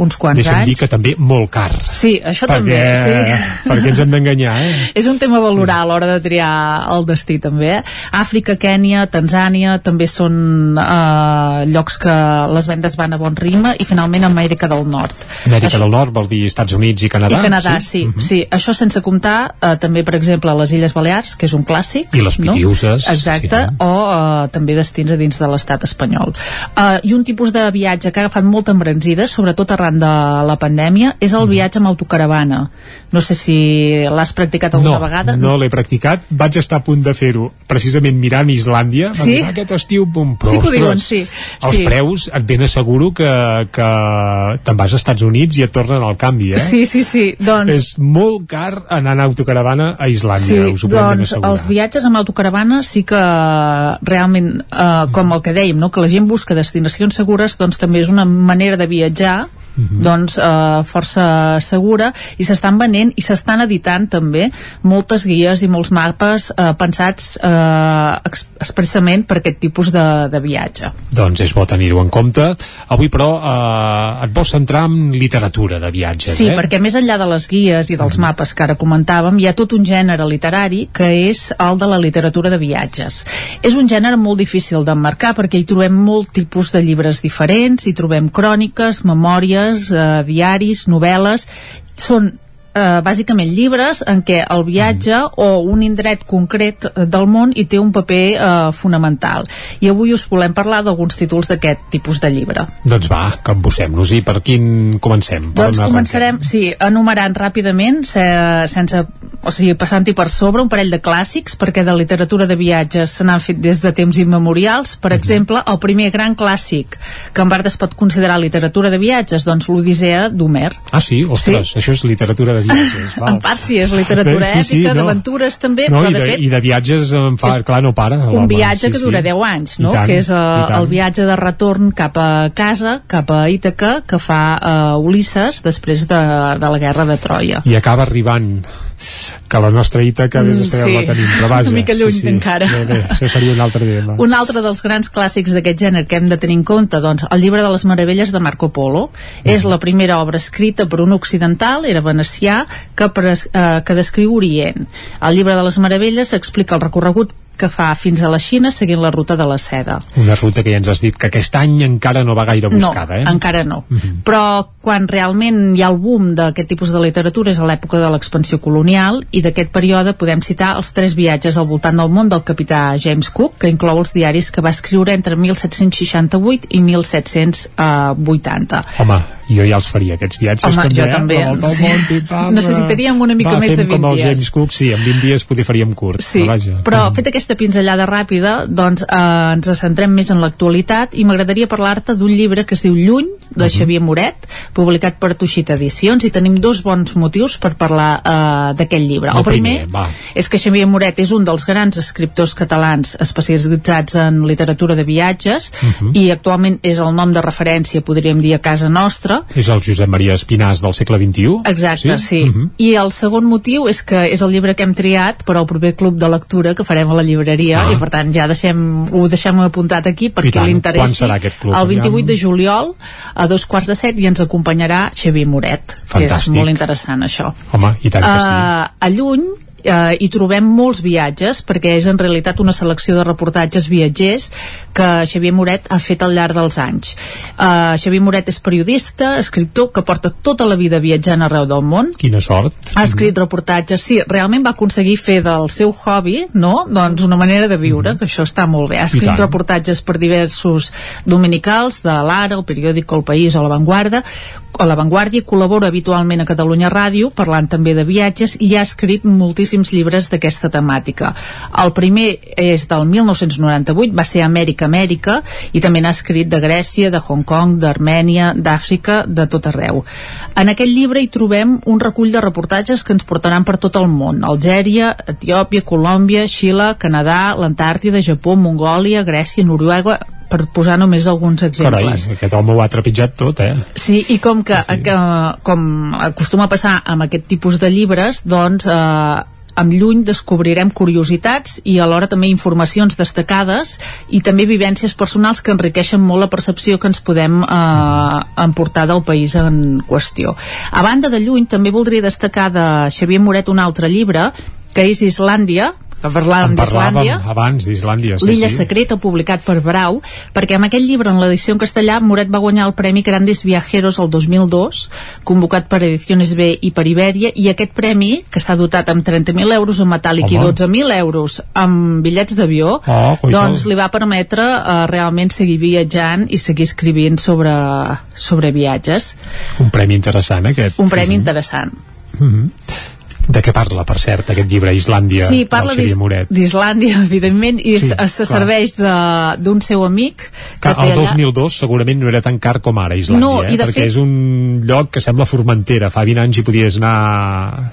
uns quants Deixa'm anys. dir que també molt car. Sí, això perquè, també, sí. perquè ens hem d'enganyar, eh? És un tema a valorar a l'hora de triar el destí també. eh? Àfrica, Kènia, Tanzània també són eh, llocs que les vendes van a bon ritme i finalment Amèrica del Nord. Amèrica del Nord vol dir Estats Units i Canadà? I Canadà, sí, sí. sí. Això sense comptar eh, també, per exemple, les Illes Balears, que és un clàssic. I les Pitiuses, No? Exacte, sí. o eh, també destins a dins de l'estat espanyol. Eh, I un tipus de viatge que ha agafat molta embranzida, sobretot arran de la pandèmia, és el viatge amb autocaravana. No sé si l'has practicat alguna no, vegada. No l'he practicat, vaig estar a punt de fer-ho precisament mirant Islàndia Sí? dir, "Ah, aquest estiu bum, però Sí ostres, diuen, sí. els Sí. preus et ben asseguro que, que te'n vas als Estats Units i et tornen al canvi eh? Sí, sí, sí. Doncs, és molt car anar en autocaravana a Islàndia Sí, us ho doncs els viatges amb autocaravana sí que realment, eh, com el que dèiem, no? que la gent busca destinacions segures, doncs també és una manera de viatjar doncs eh, força segura i s'estan venent i s'estan editant també moltes guies i molts mapes eh, pensats eh, ex expressament per aquest tipus de, de viatge. doncs és bo tenir-ho en compte avui però eh, et vols centrar en literatura de viatges Sí, eh? perquè més enllà de les guies i dels mapes que ara comentàvem, hi ha tot un gènere literari que és el de la literatura de viatges. És un gènere molt difícil d'emmarcar perquè hi trobem molt tipus de llibres diferents, hi trobem cròniques, memòries, eh, diaris, novel·les... Són eh, bàsicament llibres en què el viatge o un indret concret eh, del món hi té un paper eh, fonamental. I avui us volem parlar d'alguns títols d'aquest tipus de llibre. doncs va, que embossem-nos-hi per quin comencem? Per Doncs on començarem, sí, enumerant ràpidament, se, sense, o sigui, passant-hi per sobre un parell de clàssics, perquè de literatura de viatges se n'han fet des de temps immemorials. Per exemple, el primer gran clàssic que en part es pot considerar literatura de viatges, doncs l'Odissea d'Homer. Ah, sí? Ostres, això és literatura de viatges. Val. En part sí, és literatura Bé, sí, sí, èpica, no. d'aventures també, no, però i de, de, fet i de viatges em fa, clar, no para un viatge sí, que sí. dura 10 anys, no? Tant, que és uh, i tant. el viatge de retorn cap a casa, cap a Ítaca, que fa uh, Ulisses després de, de la guerra de Troia. i acaba arribant que la nostra Ítaca vés a saber sí. la tenim, però vaja. Una mica lluny sí, sí. encara. Bé, bé, això seria un altre tema. Un altre dels grans clàssics d'aquest gènere que hem de tenir en compte, doncs, el llibre de les meravelles de Marco Polo. Mm. És la primera obra escrita per un occidental, era venecià, que, pres, eh, que descriu Orient. El llibre de les meravelles explica el recorregut que fa fins a la Xina seguint la ruta de la seda. Una ruta que ja ens has dit que aquest any encara no va gaire buscada, no, eh? encara no. Mm -hmm. Però quan realment hi ha el boom d'aquest tipus de literatura és a l'època de l'expansió colonial i d'aquest període podem citar els tres viatges al voltant del món del capità James Cook, que inclou els diaris que va escriure entre 1768 i 1780. Home, jo ja els faria, aquests viatges Home, també, jo eh? també. Sí. món, pam, Necessitaríem una mica va, més de fem 20 com el dies. James Cook, sí, en 20 dies poder faríem curt. Sí, però vaja. però fet aquesta pinzellada ràpida, doncs eh, ens centrem més en l'actualitat i m'agradaria parlar-te d'un llibre que es diu Lluny, de Xavier Moret, publicat per Tuixit Edicions, i tenim dos bons motius per parlar eh, d'aquest llibre. El El primer, primer, va. és que Xavier Moret és un dels grans escriptors catalans especialitzats en literatura de viatges Mhm. i actualment és el nom de referència, podríem dir, a casa nostra, És el Josep Maria Espinàs del segle XXI? Exacte, sí. sí. Mhm. I el segon motiu és que és el llibre que hem triat per al proper club de lectura que farem a la llibreria Ah. i per tant ja deixem, ho deixem apuntat aquí perquè tant. li interessi. Quan serà aquest club? El 28 Aviam. de juliol a dos quarts de set i ens acompanyarà Xavier Moret, que és Fantàstic. molt interessant això. Home, i tant que sí. Uh, a Lluny eh, hi trobem molts viatges perquè és en realitat una selecció de reportatges viatgers que Xavier Moret ha fet al llarg dels anys uh, Xavier Moret és periodista, escriptor que porta tota la vida viatjant arreu del món Quina sort. ha escrit reportatges, sí, realment va aconseguir fer del seu hobby, no?, doncs una manera de viure, que això està molt bé. Ha escrit reportatges per diversos dominicals, de l'Ara, el periòdic El País o La Vanguardia, a La Vanguardia col·labora habitualment a Catalunya Ràdio, parlant també de viatges, i ha escrit moltíssims llibres d'aquesta temàtica. El primer és del 1998, va ser Amèrica, Amèrica, i també n'ha escrit de Grècia, de Hong Kong, d'Armènia, d'Àfrica, de tot arreu. En aquest llibre hi trobem un recull de reportatges que ens portaran per tot el món. Algèria, Etiòpia, Colòmbia, Xile, Canadà, l'Antàrtida, Japó, Mongòlia, Grècia, Noruega, per posar només alguns Carai, exemples. aquest home ho ha trepitjat tot, eh? Sí, i com que, sí. que com acostuma a passar amb aquest tipus de llibres, doncs eh, amb lluny descobrirem curiositats i alhora també informacions destacades i també vivències personals que enriqueixen molt la percepció que ens podem eh, emportar del país en qüestió. A banda de lluny, també voldria destacar de Xavier Moret un altre llibre que és Islàndia, parlàvem d'Islàndia, abans d'Islàndia. Sí, L'illa sí. secreta, publicat per Brau, perquè amb aquest llibre, en l'edició en castellà, Moret va guanyar el Premi Grandes Viajeros el 2002, convocat per Ediciones B i per Ibèria, i aquest premi, que està dotat amb 30.000 euros en metàl·lic i Home. 12.000 euros amb bitllets d'avió, Oh, doncs li va permetre eh, realment seguir viatjant i seguir escrivint sobre, sobre viatges. Un premi interessant, aquest. Un premi sí, sí. interessant. Mhm. De què parla, per cert, aquest llibre, Islàndia, Sí, parla d'Islàndia, evidentment, i Sí, se serveix d'un seu amic que Que el allà... 2002 segurament no era tan car com ara Islàndia, No, eh? perquè fet- és un lloc que sembla Formentera. Fa 20 anys hi podies anar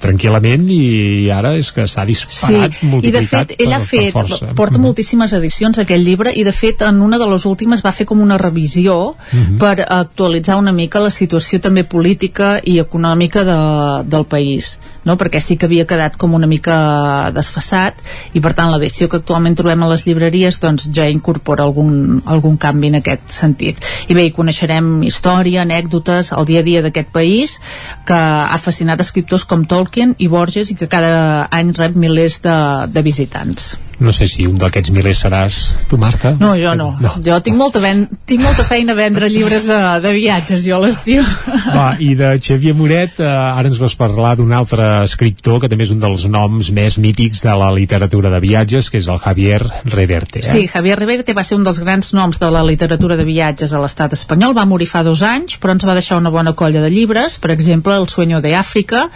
tranquil·lament i ara és que s'ha disparat, sí, i de multiplicat fet ell ha per, fet, per força. porta Mhm. moltíssimes edicions aquest llibre i de fet en una de les últimes va fer com una revisió Mhm. per actualitzar una mica la situació també política i econòmica de, del país no? perquè sí que havia quedat com una mica desfassat i per tant l'edició que actualment trobem a les llibreries doncs ja incorpora algun, algun canvi en aquest sentit i bé, hi coneixerem història, anècdotes el dia a dia d'aquest país que ha fascinat escriptors com Tolkien i Borges i que cada any rep milers de, de visitants No sé si un d'aquests milers seràs tu, Marta. no, jo no, no. jo tinc molta, ven tinc molta feina a vendre llibres de, de viatges jo a l'estiu Va, i de Xavier Moret eh, ara ens vas parlar d'un altre escriptor que també és un dels noms més mítics de la literatura de viatges, que és el Javier Reverte. Eh? Sí, Javier Reverte va ser un dels grans noms de la literatura de viatges a l'estat espanyol, va morir fa dos anys, però ens va deixar una bona colla de llibres, per exemple El sueño de Àfrica,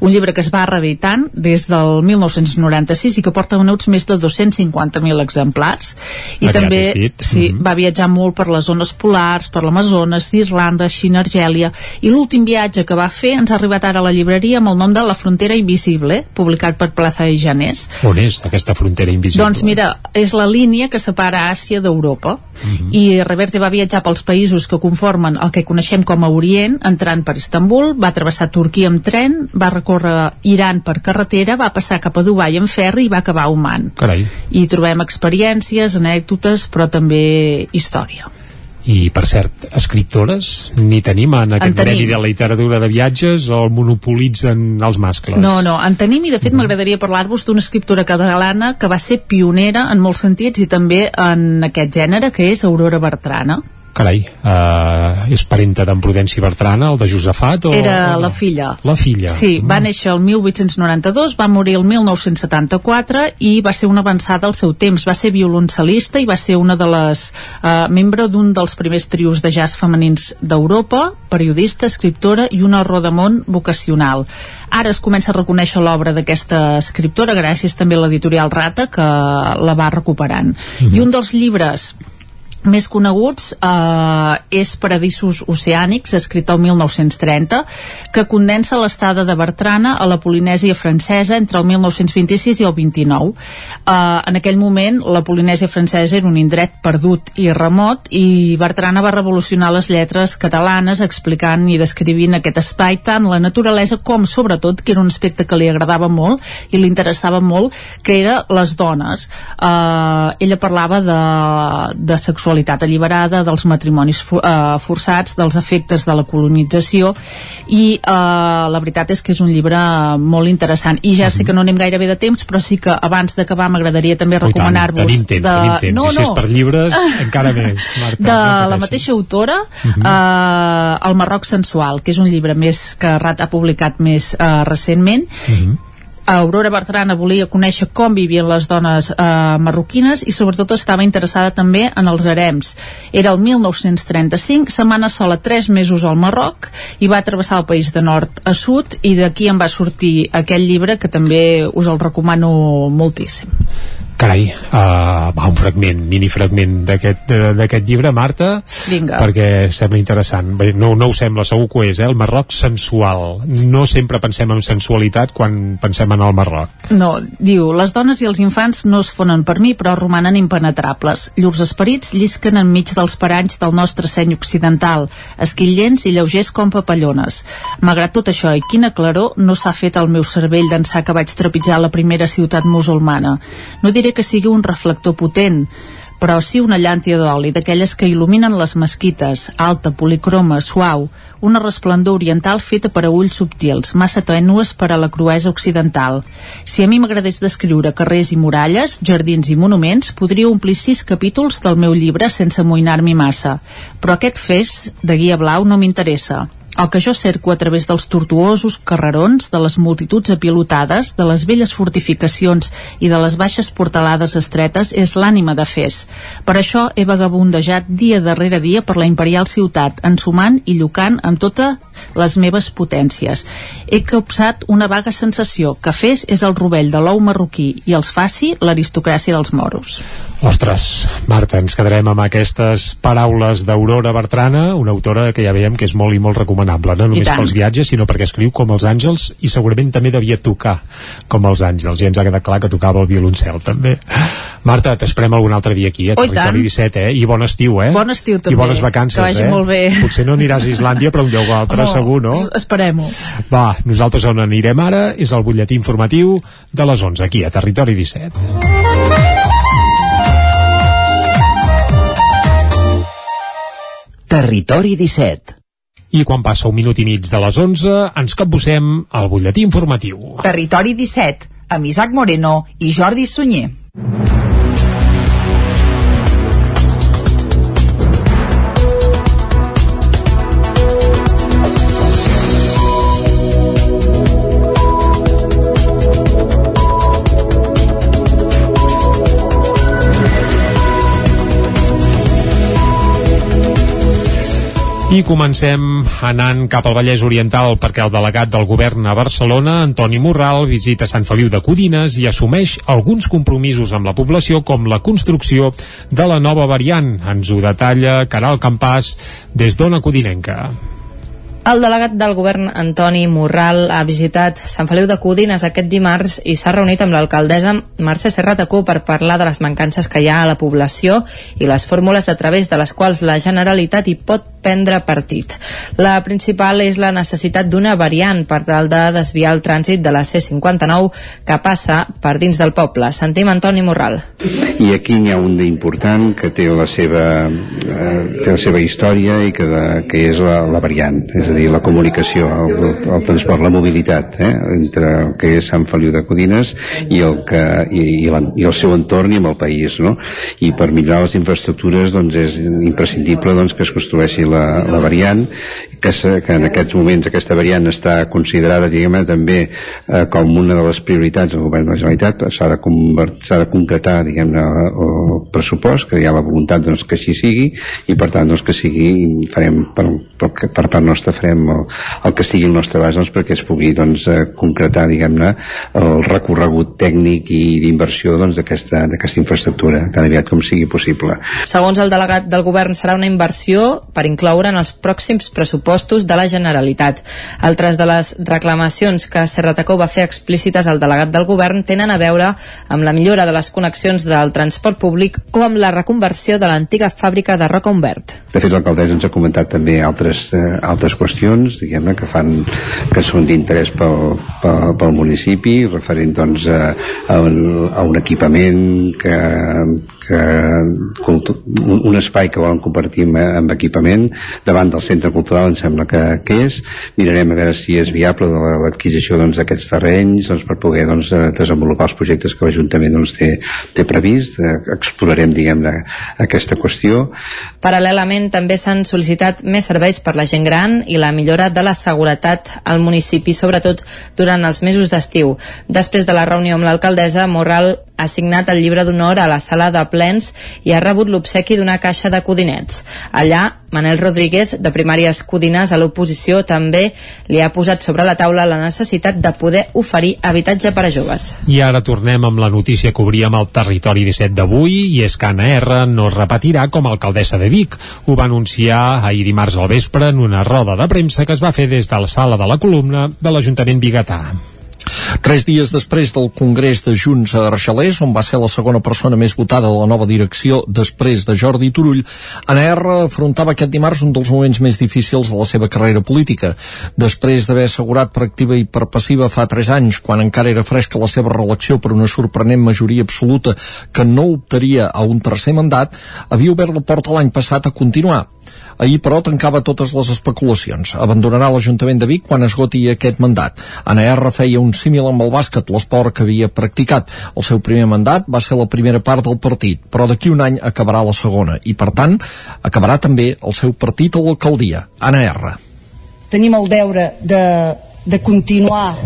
un llibre que es va reeditant des del 1996 i que porta venuts més de 250.000 exemplars. I Aviat també sí, Mhm. va viatjar molt per les zones polars, per l'Amazones, Irlanda, Xina, Argèlia, i l'últim viatge que va fer ens ha arribat ara a la llibreria amb el nom de La frontera invisible, publicat per Plaza de Janés. On és aquesta frontera invisible? Doncs mira, és la línia que separa Àsia d'Europa. -huh. i Reverte va viatjar pels països que conformen el que coneixem com a Orient, entrant per Istanbul, va travessar Turquia amb tren, va recórrer Iran per carretera, va passar cap a Dubai en ferri i va acabar a Oman. Carai. I trobem experiències, anècdotes, però també història. I, per cert, escriptores ni tenim en aquest En tenim. premi de literatura de viatges o el monopolitzen els mascles? No, no, en tenim i de fet m'agradaria parlar-vos d'una escriptora catalana que va ser pionera en molts sentits i també en aquest gènere, que és Aurora Bertrana. Carai, uh, és parenta d'en Prudenci Bertrana, el de Josefat? O, Era o no? la filla. La filla. Sí, va néixer el 1892, va morir el 1974 i va ser una avançada al seu temps. Va ser violoncel·lista i va ser una de les eh, membre d'un dels primers trios de jazz femenins d'Europa, periodista, escriptora i una rodamont vocacional. Ara es comença a reconèixer l'obra d'aquesta escriptora gràcies també a l'editorial Rata que la va recuperant. I un dels llibres més coneguts eh, és Paradisos Oceànics, escrit el 1930, que condensa l'estada de Bertrana a la Polinèsia francesa entre el 1926 i el 29. Eh, en aquell moment, la Polinèsia francesa era un indret perdut i remot i Bertrana va revolucionar les lletres catalanes explicant i descrivint aquest espai tant la naturalesa com, sobretot, que era un aspecte que li agradava molt i li interessava molt, que era les dones. Eh, ella parlava de, de sexualitat alliberada, dels matrimonis for, eh, forçats, dels efectes de la colonització i eh, la veritat és que és un llibre molt interessant i ja sé que no anem gairebé de temps però sí que abans d'acabar m'agradaria també Oh, recomanar-vos Tenim temps, de... tenim temps. No, I si és no. per llibres, encara més, Marta. de no la mateixa autora Mhm. eh, El Marroc sensual que és un llibre més que Rat ha publicat més eh, recentment Mhm. Aurora Bertrana volia conèixer com vivien les dones eh, marroquines i sobretot estava interessada també en els harems. Era el 1935, setmana sola 3 mesos al Marroc i va travessar el país de nord a sud i d'aquí en va sortir aquest llibre que també us el recomano moltíssim. Carai, uh, va, un fragment, mini fragment d'aquest llibre, Marta, Vinga. perquè sembla interessant. Bé, no, no ho sembla, segur que ho és, eh? El Marroc sensual. No sempre pensem en sensualitat quan pensem en el Marroc. No, diu, les dones i els infants no es fonen per mi, però romanen impenetrables. Llurs esperits llisquen enmig dels paranys del nostre seny occidental, esquillents i lleugers com papallones. Malgrat tot això i quina claror, no s'ha fet el meu cervell d'ençà que vaig trepitjar la primera ciutat musulmana. No diré que sigui un reflector potent, però sí una llàntia d'oli, d'aquelles que il·luminen les mesquites, alta, policroma, suau, una resplendor oriental feta per a ulls subtils, massa tènues per a la cruesa occidental. Si a mi m'agradés descriure carrers i muralles, jardins i monuments, podria omplir sis capítols del meu llibre sense amoïnar-m'hi massa. Però aquest fes de guia blau no m'interessa. El que jo cerco a través dels tortuosos carrerons, de les multituds apilotades, de les velles fortificacions i de les baixes portalades estretes és l'ànima de Fes. Per això he vagabundejat dia darrere dia per la imperial ciutat, ensumant i llucant amb totes les meves potències. He copsat una vaga sensació que Fes és el rovell de l'ou marroquí i els faci l'aristocràcia dels moros. Ostres, Marta, ens quedarem amb aquestes paraules d'Aurora Bertrana, una autora que ja veiem que és molt i molt recomanable, no només pels viatges, sinó perquè escriu com els àngels i segurament també devia tocar com els àngels, i ens ha quedat clar que tocava el violoncel també. Marta, t'esperem algun altre dia aquí, a Oh, i Territori tant. 17, eh? I bon estiu, eh? Bon estiu, també. I bones vacances, Que vagi eh? molt bé. Potser no aniràs a Islàndia, però un lloc o altre, Home, segur, no? Esperem-ho. Va, nosaltres on anirem ara és el butlletí informatiu de les 11, aquí, a Territori 17. Territori 17. I quan passa un minut i mig de les 11, ens capbussem al butlletí informatiu. Territori 17, amb Isaac Moreno i Jordi Sunyer. I comencem anant cap al Vallès Oriental perquè el delegat del govern a Barcelona, Antoni Morral, visita Sant Feliu de Codines i assumeix alguns compromisos amb la població com la construcció de la nova variant. Ens ho detalla Caral Campàs des d'Ona Codinenca. El delegat del govern, Antoni Morral, ha visitat Sant Feliu de Codines aquest dimarts i s'ha reunit amb l'alcaldessa Mercè Serratacó per parlar de les mancances que hi ha a la població i les fórmules a través de les quals la Generalitat hi pot prendre partit. La principal és la necessitat d'una variant per tal de desviar el trànsit de la C59 que passa per dins del poble. Sentim Antoni Morral. I aquí n'hi ha un d'important que té la seva, eh, té la seva història i que, de, que és la, la variant, és a dir, la comunicació, el, el transport, la mobilitat eh, entre el que és Sant Feliu de Codines i el, que, i, i, la, i el seu entorn i amb el país no? i per millorar les infraestructures doncs és imprescindible doncs, que es construeixi la, la variant que, se, que en aquests moments aquesta variant està considerada diguem també eh, com una de les prioritats del govern de la Generalitat s'ha de, s'ha de concretar diguem el pressupost que hi ha la voluntat doncs, que així sigui i per tant doncs, que sigui farem per, per, per part nostra farem el, el que estigui al nostre abast doncs, perquè es pugui doncs, eh, concretar diguem-ne el recorregut tècnic i d'inversió doncs, d'aquesta doncs, infraestructura tan aviat com sigui possible. Segons el delegat del govern serà una inversió per incloure en els pròxims pressupostos de la Generalitat. Altres de les reclamacions que Serratacó va fer explícites al delegat del govern tenen a veure amb la millora de les connexions del transport públic o amb la reconversió de l'antiga fàbrica de Roca Humbert. De fet, l'alcaldessa ens ha comentat també altres, eh, altres qüestions diguem-ne que fan que són d'interès pel, pel, pel municipi referent doncs a, a, un, a un equipament que, que un espai que volen compartir amb, amb equipament. Davant del centre cultural em sembla que, que és. Mirarem a veure si és viable l'adquisició doncs, d'aquests doncs, terrenys doncs, per poder doncs, desenvolupar els projectes que l'Ajuntament doncs, té, té previst. Eh, explorarem diguem-ne aquesta qüestió. Paral·lelament també s'han sol·licitat més serveis per la gent gran i la millora de la seguretat al municipi, sobretot durant els mesos d'estiu. Després de la reunió amb l'alcaldessa, Morral ha signat el llibre d'honor a la sala de plens i ha rebut l'obsequi d'una caixa de codinets. Allà, Manel Rodríguez, de Primàries Codines, a l'oposició, també li ha posat sobre la taula la necessitat de poder oferir habitatge per a joves. I ara tornem amb la notícia que obríem al territori 17 d'avui, i és que Anna R no es repetirà com a alcaldessa de Vic. Ho va anunciar ahir dimarts al vespre en una roda de premsa que es va fer des de la sala de la columna de l'Ajuntament Bigatà. Tres dies després del Congrés de Junts a Arxalès, on va ser la segona persona més votada de la nova direcció després de Jordi Turull, Anna R afrontava aquest dimarts un dels moments més difícils de la seva carrera política. Després d'haver assegurat per activa i per passiva fa tres anys, quan encara era fresca la seva reelecció per una sorprenent majoria absoluta que no optaria a un tercer mandat, havia obert la porta l'any passat a continuar. Ahir, però, tancava totes les especulacions. Abandonarà l'Ajuntament de Vic quan esgoti aquest mandat. R feia un símil amb el bàsquet, l'esport que havia practicat. El seu primer mandat va ser la primera part del partit, però d'aquí un any acabarà la segona i, per tant, acabarà també el seu partit a l'alcaldia. Anna R. Tenim el deure de, de continuar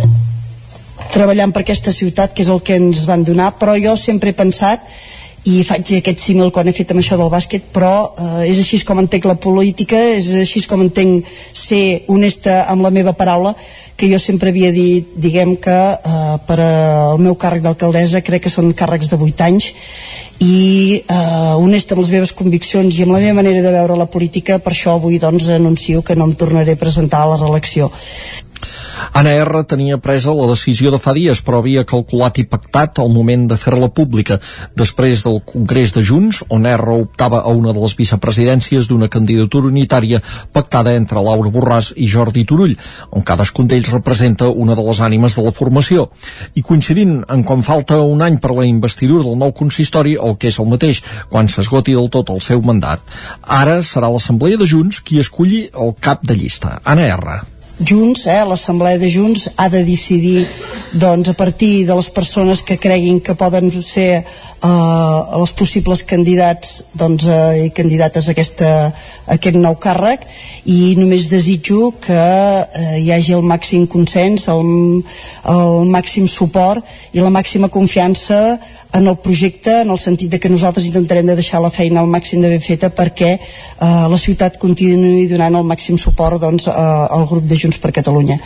treballant per aquesta ciutat, que és el que ens van donar, però jo sempre he pensat i faig aquest símil quan he fet amb això del bàsquet però eh, és així com entenc la política és així com entenc ser honesta amb la meva paraula que jo sempre havia dit diguem que eh, per al meu càrrec d'alcaldessa crec que són càrrecs de 8 anys i eh, honesta amb les meves conviccions i amb la meva manera de veure la política per això avui doncs anuncio que no em tornaré a presentar a la reelecció Anna R tenia presa la decisió de fa dies, però havia calculat i pactat al moment de fer-la pública, després del Congrés de Junts, on R optava a una de les vicepresidències d'una candidatura unitària pactada entre Laura Borràs i Jordi Turull, on cadascun d'ells representa una de les ànimes de la formació. I coincidint en quan falta un any per la investidura del nou consistori, el que és el mateix, quan s'esgoti del tot el seu mandat. Ara serà l'Assemblea de Junts qui esculli el cap de llista. Anna R. Junts, eh, l'Assemblea de Junts ha de decidir doncs, a partir de les persones que creguin que poden ser eh, els possibles candidats doncs, eh, i candidates a, aquesta, aquest nou càrrec i només desitjo que eh, hi hagi el màxim consens, el, el màxim suport i la màxima confiança en el projecte en el sentit de que nosaltres intentarem de deixar la feina al màxim de ben feta perquè eh, la ciutat continuï donant el màxim suport doncs, eh, al grup de Junts per Catalunya.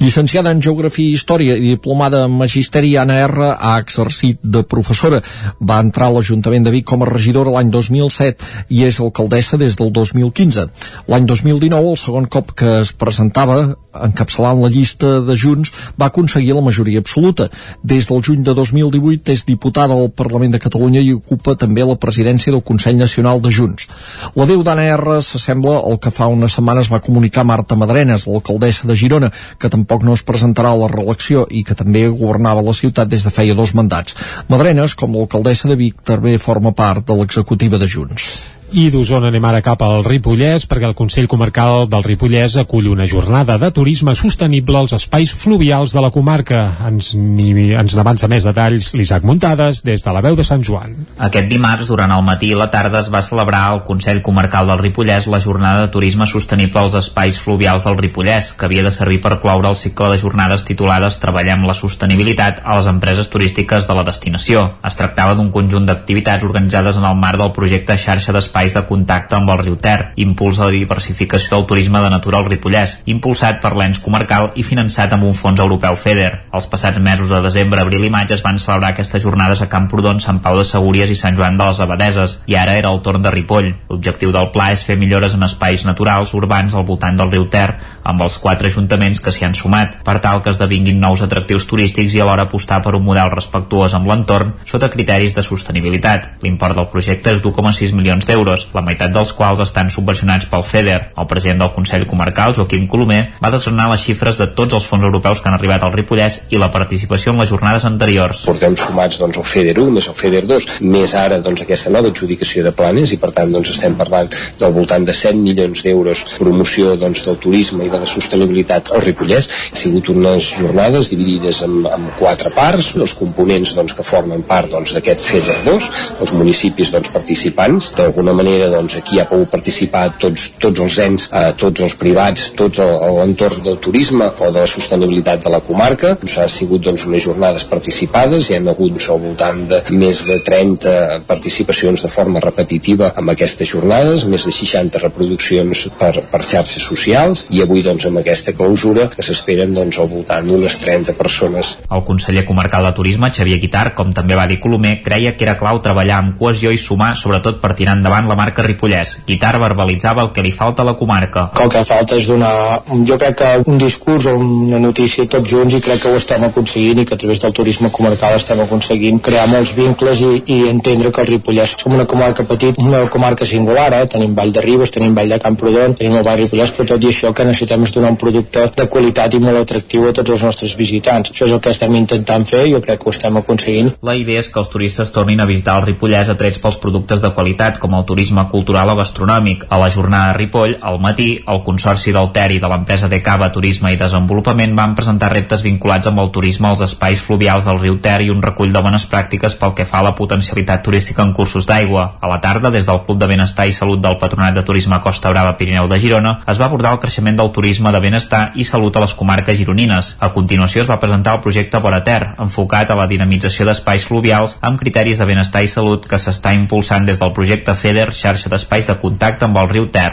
Llicenciada en Geografia i Història i diplomada en Magisteri, Anna R. ha exercit de professora. Va entrar a l'Ajuntament de Vic com a regidora l'any 2007 i és alcaldessa des del 2015. L'any 2019, el segon cop que es presentava encapçalant la llista de Junts, va aconseguir la majoria absoluta. Des del juny de 2018 és diputada al Parlament de Catalunya i ocupa també la presidència del Consell Nacional de Junts. La Déu d'Anna R s'assembla al que fa unes setmanes va comunicar Marta Madrenes, l'alcaldessa de Girona, que tampoc no es presentarà a la reelecció i que també governava la ciutat des de feia dos mandats. Madrenes, com l'alcaldessa de Vic, també forma part de l'executiva de Junts. I d'Osona anem ara cap al Ripollès perquè el Consell Comarcal del Ripollès acull una jornada de turisme sostenible als espais fluvials de la comarca. Ens, ni, ens n'avança més detalls l'Isaac Muntades des de la veu de Sant Joan. Aquest dimarts, durant el matí i la tarda, es va celebrar al Consell Comarcal del Ripollès la jornada de turisme sostenible als espais fluvials del Ripollès, que havia de servir per cloure el cicle de jornades titulades Treballem la sostenibilitat a les empreses turístiques de la destinació. Es tractava d'un conjunt d'activitats organitzades en el marc del projecte Xarxa d'Espais espais de contacte amb el riu Ter, impuls a la diversificació del turisme de natura al Ripollès, impulsat per l'ens comarcal i finançat amb un fons europeu FEDER. Els passats mesos de desembre, abril i maig es van celebrar aquestes jornades a Camprodon, Sant Pau de Segúries i Sant Joan de les Abadeses, i ara era el torn de Ripoll. L'objectiu del pla és fer millores en espais naturals urbans al voltant del riu Ter, amb els quatre ajuntaments que s'hi han sumat, per tal que esdevinguin nous atractius turístics i alhora apostar per un model respectuós amb l'entorn sota criteris de sostenibilitat. L'import del projecte és d'1,6 milions d'euros euros, la meitat dels quals estan subvencionats pel FEDER. El president del Consell Comarcal, Joaquim Colomer, va desgranar les xifres de tots els fons europeus que han arribat al Ripollès i la participació en les jornades anteriors. Portem sumats doncs, el FEDER 1 més el FEDER 2, més ara doncs, aquesta nova adjudicació de planes i per tant doncs, estem parlant del voltant de 100 milions d'euros promoció doncs, del turisme i de la sostenibilitat al Ripollès. Ha sigut unes jornades dividides en, en quatre parts, els components doncs, que formen part doncs, d'aquest doncs, FEDER 2, els municipis doncs, participants, d'alguna manera doncs, aquí ha pogut participar tots, tots els ens, eh, tots els privats, tot l'entorn del turisme o de la sostenibilitat de la comarca. Doncs, ha sigut doncs, unes jornades participades, hi hem hagut doncs, al voltant de més de 30 participacions de forma repetitiva amb aquestes jornades, més de 60 reproduccions per, per xarxes socials i avui doncs, amb aquesta clausura que s'esperen doncs, al voltant d'unes 30 persones. El conseller comarcal de turisme, Xavier Guitar, com també va dir Colomer, creia que era clau treballar amb cohesió i sumar, sobretot per tirar endavant la marca Ripollès. Guitar verbalitzava el que li falta a la comarca. El que falta és donar, jo crec que un discurs o una notícia tots junts i crec que ho estem aconseguint i que a través del turisme comarcal estem aconseguint crear molts vincles i, i entendre que el Ripollès som una comarca petit, una comarca singular, eh? tenim Vall de Ribes, tenim Vall de Camprodon, tenim el Vall Ripollès, però tot i això que necessitem és donar un producte de qualitat i molt atractiu a tots els nostres visitants. Això és el que estem intentant fer i jo crec que ho estem aconseguint. La idea és que els turistes tornin a visitar el Ripollès atrets pels productes de qualitat com el turisme cultural o gastronòmic. A la jornada de Ripoll, al matí, el Consorci del Ter i de l'empresa Decava Turisme i Desenvolupament van presentar reptes vinculats amb el turisme als espais fluvials del riu Ter i un recull de bones pràctiques pel que fa a la potencialitat turística en cursos d'aigua. A la tarda, des del Club de Benestar i Salut del Patronat de Turisme Costa Brava Pirineu de Girona, es va abordar el creixement del turisme de benestar i salut a les comarques gironines. A continuació es va presentar el projecte Vora Ter, enfocat a la dinamització d'espais fluvials amb criteris de benestar i salut que s'està impulsant des del projecte FEDER, xarxa d'espais de contacte amb el riu Ter.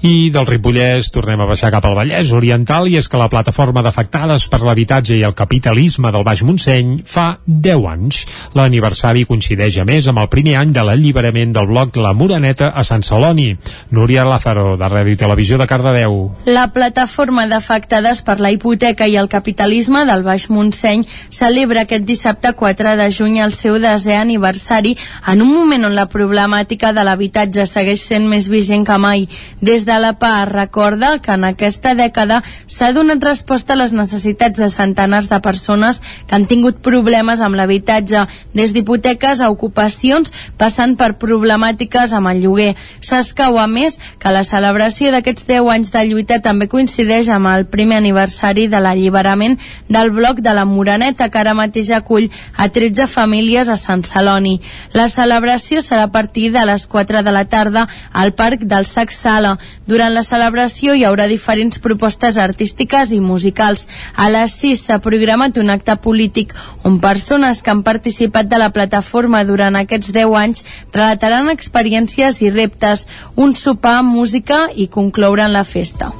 I del Ripollès tornem a baixar cap al Vallès Oriental i és que la plataforma d'afectades per l'habitatge i el capitalisme del Baix Montseny fa 10 anys. L'aniversari coincideix a més amb el primer any de l'alliberament del bloc La Moraneta a Sant Celoni. Núria Lázaro, de Ràdio i Televisió de Cardedeu. La plataforma d'afectades per la hipoteca i el capitalisme del Baix Montseny celebra aquest dissabte 4 de juny el seu desè aniversari en un moment on la problemàtica de l'habitatge segueix sent més vigent que mai. Des de la PA recorda que en aquesta dècada s'ha donat resposta a les necessitats de centenars de persones que han tingut problemes amb l'habitatge, des d'hipoteques a ocupacions, passant per problemàtiques amb el lloguer. S'escau, a més, que la celebració d'aquests 10 anys de lluita també coincideix amb el primer aniversari de l'alliberament del bloc de la Moraneta, que ara mateix acull a 13 famílies a Sant Celoni. La celebració serà a partir de les 4 de la tarda al Parc del Sac Sala. Durant la celebració hi haurà diferents propostes artístiques i musicals. A les 6 s'ha programat un acte polític on persones que han participat de la plataforma durant aquests 10 anys relataran experiències i reptes, un sopar, música i conclouran la festa.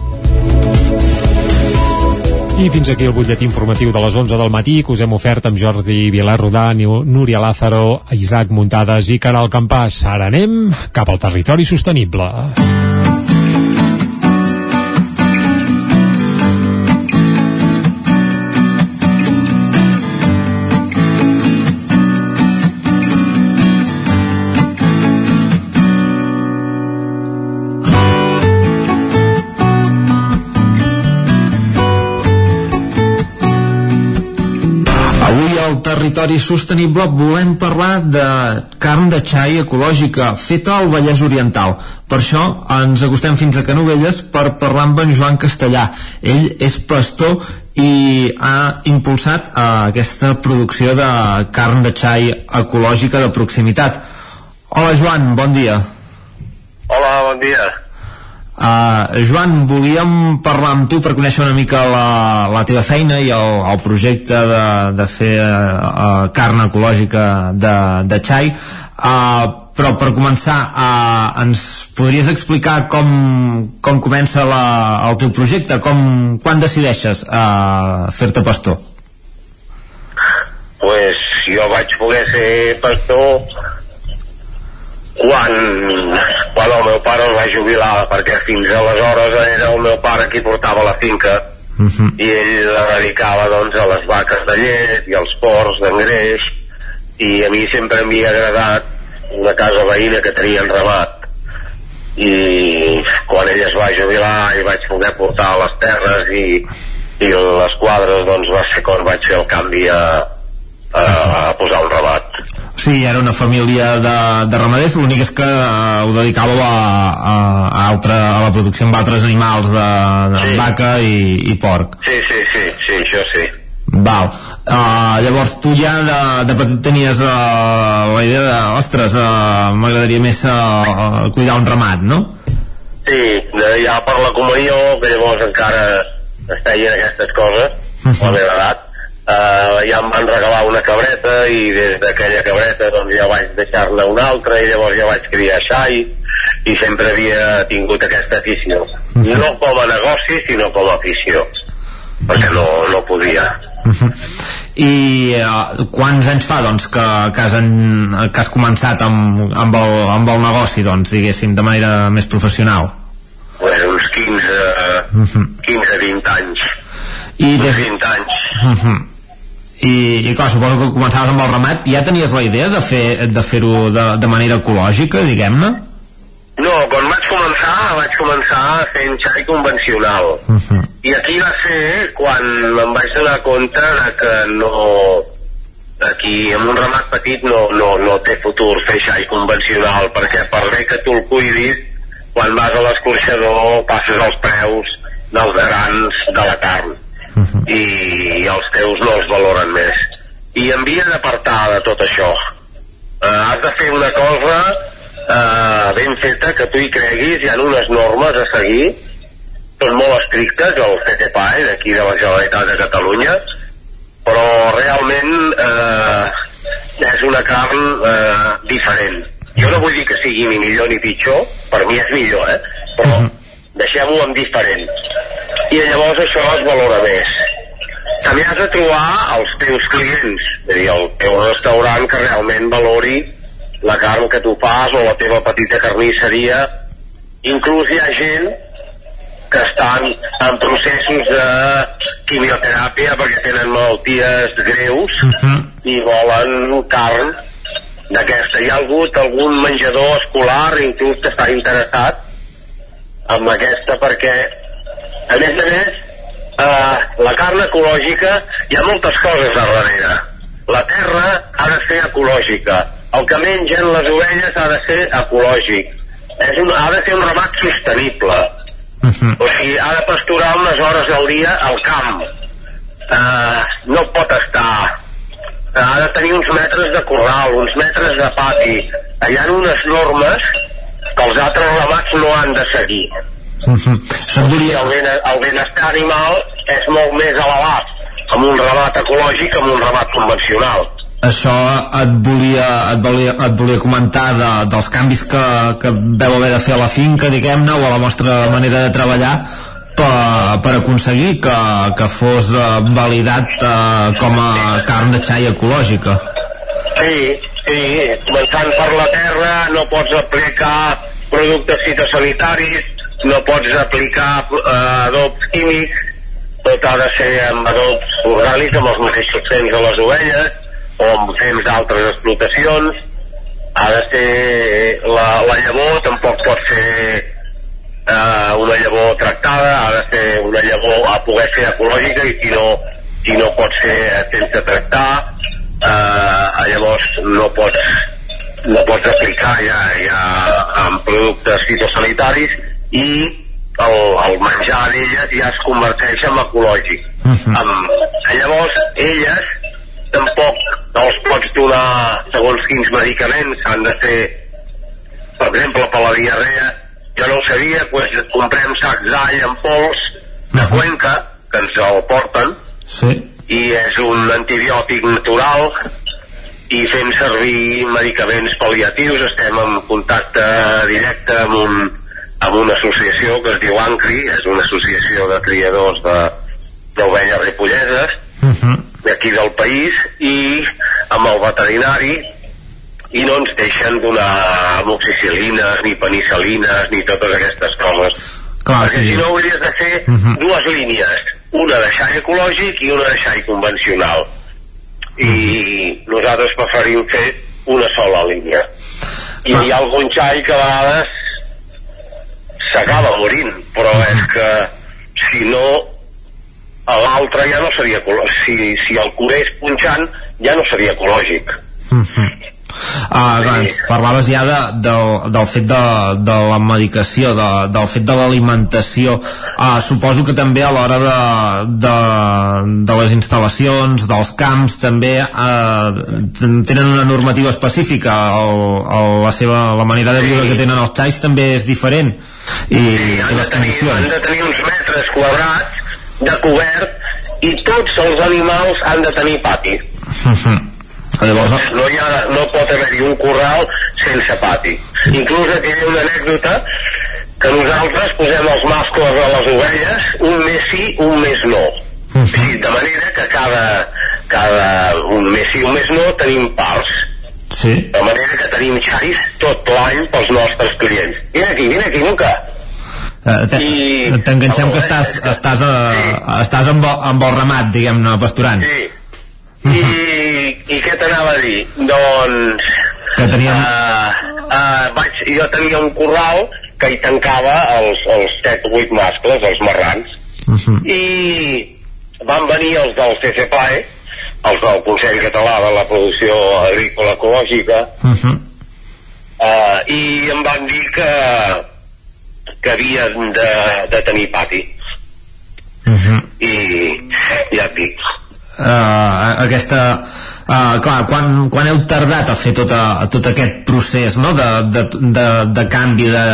I fins aquí el butlletí informatiu de les 11 del matí que us hem ofert amb Jordi Vilar Rodà, Núria Lázaro, Isaac Muntades i Caral Campàs. Ara anem cap al territori sostenible. Territori Sostenible volem parlar de carn de xai ecològica feta al Vallès Oriental. Per això ens acostem fins a Canovelles per parlar amb en Joan Castellà. Ell és pastor i ha impulsat uh, aquesta producció de carn de xai ecològica de proximitat. Hola Joan, bon dia. Hola, bon dia. Uh, Joan, volíem parlar amb tu per conèixer una mica la, la teva feina i el, el projecte de, de fer uh, carn ecològica de, de xai. Uh, però per començar uh, ens podries explicar com, com comença la, el teu projecte? Com, quan decideixes uh, fer-te pastor? Pues jo vaig poder ser pastor quan, quan el meu pare el va jubilar perquè fins aleshores era el meu pare qui portava la finca. Uh -huh. i ell la dedicava doncs a les vaques de llet i als porcs d'engreix. I a mi sempre m'havia agradat una casa veïna que tenien ramat i quan ell es va jubilar i vaig poder portar les terres i, i les quadres doncs va ser quan vaig fer el canvi a, a, a posar un ramat Sí, era una família de, de ramaders, l'únic és que uh, ho dedicàveu a, a, a, altra, a la producció amb altres animals de, de sí. vaca i, i porc. Sí, sí, sí, sí, això sí. Val. Uh, llavors tu ja de, de petit tenies uh, la idea de, ostres, uh, m'agradaria més uh, cuidar un ramat, no? Sí, de, ja per la comunió, que llavors encara es feien aquestes coses, uh -huh. a la meva edat, uh, ja em van regalar una cabreta i des d'aquella cabreta doncs ja vaig deixar-ne una altra i llavors ja vaig criar xai i sempre havia tingut aquesta afició no com a negoci sinó com a afició perquè no, no podia I uh, quants anys fa doncs, que, que, has, en, que has començat amb, amb, el, amb el negoci, doncs, diguéssim, de manera més professional? pues, uns 15, uh -huh. 15-20 anys I des... 20 anys Uh -huh. I, i clar, suposo que començaves amb el ramat ja tenies la idea de fer de fer-ho de, de manera ecològica, diguem-ne? No, quan vaig començar, vaig començar fent xai convencional. Uh -huh. I aquí va ser quan em vaig donar compte de que no... Aquí, amb un ramat petit, no, no, no té futur fer xai convencional, perquè per bé que tu el cuidis, quan vas a l'escorxador passes els preus dels grans de la carn. Uh -huh. I els teus no els valoren més. I havia d'apartar de tot això. Uh, has de fer una cosa uh, ben feta, que tu hi creguis, hi ha unes normes a seguir, són molt estrictes, el CTPAE d'aquí de la Generalitat de Catalunya, però realment eh, és una carn eh, diferent. Jo no vull dir que sigui ni millor ni pitjor, per mi és millor, eh? però deixem-ho en diferent. I llavors això es valora més. També has de trobar els teus clients, és a dir, el teu restaurant que realment valori la carn que tu fas o la teva petita carnisseria. Inclús hi ha gent que estan en processos de quimioteràpia perquè tenen malalties greus uh -huh. i volen carn d'aquesta. Hi ha hagut algun menjador escolar inclús que està interessat en aquesta perquè a més a més eh, la carn ecològica hi ha moltes coses a darrere. La terra ha de ser ecològica. El que mengen les ovelles ha de ser ecològic. És un, ha de ser un ramat sostenible. Uh -huh. o sigui, ha de pasturar unes hores al dia al camp. Uh, no pot estar. Ha de tenir uns metres de corral uns metres de pati. Hi ha unes normes que els altres ramats no han de seguir Uh -huh. I el, ben, el benestar animal és molt més elevat amb un ramat ecològic amb un ramat convencional. Això et volia, et volia, et volia comentar de, dels canvis que, que veu haver de fer a la finca, diguem-ne, o a la vostra manera de treballar, per, per aconseguir que, que fos uh, validat uh, com a carn de xai ecològica. Sí, sí, començant per la terra no pots aplicar productes fitosanitaris, no pots aplicar uh, adobs químics, tot ha de ser amb adobs orgànics, amb els mateixos temps de les ovelles, o amb temps d'altres explotacions, ha de ser la, la llavor, tampoc pot ser eh, una llavor tractada, ha de ser una llavor a poder ser ecològica i si no, si no pot ser sense tractar, eh, llavors no pots, no pots aplicar ja, ja amb productes fitosanitaris i el, el menjar d'elles ja es converteix en ecològic. Uh -huh. amb, llavors, elles tampoc no els pots donar segons quins medicaments han de ser per exemple per la diarrea jo no ho sabia doncs comprem sacs d'all en pols de Cuenca que ens el porten sí. i és un antibiòtic natural i fem servir medicaments pal·liatius estem en contacte directe amb, un, amb una associació que es diu ANCRI és una associació de criadors d'ovelles ripolleses uh -huh d'aquí del país i amb el veterinari i no ens deixen donar amoxicil·lines ni penicil·lines ni totes aquestes coses. Clar, perquè sí. si no hauries de fer uh -huh. dues línies una de xai ecològic i una de xai convencional. I nosaltres preferim fer una sola línia. I hi ha algun xai que a vegades s'acaba morint però és que si no l'altre ja no seria ecològic si, si el curés punxant ja no seria ecològic uh -huh. Ah, doncs, parlaves ja de, del, del fet de, de la medicació, de, del fet de l'alimentació. Ah, suposo que també a l'hora de, de, de les instal·lacions, dels camps, també ah, tenen una normativa específica. El, el, la, seva, la manera de viure que tenen els xais també és diferent. I, sí, han, de tenir, han de tenir uns metres quadrats de cobert i tots els animals han de tenir pati. Uh -huh. Llavors... No, hi ha, no pot haver-hi un corral sense pati. Inclús aquí hi ha una anècdota que nosaltres posem els mascles a les ovelles, un mes sí, un mes no. Uh -huh. sí, de manera que cada, cada un mes sí, un mes no tenim parts. Sí. De manera que tenim xais tot l'any pels nostres clients. Vine aquí, vine aquí, Luca. Uh, T'enganxem que estàs, estàs, a, sí. estàs amb, amb el ramat, diguem-ne, pasturant. Sí. I, i què t'anava a dir? Doncs... Que teníem... Uh, uh, vaig, jo tenia un corral que hi tancava els, els 7 o 8 mascles, els marrans, uh -huh. i van venir els del CCPAE, els del Consell Català de la Producció Agrícola Ecològica, uh -huh. uh, i em van dir que, que havien de, de tenir pati. Uh -huh. I ja et dic, uh, aquesta uh, clar, quan, quan heu tardat a fer tot, a, tot aquest procés no? de, de, de, de canvi de,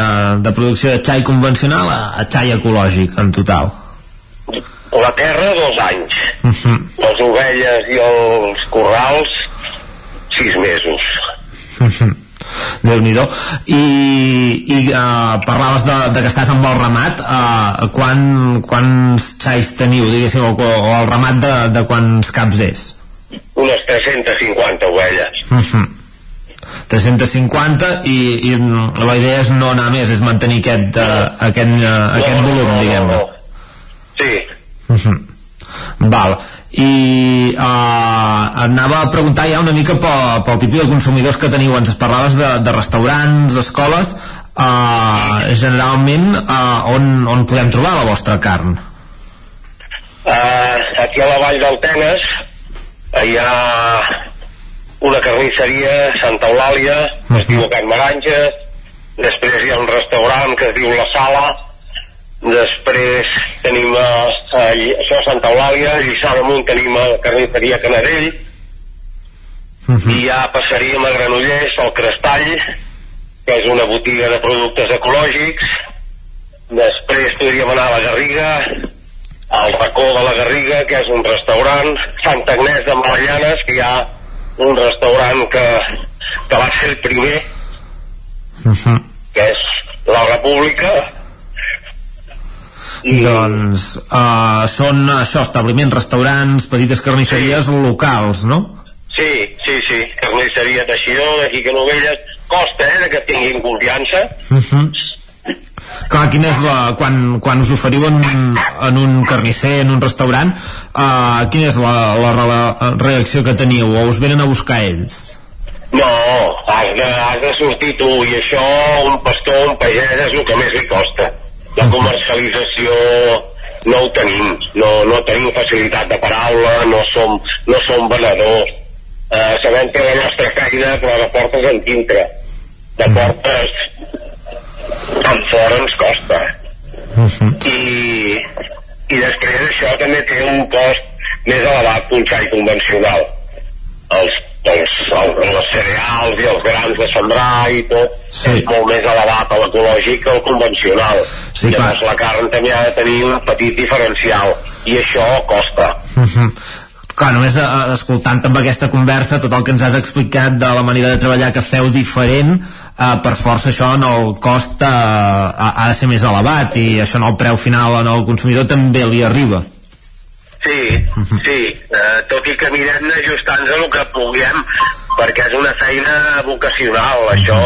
de producció de xai convencional a, a xai ecològic en total la terra dos anys uh -huh. les ovelles i els corrals sis mesos uh -huh déu nhi i, i uh, parlaves de, de que estàs amb el ramat uh, quan, quants xais teniu diguéssim, o, o el ramat de, de quants caps és? unes 350 ovelles uh -huh. 350 i, i la idea és no anar més és mantenir aquest, uh, aquest, uh, no, aquest volum no, diguem-ne no, no. sí uh -huh. Val. I uh, anava a preguntar ja una mica pel, pel tipus de consumidors que teniu. Ens parlaves de, de restaurants, escoles uh, generalment uh, on, on podem trobar la vostra carn? Uh, aquí a la vall del Tenes hi ha una carnisseria Santa Eulàlia uh -huh. es diu Can Maranja després hi ha un restaurant que es diu La Sala després tenim a, a, això a Santa Eulàlia a Lliçà d'Amunt tenim a Carnisseria Canadell uh -huh. i ja passaríem a Granollers al Crestall que és una botiga de productes ecològics després podríem anar a la Garriga, al racó de la Garriga, que és un restaurant, Sant Agnès de Malallanes, que hi ha un restaurant que, que va ser el primer, Uh -huh. que és la República, I... Doncs uh, són això, establiments, restaurants, petites carnisseries sí. locals, no? Sí, sí, sí, carnisseria Teixidor, d'aquí que Novelles, costa, eh, que tinguin confiança. Uh -huh. Clar, quina és la... Quan, quan us oferiu en, en un carnisser, en un restaurant, uh, quina és la, la, la reacció que teniu? O us venen a buscar ells? No, has de, has de sortir tu, i això un pastor, un pagès, és el que més li costa. La comercialització no ho tenim, no, no tenim facilitat de paraula, no som, no som venedors. Eh, sabem que la nostra feina, però de portes en dintre. De portes en fora ens costa. I, i després això també té un cost més elevat que un xai convencional. Els, els, els, els cereals i els grans de sembrar i tot sí. és molt més elevat a l'ecològic que el convencional. Sí, llavors la carn també ha de tenir un petit diferencial i això costa. Uh -huh. Clar, només eh, escoltant amb aquesta conversa tot el que ens has explicat de la manera de treballar que feu diferent eh, per força això en el cost eh, ha, de ser més elevat i això en el preu final en el consumidor també li arriba. Sí, sí, eh, tot i que mirem d'ajustar-nos el que puguem perquè és una feina vocacional això,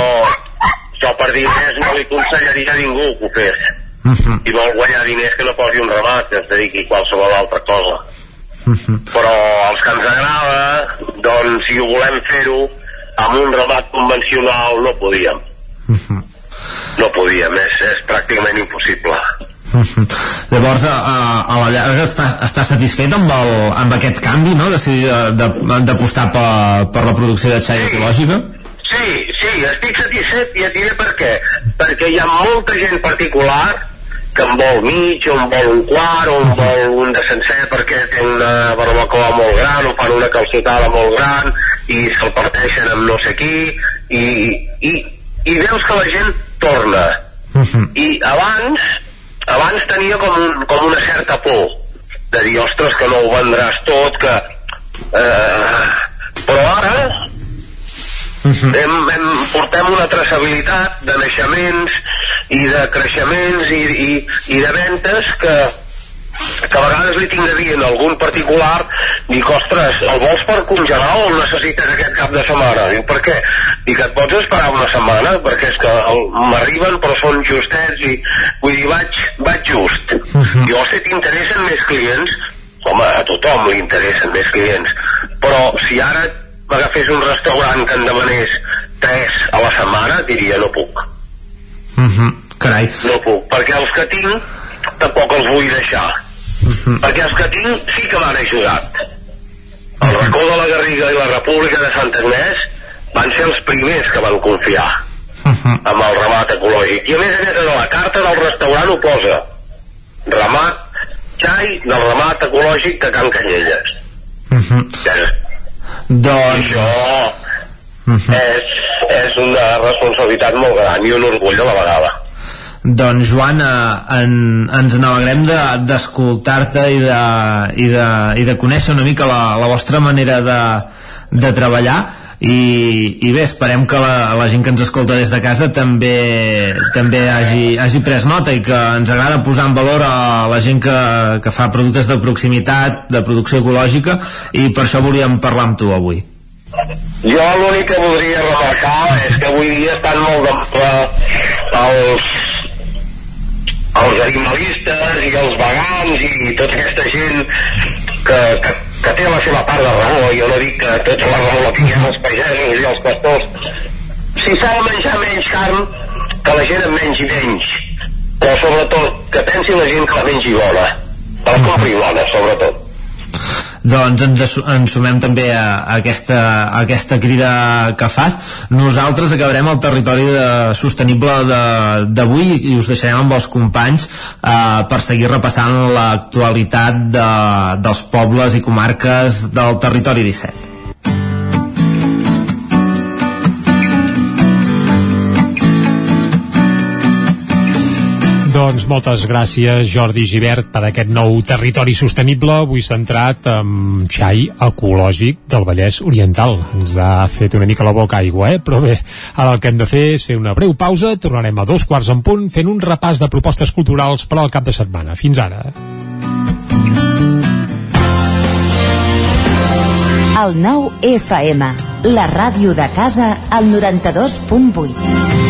això per diners no li aconsellaria a ningú que ho fes i vol guanyar diners que no posi un ramat que es dediqui a qualsevol altra cosa però els que ens agrada doncs si ho volem fer-ho amb un ramat convencional no podíem no podíem, és, és pràcticament impossible Llavors, a, a, la llarga està, està satisfet amb, el, amb aquest canvi, no?, d'apostar per, per la producció de xai sí. ecològica? Sí, sí, estic satisfet i et diré per què. Perquè hi ha molta gent particular que en vol mig, o en vol un quart, o en vol un de sencer perquè té una barbacoa molt gran, o fan una calçotada molt gran, i se'l parteixen amb no sé qui, i, i, i veus que la gent torna. I abans, abans tenia com, un, com una certa por de dir, ostres, que no ho vendràs tot, que... Eh, però ara hem, hem, portem una traçabilitat de naixements i de creixements i, i, i de ventes que, que a vegades li tinc de dir en algun particular dic, ostres, el vols per congelar o el necessites aquest cap de setmana? Diu, per què? Dic, et pots esperar una setmana? Perquè és que m'arriben però són justets i vull dir, vaig, vaig just. Uh -huh. Jo, si t'interessen més clients, home, a tothom li interessen més clients, però si ara m'agafés un restaurant que en demanés tres a la setmana, diria, no puc. Uh -huh. Carai. No puc, perquè els que tinc tampoc els vull deixar. Uh -huh. Perquè els que tinc sí que m'han ajudat. El racó de la Garriga i la República de Sant Agnès van ser els primers que van confiar uh -huh. amb el ramat ecològic. I a més a més, a la carta del restaurant ho posa. Ramat, xai del ramat ecològic de Can Canyelles. Uh -huh. Doncs... Això uh -huh. és, és una responsabilitat molt gran i un orgull a la vegada. Doncs Joan, eh, en, ens n'alegrem d'escoltar-te de, i, de, i, de, i de conèixer una mica la, la vostra manera de, de treballar i, i bé, esperem que la, la gent que ens escolta des de casa també també hagi, hagi pres nota i que ens agrada posar en valor a la gent que, que fa productes de proximitat, de producció ecològica i per això volíem parlar amb tu avui. Jo l'únic que voldria remarcar és que avui dia estan molt de els els animalistes i els vegans i tota aquesta gent que, que, que té la seva part de raó. Jo no dic que tota la raó la tinguem els pagesos i els pastors. Si s'ha de menjar menys carn que la gent en mengi menys. Però sobretot que pensi la gent que la mengi bona. Que la compri bona sobretot doncs ens, ens sumem també a, a, aquesta, a aquesta crida que fas. Nosaltres acabarem el territori de, sostenible d'avui i us deixarem amb els companys eh, per seguir repassant l'actualitat de, dels pobles i comarques del territori 17 Doncs moltes gràcies Jordi Givert per aquest nou territori sostenible, avui centrat en xai ecològic del Vallès Oriental. Ens ha fet una mica la boca aigua, eh? però bé, ara el que hem de fer és fer una breu pausa, tornarem a dos quarts en punt fent un repàs de propostes culturals per al cap de setmana. Fins ara. El nou FM, la ràdio de casa, al 92.8.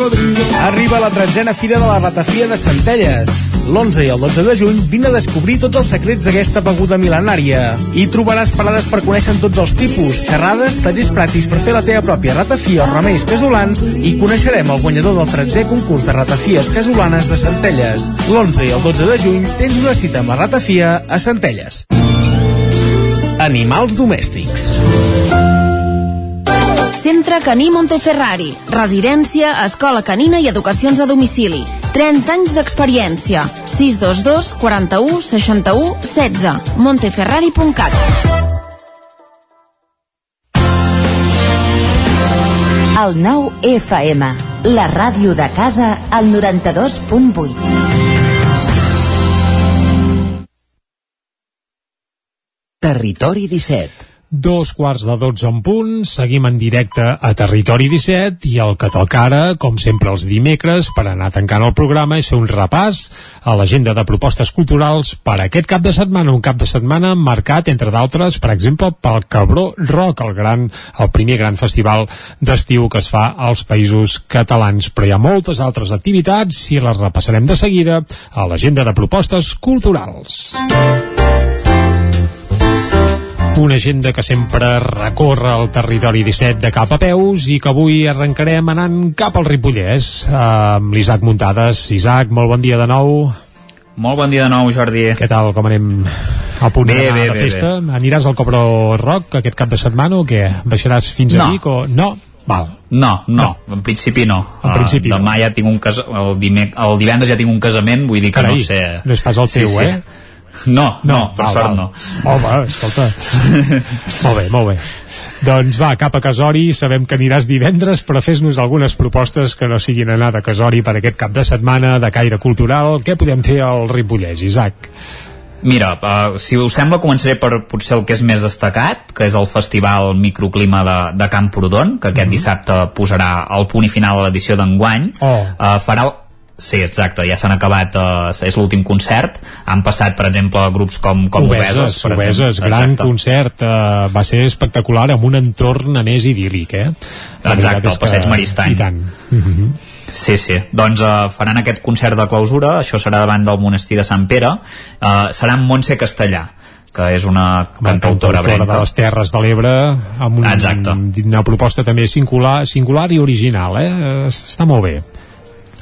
Arriba la tretzena fira de la ratafia de Centelles. L'11 i el 12 de juny vine a descobrir tots els secrets d'aquesta beguda mil·lenària. Hi trobaràs parades per conèixer tots els tipus, xerrades, tallers pràctics per fer la teva pròpia ratafia o remeis casolans i coneixerem el guanyador del 13è concurs de ratafies casolanes de Centelles. L'11 i el 12 de juny tens una cita amb la ratafia a Centelles. Animals domèstics. Centre Caní Monteferrari. Residència, escola canina i educacions a domicili. 30 anys d'experiència. 622 41 61 16. monteferrari.cat El 9 FM, la ràdio de casa, al 92.8. Territori 17. Dos quarts de dotze en punt, seguim en directe a Territori 17 i el que toca ara, com sempre els dimecres, per anar tancant el programa és fer un repàs a l'agenda de propostes culturals per aquest cap de setmana, un cap de setmana marcat, entre d'altres, per exemple, pel Cabró Rock, el, gran, el primer gran festival d'estiu que es fa als països catalans. Però hi ha moltes altres activitats i les repassarem de seguida a l'agenda de propostes culturals una agenda que sempre recorre el territori 17 de cap a peus i que avui arrencarem anant cap al Ripollès amb l'Isaac Muntades. Isaac, molt bon dia de nou. Molt bon dia de nou, Jordi. Què tal, com anem a punt Bé, bé, de bé, festa? Aniràs al Cobró Rock aquest cap de setmana o què? Baixaràs fins a No. Vic o... No? Val. No, no, en principi no. En principi uh, demà ja tinc un cas... el, dimec... el divendres ja tinc un casament, vull dir que Carai, no sé... no és pas el teu, eh? No, no, per val, sort val. no. Home, escolta. molt bé, molt bé. Doncs va, cap a Casori, sabem que aniràs divendres, però fes-nos algunes propostes que no siguin anar de Casori per aquest cap de setmana, de caire cultural. Què podem fer al Ripollès, Isaac? Mira, uh, si us sembla, començaré per potser el que és més destacat, que és el Festival Microclima de, de Camprodon, que aquest dissabte posarà el punt i final a l'edició d'enguany. Oh. Uh, farà Sí, exacte, ja s'han acabat, uh, és l'últim concert. Han passat, per exemple, grups com, com Obeses, per Obeses, exemple. gran Exacte. concert, uh, va ser espectacular, amb un entorn a més idíl·lic, eh? La Exacte, el passeig que- Maristany. I tant. Mm -hmm. Sí, sí. Doncs uh, faran aquest concert de clausura, això serà davant del monestir de Sant Pere, uh, serà amb Montse Castellà que és una cantautora de les Terres de l'Ebre amb un, Exacte. una proposta també singular, singular i original eh? està molt bé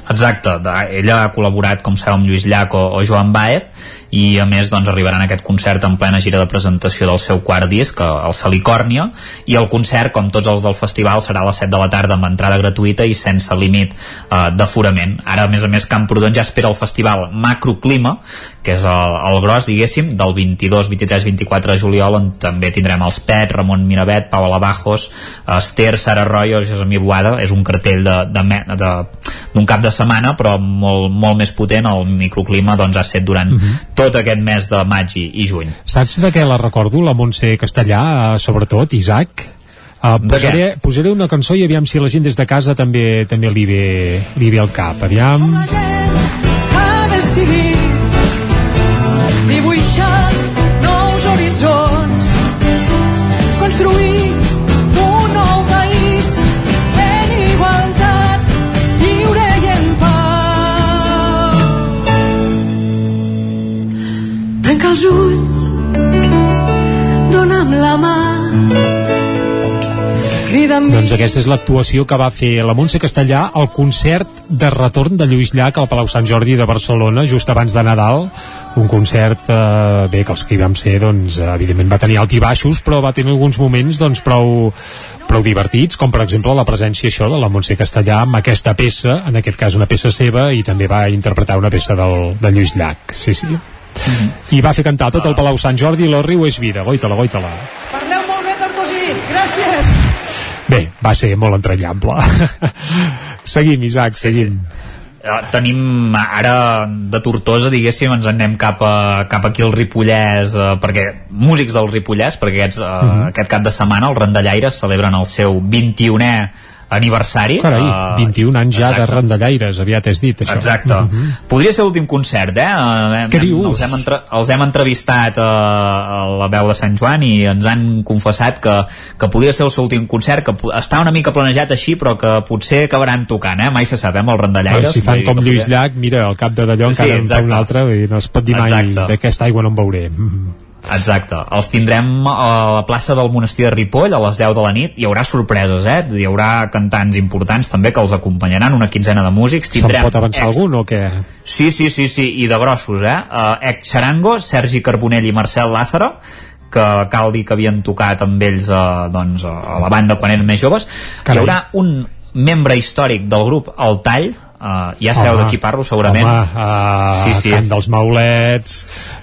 Exacte, de, ella ha col·laborat com sabeu amb Lluís Llach o, o Joan Baez i a més doncs arribaran a aquest concert en plena gira de presentació del seu quart disc, el Salicòrnia i el concert, com tots els del festival serà a les 7 de la tarda amb entrada gratuïta i sense límit eh, d'aforament. Ara a més a més Camprodon ja espera el festival Macroclima, que és el, el gros diguéssim, del 22, 23, 24 de juliol on també tindrem els Pet, Ramon Miravet, Pau Alabajos Esther, Sara Royo, Jesami Boada. És un cartell d'un cap de setmana però molt, molt més potent. El microclima doncs ha set durant uh Mhm. -huh tot aquest mes de maig i, i juny. Saps de què la recordo, la Montse Castellà, eh, sobretot, Isaac? Uh, posaré, posaré una cançó i aviam si la gent des de casa també també li ve, li ve al cap. Aviam... ha decidit els ulls dona'm la mà. Doncs aquesta és l'actuació que va fer la Montse Castellà al concert de retorn de Lluís Llach al Palau Sant Jordi de Barcelona just abans de Nadal. Un concert, eh, bé, que els que hi vam ser doncs, evidentment va tenir alt i baixos però va tenir alguns moments doncs, prou, prou divertits, com per exemple la presència això de la Montse Castellà amb aquesta peça, en aquest cas una peça seva i també va interpretar una peça del, de Lluís Llach, sí, sí Mm -hmm. i va fer cantar tot el Palau Sant Jordi i Riu és vida, goita-la, goita-la parleu molt bé Tartosí, gràcies Bé, va ser molt entranyable. seguim, Isaac, sí, seguim. Sí. Uh, tenim ara de Tortosa, diguéssim, ens en anem cap, a, cap aquí al Ripollès, uh, perquè músics del Ripollès, perquè aquests, uh, uh Mhm. -huh. aquest cap de setmana els Randallaires celebren el seu 21è aniversari. Carai, uh, 21 anys ja exacte. de randallaires, aviat és dit, això. Exacte. Uh -huh. Podria ser l'últim concert, eh? Què hem, dius? Els hem, entre, els hem entrevistat uh, a la veu de Sant Joan i ens han confessat que, que podria ser el seu últim concert, que està una mica planejat així, però que potser acabaran tocant, eh? Mai se sap, eh? Amb els randallaires. Bueno, si fan com Lluís Llach, mira, al cap de d'allò Sí, encara en fa un altre, vull dir, no es pot dir mai d'aquesta aigua no en veuré. Mm. Exacte. Els tindrem a la plaça del monestir de Ripoll a les 10 de la nit. Hi haurà sorpreses, eh? Hi haurà cantants importants també que els acompanyaran, una quinzena de músics. Se'n Tindrem pot avançar ex... algun o què? Sí, sí, sí, sí, i de grossos, eh? Uh, ex Charango, Sergi Carbonell i Marcel Lázaro, que cal dir que havien tocat amb ells uh, doncs, a la banda quan eren més joves. Carai. Hi haurà un membre històric del grup, el Tall, Uh, ja sabeu de qui parlo segurament Home, uh, sí, sí. Cant dels Maulets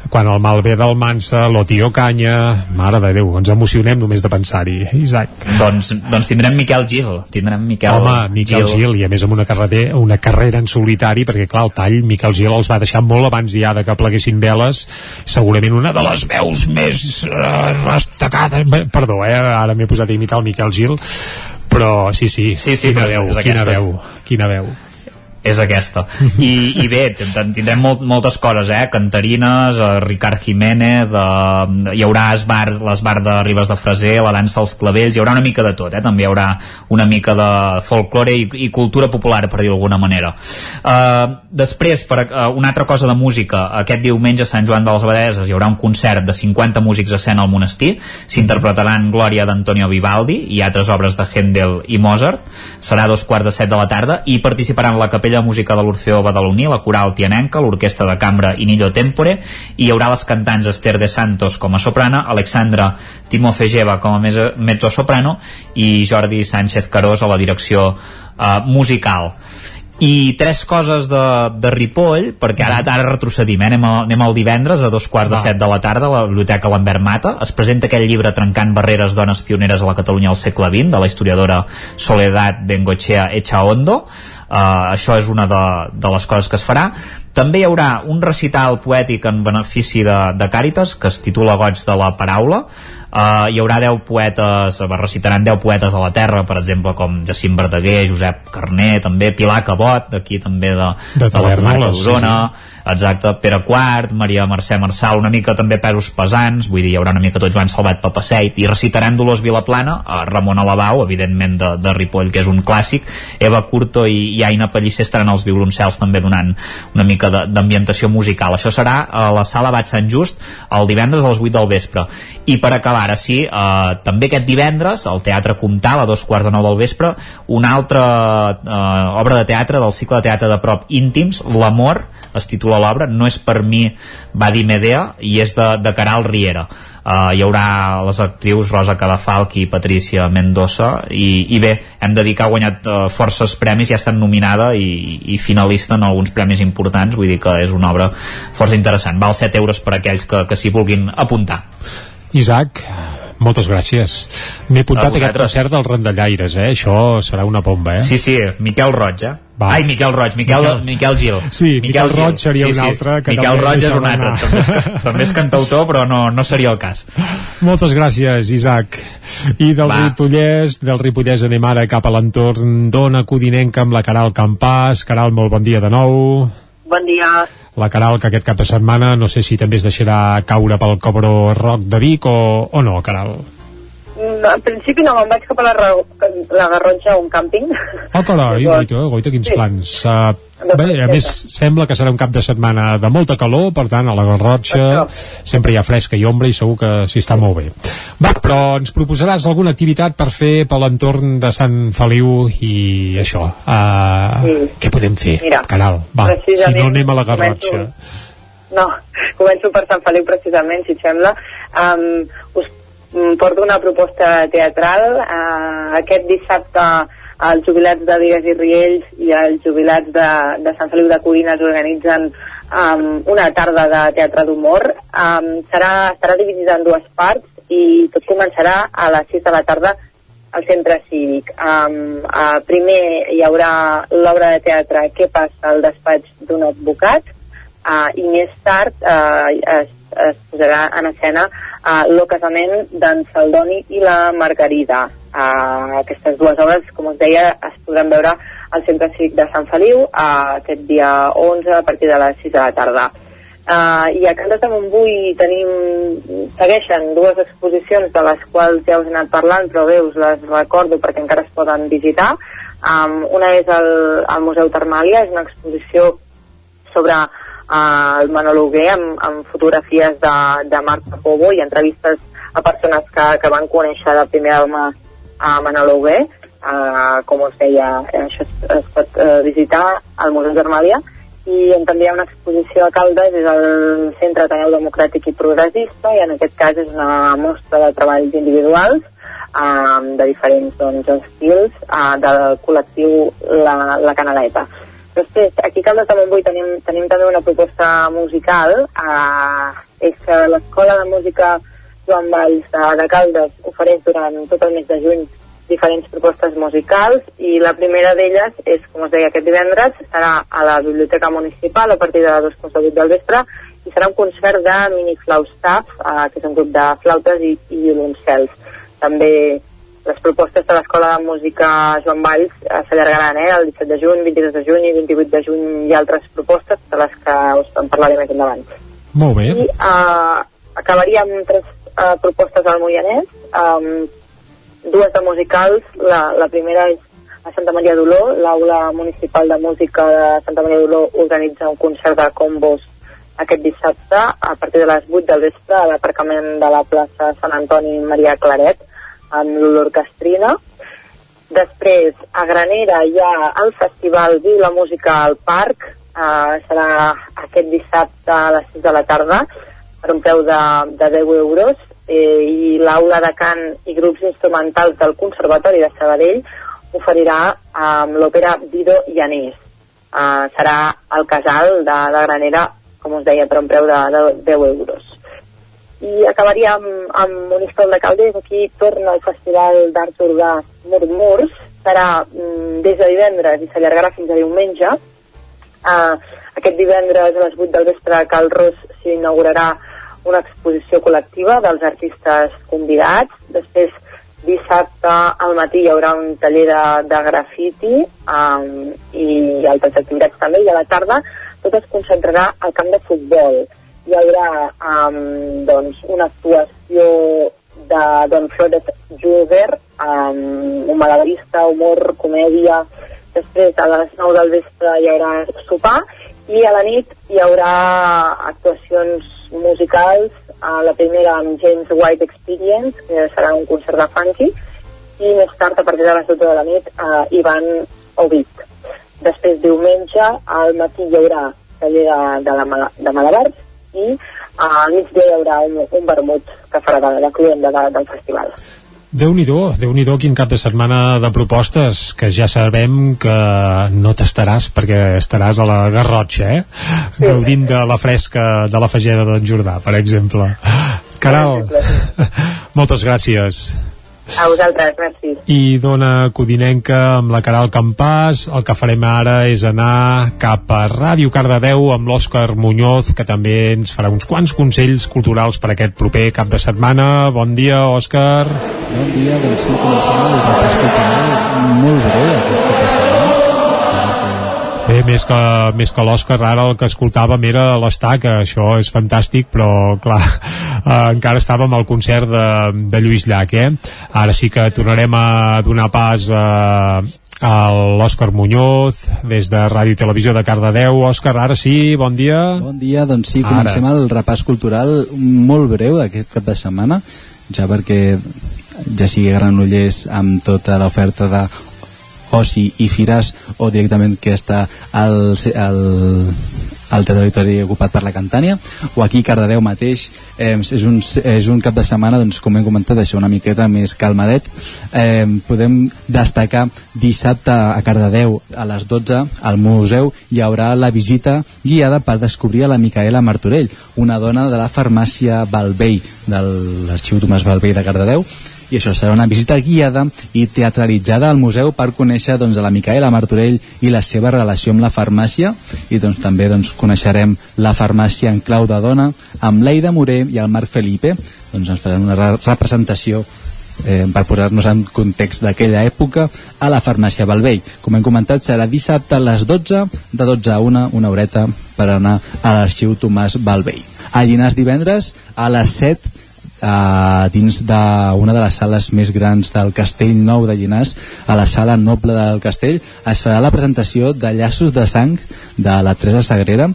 quan el mal ve del Mansa lo tio Canya mare de Déu, ens emocionem només de pensar-hi Isaac doncs, doncs tindrem Miquel Gil tindrem Miquel Home, Miquel Gil. Gil, i a més amb una carrera, una carrera en solitari, perquè clar, el tall, Miquel Gil els va deixar molt abans ja de que pleguessin veles, segurament una de les veus més uh, destacades, Bé, perdó, eh, ara m'he posat a imitar el Miquel Gil, però sí, sí, Sí, sí, quina veu, quina veu, quina veu. És aquesta. I, i bé, tindrem molt, moltes coses eh? cantarines, eh, Ricard Jiménez eh, hi haurà esbar, l'esbar de Ribes de Freser, la dansa als clavells hi haurà una mica de tot, eh? també hi haurà una mica de folklore i, i cultura popular per dir d'alguna manera. Eh, després, per eh, una altra cosa de música. Aquest diumenge a Sant Joan de les Abadeses hi haurà un concert de 50 músics a escena al monestir. S'interpretaran Glòria d'Antonio Vivaldi i altres obres de Händel i Mozart. Serà a dos quarts de set de la tarda i participaran la Capella Música de l'Orfeó Badaloní, la Coral Tianenca, l'Orquestra de Cambra Inillo Tempore i hi haurà les cantants Esther de Santos com a soprana, Alexandra Timofejeva com a mezzo- mezzo-soprano i Jordi Sánchez Carós a la direcció eh, musical. I tres coses de, de Ripoll perquè ara, ara retrocedim, eh? anem, a, anem al divendres a dos quarts de set de la tarda a la Biblioteca Lambert Mata. Es presenta aquell llibre Trencant barreres dones pioneres a la Catalunya al segle XX de la historiadora Soledad Bengochea Echaondo uh, això és una de, de les coses que es farà També hi haurà un recital poètic en benefici de, de Càritas que es titula Goig de la Paraula. Uh, hi haurà 10 poetes, uh, recitaran 10 poetes de la Terra, per exemple, com Jacint Verdaguer, Josep Carné, també Pilar Cabot, d'aquí també de, De de la comarca d'Osona, exacte, Pere Quart, Maria Mercè Marçal, una mica també pesos pesants, vull dir, hi haurà una mica tot Joan Salvat Papaseit, i recitaran Dolors Vilaplana, a Ramon Alabau, evidentment de, de Ripoll, que és un clàssic, Eva Curto i, i Aina Pellicer estaran als violoncels també donant una mica de- d'ambientació musical. Això serà a la sala Bat Sant Just el divendres a les 8 del vespre. I per acabar, ara sí, eh, també aquest divendres, al Teatre Comtal, a dos quarts de nou del vespre, una altra eh, obra de teatre del cicle de teatre de prop íntims, L'amor, es titula l'obra, no és per mi, va dir Medea, i és de, de Caral Riera. Uh, hi haurà les actrius Rosa Cadafalch i Patricia Mendoza i, i bé, hem de dir que ha guanyat uh, forces premis, ja ha estat nominada i, i finalista en alguns premis importants vull dir que és una obra força interessant val 7 euros per a aquells que, que s'hi vulguin apuntar Isaac, moltes gràcies. M'he apuntat A aquest concert dels rendallaires, eh? Això serà una bomba, eh? Sí, sí, Miquel Roig, eh? Va. Ai, Miquel Roig, Miquel, Miquel, Miquel Gil. Sí, Miquel Roig seria un altre que Miquel també Roig és un altre, també és, també és cantautor, però no, no seria el cas. Moltes gràcies, Isaac. I del Va. Ripollès, del Ripollès anem ara cap a l'entorn d'Ona Codinenca amb la Caral Campàs. Caral, molt bon dia de nou. Bon dia. La Caral, que aquest cap de setmana no sé si també es deixarà caure pel Cobro Rock de Vic o, o no, Caral. En principi no, me'n vaig cap a la, la Garrotxa a un càmping. Oh, carai, goita, goita, quins Sí. plans. Uh, bé, a més, sembla que serà un cap de setmana de molta calor, per tant, a la Garrotxa sempre hi ha fresca i ombra i segur que s'hi està molt bé. Va, però ens proposaràs alguna activitat per fer per l'entorn de Sant Feliu i això. Uh, Sí. Què podem fer, Mira, Caral? Va, si no anem a la començo- Garrotxa. No, començo per Sant Feliu precisament, si et sembla. Um, us porto una proposta teatral. Uh, aquest dissabte els jubilats de Vigues i Riells i els jubilats de, de Sant Feliu de Codines organitzen um, una tarda de teatre d'humor. Um, serà, estarà dividida en dues parts i tot començarà a les 6 de la tarda al centre cívic. Um, uh, primer hi haurà l'obra de teatre Què passa al despatx d'un advocat uh, i més tard uh, es, es posarà en escena uh, Lo casament d'en Saldoni i la Margarida. Uh, aquestes dues obres, com us deia, es podran veure al Centre Cívic de Sant Feliu uh, aquest dia 11 a partir de les 6 de la tarda. Uh, I a Cantes de Montbui tenim, segueixen dues exposicions de les quals ja us he anat parlant, però bé, us les recordo perquè encara es poden visitar. Um, una és el, el Museu Termàlia, és una exposició sobre uh, el Manolo Hugué amb, amb fotografies de, de Marc Pobo i entrevistes a persones que, que van conèixer de primera mà a Manolo Hugué. Uh, com us deia, això es, es pot uh, visitar al Museu Termàlia i on també hi ha una exposició a Caldes és el Centre Ateneu Democràtic i Progressista i en aquest cas és una mostra de treballs individuals um, de diferents doncs, estils uh, del col·lectiu La, la Canaleta. Després, aquí a Caldes de Montbui tenim, tenim també una proposta musical, uh, és que l'Escola de Música Joan Valls de, de Caldes ofereix durant tot el mes de juny diferents propostes musicals i la primera d'elles és, com us deia, aquest divendres serà a la Biblioteca Municipal a partir de les 2 quarts de vuit del vespre i serà un concert de mini flaustaf, eh, que és un grup de flautes i, i violoncels. També les propostes de l'Escola de Música Joan Valls eh, s'allargaran eh, el 17 de juny, 22 de juny i 28 de juny i altres propostes de les que us en parlaré més endavant. Molt bé. I eh, acabaria amb tres eh, propostes al Moianès. Um, dues de musicals. La, la primera és a Santa Maria d'Oló. L'Aula Municipal de Música de Santa Maria d'Oló organitza un concert de combos aquest dissabte a partir de les 8 del vespre a l'aparcament de la plaça Sant Antoni Maria Claret amb l'Orquestrina. Després, a Granera hi ha el festival Viu la Música al Parc, eh, serà aquest dissabte a les 6 de la tarda per un preu de, de 10 euros eh, i l'aula de cant i grups instrumentals del Conservatori de Sabadell oferirà amb l'òpera Vido i Anís. Eh, serà al casal de, de Granera, com us deia, per un preu de, de 10 euros. I acabaria amb, amb Monistrol de Calders, aquí torna el Festival d'Art Urbà Murmurs, serà mm, des de divendres i s'allargarà fins a diumenge, Uh, aquest divendres a les 8 del vespre a Cal Ros s'inaugurarà una exposició col·lectiva dels artistes convidats. Després, dissabte al matí hi haurà un taller de, de grafiti um, i altres activitats també, i a la tarda tot es concentrarà al camp de futbol. Hi haurà um, doncs, una actuació de Don Flores Juber, um, un malabarista, humor, comèdia, després a les 9 del vespre hi haurà sopar i a la nit hi haurà actuacions musicals a la primera amb James White Experience que serà un concert de funky i més tard a partir de les 12 de la nit a Ivan Ovid. Després diumenge al matí hi haurà taller de, de, la, de malabars i migdia hi haurà un, un vermut que farà de, de client de, de, del festival déu nhi déu quin cap de setmana de propostes, que ja sabem que no t'estaràs perquè estaràs a la Garrotxa, eh? Sí. Gaudint de la fresca de la Fageda d'en Jordà, per exemple. Caral, moltes gràcies. A vosaltres, merci. I dona Codinenca amb la Caral Campàs. El que farem ara és anar cap a Ràdio Cardedeu amb l'Òscar Muñoz, que també ens farà uns quants consells culturals per aquest proper cap de setmana. Bon dia, Òscar. Bon dia, doncs sí, comencem el repàs cultural molt breu aquest cap de setmana Bé, més que, més que l'Òscar, ara el que escoltàvem era l'estaca, això és fantàstic, però clar, eh, encara amb al concert de, de Lluís Llach, eh? Ara sí que tornarem a donar pas eh, a l'Òscar Muñoz des de Ràdio i Televisió de Cardedeu. Òscar, ara sí, bon dia. Bon dia, doncs sí, comencem ara. el repàs cultural molt breu d'aquest cap de setmana, ja perquè ja sigui Granollers amb tota l'oferta de oci i fires o directament que està al, al, al territori ocupat per la Cantània o aquí Cardedeu mateix eh, és, un, és un cap de setmana doncs, com hem comentat això una miqueta més calmadet. Eh, podem destacar dissabte a Cardedeu a les 12 al museu hi haurà la visita guiada per descobrir a la Micaela Martorell una dona de la farmàcia Balvei de l'arxiu Tomàs Balvei de Cardedeu i això serà una visita guiada i teatralitzada al museu per conèixer doncs, a la Micaela Martorell i la seva relació amb la farmàcia. I doncs, també doncs, coneixerem la farmàcia en clau de dona amb l'Eida Moré i el Marc Felipe. Doncs ens faran una representació eh, per posar-nos en context d'aquella època a la farmàcia Balvell com hem comentat serà dissabte a les 12 de 12 a 1, una horeta per anar a l'arxiu Tomàs Balvell a Llinars divendres a les 7 uh, dins d'una de les sales més grans del Castell Nou de Llinars, a la sala noble del Castell, es farà la presentació de Llaços de Sang de la Teresa Sagrera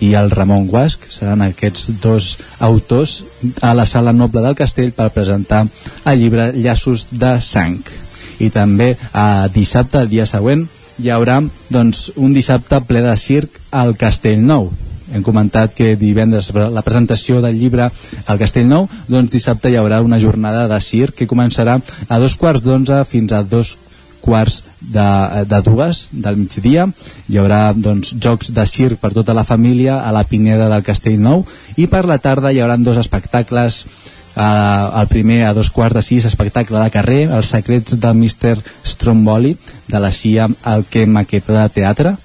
i el Ramon Guasc seran aquests dos autors a la sala noble del castell per presentar el llibre Llaços de Sang. I també a dissabte, el dia següent hi haurà doncs, un dissabte ple de circ al Castell Nou hem comentat que divendres la presentació del llibre al Castellnou, doncs dissabte hi haurà una jornada de circ que començarà a dos quarts d'onze fins a dos quarts de, de dues del migdia hi haurà doncs, jocs de circ per tota la família a la Pineda del Castellnou i per la tarda hi haurà dos espectacles uh, el primer a dos quarts de sis espectacle de carrer Els secrets del Mr. Stromboli de la CIA al que maqueta de teatre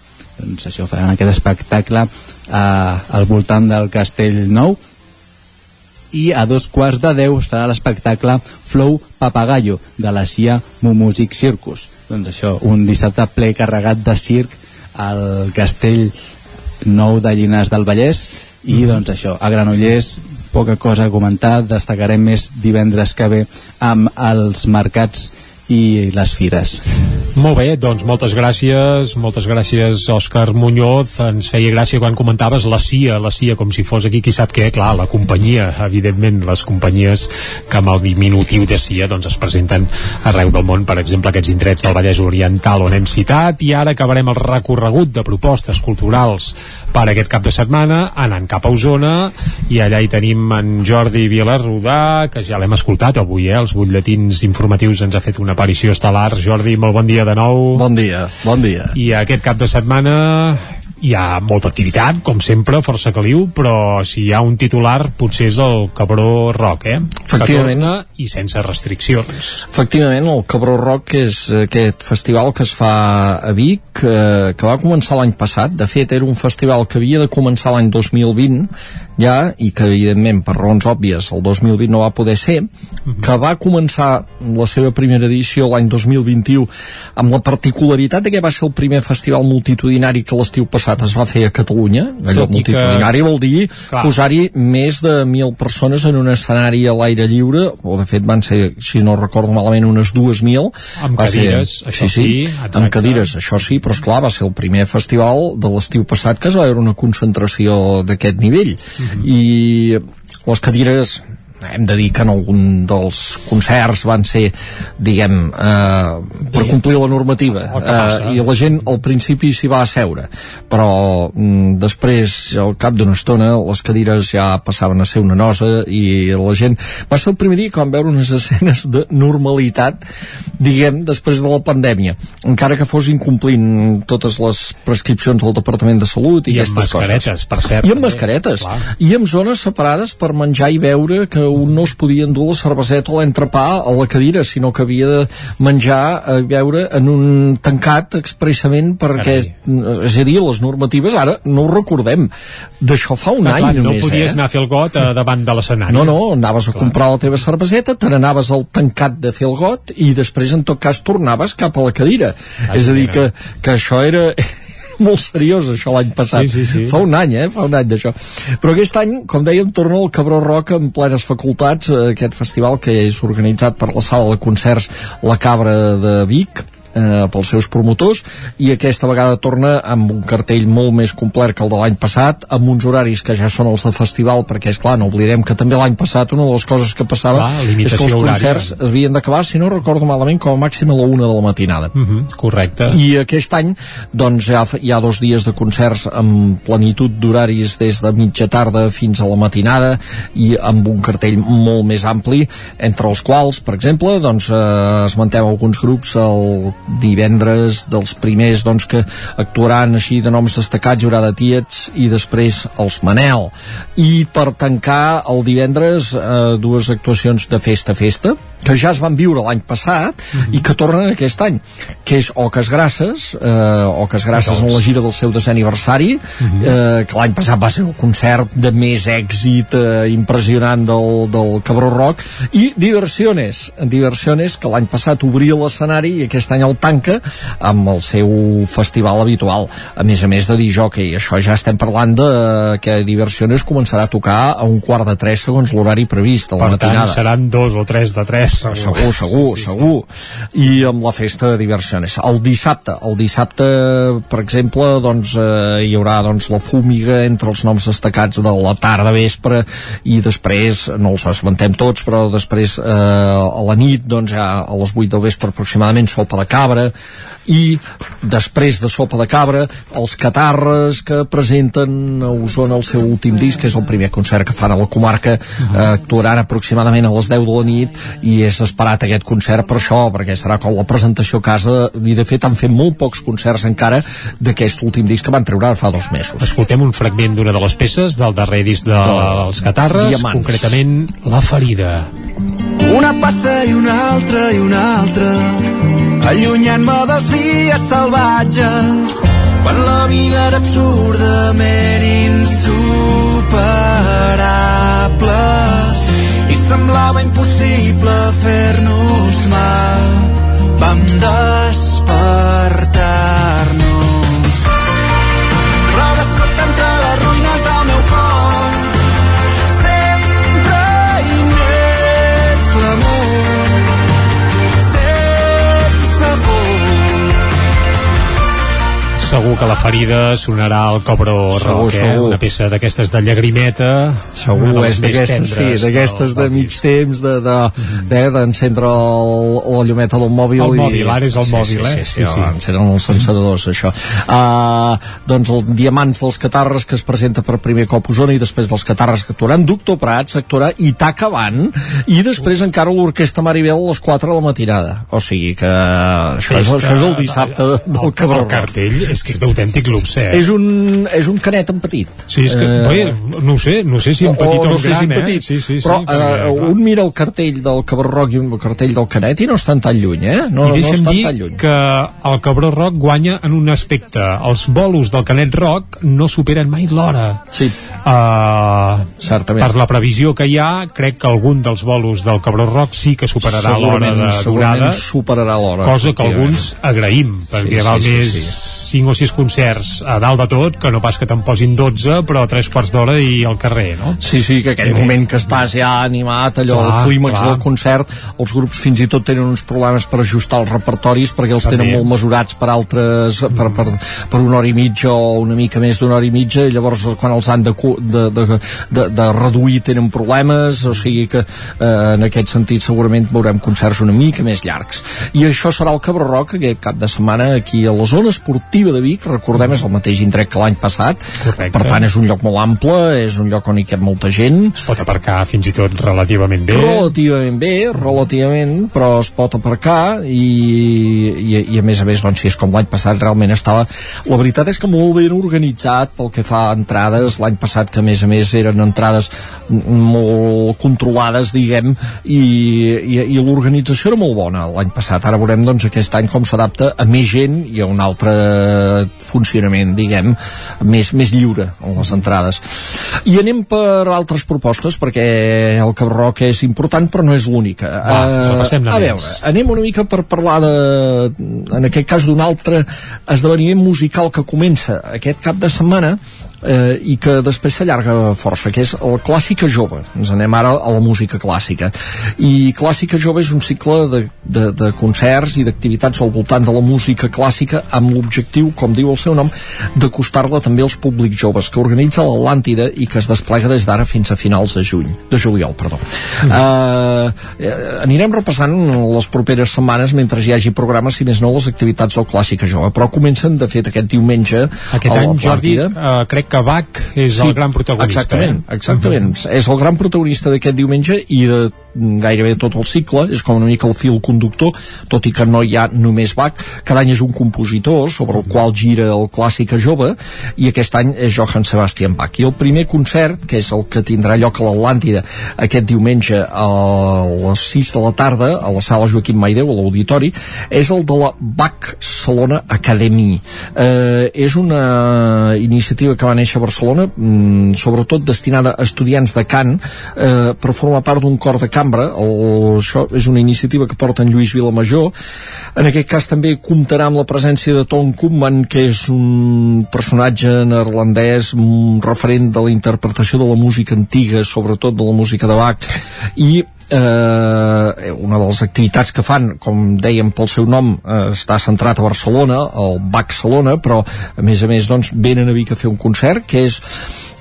doncs això faran aquest espectacle eh, al voltant del Castell Nou. I a dos quarts de deu estarà l'espectacle Flow Papagayo de la CIA Mumusic Circus. Doncs això, un dissabte ple carregat de circ al Castell Nou de Llinars del Vallès. I mm. doncs això, a Granollers poca cosa a comentar, destacarem més divendres que ve amb els mercats i les fires. Molt bé, doncs moltes gràcies, moltes gràcies Òscar Muñoz, ens feia gràcia quan comentaves la CIA, la CIA com si fos aquí qui sap què, clar, la companyia, evidentment les companyies que amb el diminutiu de CIA doncs es presenten arreu del món, per exemple aquests indrets del Vallès Oriental on hem citat. I ara acabarem el recorregut de propostes culturals per aquest cap de setmana anant cap a Osona i allà hi tenim en Jordi Vilarrodà que ja l'hem escoltat avui, eh? els butlletins informatius ens ha fet una aparició estel·lar. Jordi, molt bon dia de nou. Bon dia, bon dia. I aquest cap de setmana hi ha molta activitat, com sempre, força caliu, però si hi ha un titular potser és el Cabró Rock, eh? Efectivament. i sense restriccions. Efectivament, el Cabró Rock és aquest festival que es fa a Vic, eh, que va començar l'any passat. De fet, era un festival que havia de començar l'any 2020, ja, i que evidentment per raons òbvies el 2020 no va poder ser, que va començar la seva primera edició l'any 2021 amb la particularitat de que va ser el primer festival multitudinari que l'estiu passat es va fer a Catalunya, allò Tot i que- multitudinari vol dir posar-hi més de 1.000 persones en un escenari a l'aire lliure, o de fet van ser, si no recordo malament, unes 2.000. Amb Va ser- cadires, això sí, exacte. amb cadires, això sí, però esclar, va ser el primer festival de l'estiu passat que es va veure una concentració d'aquest nivell. Mhm. I les cadires hem de dir que en algun dels concerts van ser, diguem, eh, per complir la normativa. Eh, I la gent al principi s'hi va asseure, però mm, després, al cap d'una estona, les cadires ja passaven a ser una nosa i la gent... Va ser el primer dia que vam veure unes escenes de normalitat, diguem, després de la pandèmia, encara que fos incomplint totes les prescripcions del Departament de Salut i, I amb aquestes mascaretes, coses. per cert, I amb mascaretes. Clar. I amb zones separades per menjar i beure que un no es podia endur la cerveseta o l'entrepà a la cadira, sinó que havia de menjar i beure en un tancat expressament perquè, és, és a dir, les normatives ara no ho recordem. D'això fa un Clar, any clar, no només, podies eh? anar a fer el got a davant de l'escenari. No, no, anaves a comprar la teva cerveseta, te n'anaves al tancat de fer el got i després, en tot cas, tornaves cap a la cadira. Ai, és a dir, que, que això era molt seriós això l'any passat Sí, sí, sí. fa un any, eh? fa un any d'això però aquest any, com dèiem, torna el Cabró Rock en plenes facultats, eh, aquest festival que és organitzat per la sala de concerts La Cabra de Vic eh, pels seus promotors i aquesta vegada torna amb un cartell molt més complet que el de l'any passat amb uns horaris que ja són els de festival perquè és clar, no oblidem que també l'any passat una de les coses que passava Clar, és que els horària. concerts es havien d'acabar, si no recordo malament com a màxim a la una de la matinada Uh -huh, correcte. i aquest any doncs, ja hi ha dos dies de concerts amb plenitud d'horaris des de mitja tarda fins a la matinada i amb un cartell molt més ampli entre els quals, per exemple doncs, eh, esmentem alguns grups el divendres dels primers doncs, que actuaran així de noms destacats hi haurà de Tiets i després els Manel. I per tancar el divendres eh, dues actuacions de festa a festa que ja es van viure l'any passat i que tornen aquest any que és Oques Grasses eh, Oques Grasses en la gira del seu desè aniversari eh, que l'any passat va ser el concert de més èxit eh, impressionant del, del Cabró Rock i Diversiones Diversiones que l'any passat obria l'escenari i aquest any el tanca amb el seu festival habitual. A més a més de dir jockey això ja estem parlant de que Diversiones començarà a tocar a un quart de tres segons l'horari previst a la Per tant, matinada. seran dos o tres de tres. Segur, segur, segur i amb la festa de diversiones. El dissabte, el dissabte per exemple, doncs eh, hi haurà doncs la fúmiga entre els noms destacats de la tarda vespre i després, no els esmentem tots però després eh, a la nit doncs ja a les 8 del vespre aproximadament sopa de cabra. I després de sopa de cabra els catarres que presenten a Osona el seu últim disc que és el primer concert que fan a la comarca eh, actuaran aproximadament a les 10 de la nit i és esperat aquest concert per això, perquè serà com la presentació a casa i de fet han fet molt pocs concerts encara d'aquest últim disc que van treure fa dos mesos Escoltem un fragment d'una de les peces del darrer disc dels Catarres, Diamants. concretament La ferida. Una passa i una altra i una altra allunyant-me dels dies salvatges quan la vida era absurdament insuperable i semblava impossible fer-nos mal. Vam despertar-nos Segur que la ferida sonarà al Cobro Segur, Rock, eh? segur. Una peça d'aquestes de llagrimeta. Segur, de és d'aquestes, sí, d'aquestes de mig temps, de, de, de, d'encendre el, la llumeta del mòbil. El i... mòbil, ara és el sí, mòbil, sí, eh? Sí, sí, Sí, sí. encenen els encenedors, això. Uh, doncs el Diamants dels Catarres, que es presenta per primer cop a Osona, i després dels Catarres que actuaran, Doctor Prats actuarà Itaca Van, i després encara l'Orquestra Maribel a les 4 de la matinada. O sigui que això, és, Festa, això és el dissabte del Cabró El cartell és és que és d'autèntic luxe, eh? És un, és un canet en petit. Sí, és que, eh, bé, no sé, no sé si en petit o, o no en sé gran, si en eh? petit, Sí, sí, sí. però perquè, eh, clar. un mira el cartell del Cabró Roc i un cartell del Canet i no estan tan lluny, eh? No, I no deixa'm estan dir tan lluny. que el Cabró Rock guanya en un aspecte. Els bolos del Canet Rock no superen mai l'hora. Sí. Uh, Certament. per la previsió que hi ha, crec que algun dels bolos del Cabró Rock sí que superarà l'hora de durada. superarà l'hora, Cosa que alguns agraïm, perquè Sí, val sí, sí, més sí. 5 o 6 concerts a dalt de tot que no pas que te'n posin 12, però a 3 quarts d'hora i al carrer, no? Sí, sí, que aquell Bé. moment que estàs ja animat, allò, Clar, el clímax clar. del concert, els grups fins i tot tenen uns problemes per ajustar els repertoris perquè els També. tenen molt mesurats per altres, per, per, per una hora i mitja o una mica més d'una hora i mitja, i llavors quan els han de, de, de, de, de reduir tenen problemes, o sigui que eh, en aquest sentit segurament veurem concerts una mica més llargs. I això serà el Cabró Rock aquest cap de setmana aquí a la zona esportiva de Vic, recordem és el mateix indret que l'any passat, Correcte. per tant és un lloc molt ample, és un lloc on hi cap molta gent, Es pot aparcar fins i tot relativament bé. relativament bé, relativament, però es pot aparcar i, i, i a més a més, doncs, si és com l'any passat, realment estava... La veritat és que molt ben organitzat pel que fa a entrades, l'any passat que a més a més eren entrades molt controlades, diguem, i, i, i l'organització era molt bona l'any passat. Ara veurem, doncs, aquest any com s'adapta a més gent i a un altre funcionament, diguem, més, més lliure en les entrades. I anem per altres propostes, perquè el Cap Rock és important, però no és l'única. Repassem-ne a veure, anem una mica per parlar de, en aquest cas d'un altre esdeveniment musical que comença aquest cap de setmana eh, i que després s'allarga força, que és el Clàssica Jove. Ens anem ara a la música clàssica. I Clàssica Jove és un cicle de, de, de concerts i d'activitats al voltant de la música clàssica amb l'objectiu, com diu el seu nom, d'acostar-la també als públics joves, que organitza l'Atlàntida i que es desplega des d'ara fins a finals de juny, de juliol, perdó. Uh, anirem repassant les properes setmanes mentre hi hagi programes, si més no, les activitats del Clàssica Jove, però comencen, de fet, aquest diumenge Aquest a any, Jordi, eh, crec que Bach és el gran protagonista. Exactament, eh? exactament. És el gran protagonista d'aquest diumenge i de gairebé tot el cicle, és com una mica el fil conductor, tot i que no hi ha només Bach. Cada any és un compositor sobre el qual gira el Clàssica Jove i aquest any és Johann Sebastian Bach. I el primer concert, que és el que tindrà lloc a l'Atlàntida aquest diumenge a les 6 de la tarda a la sala Joaquim Maideu, a l'auditori, és el de la Bach Salona Academy. Eh, és una iniciativa que va néixer a Barcelona, mm, sobretot destinada a estudiants de cant eh, per formar part d'un cor de cambra. El, això és una iniciativa que porta en Lluís Vilamajor. En aquest cas també comptarà amb la presència de Tom Koopman, que és un personatge neerlandès, referent de la interpretació de la música antiga, sobretot de la música de Bach, i eh, una de les activitats que fan, com dèiem pel seu nom, eh, està centrat a Barcelona, al Bach Salona, però a més a més doncs, venen a Vic a fer un concert, que és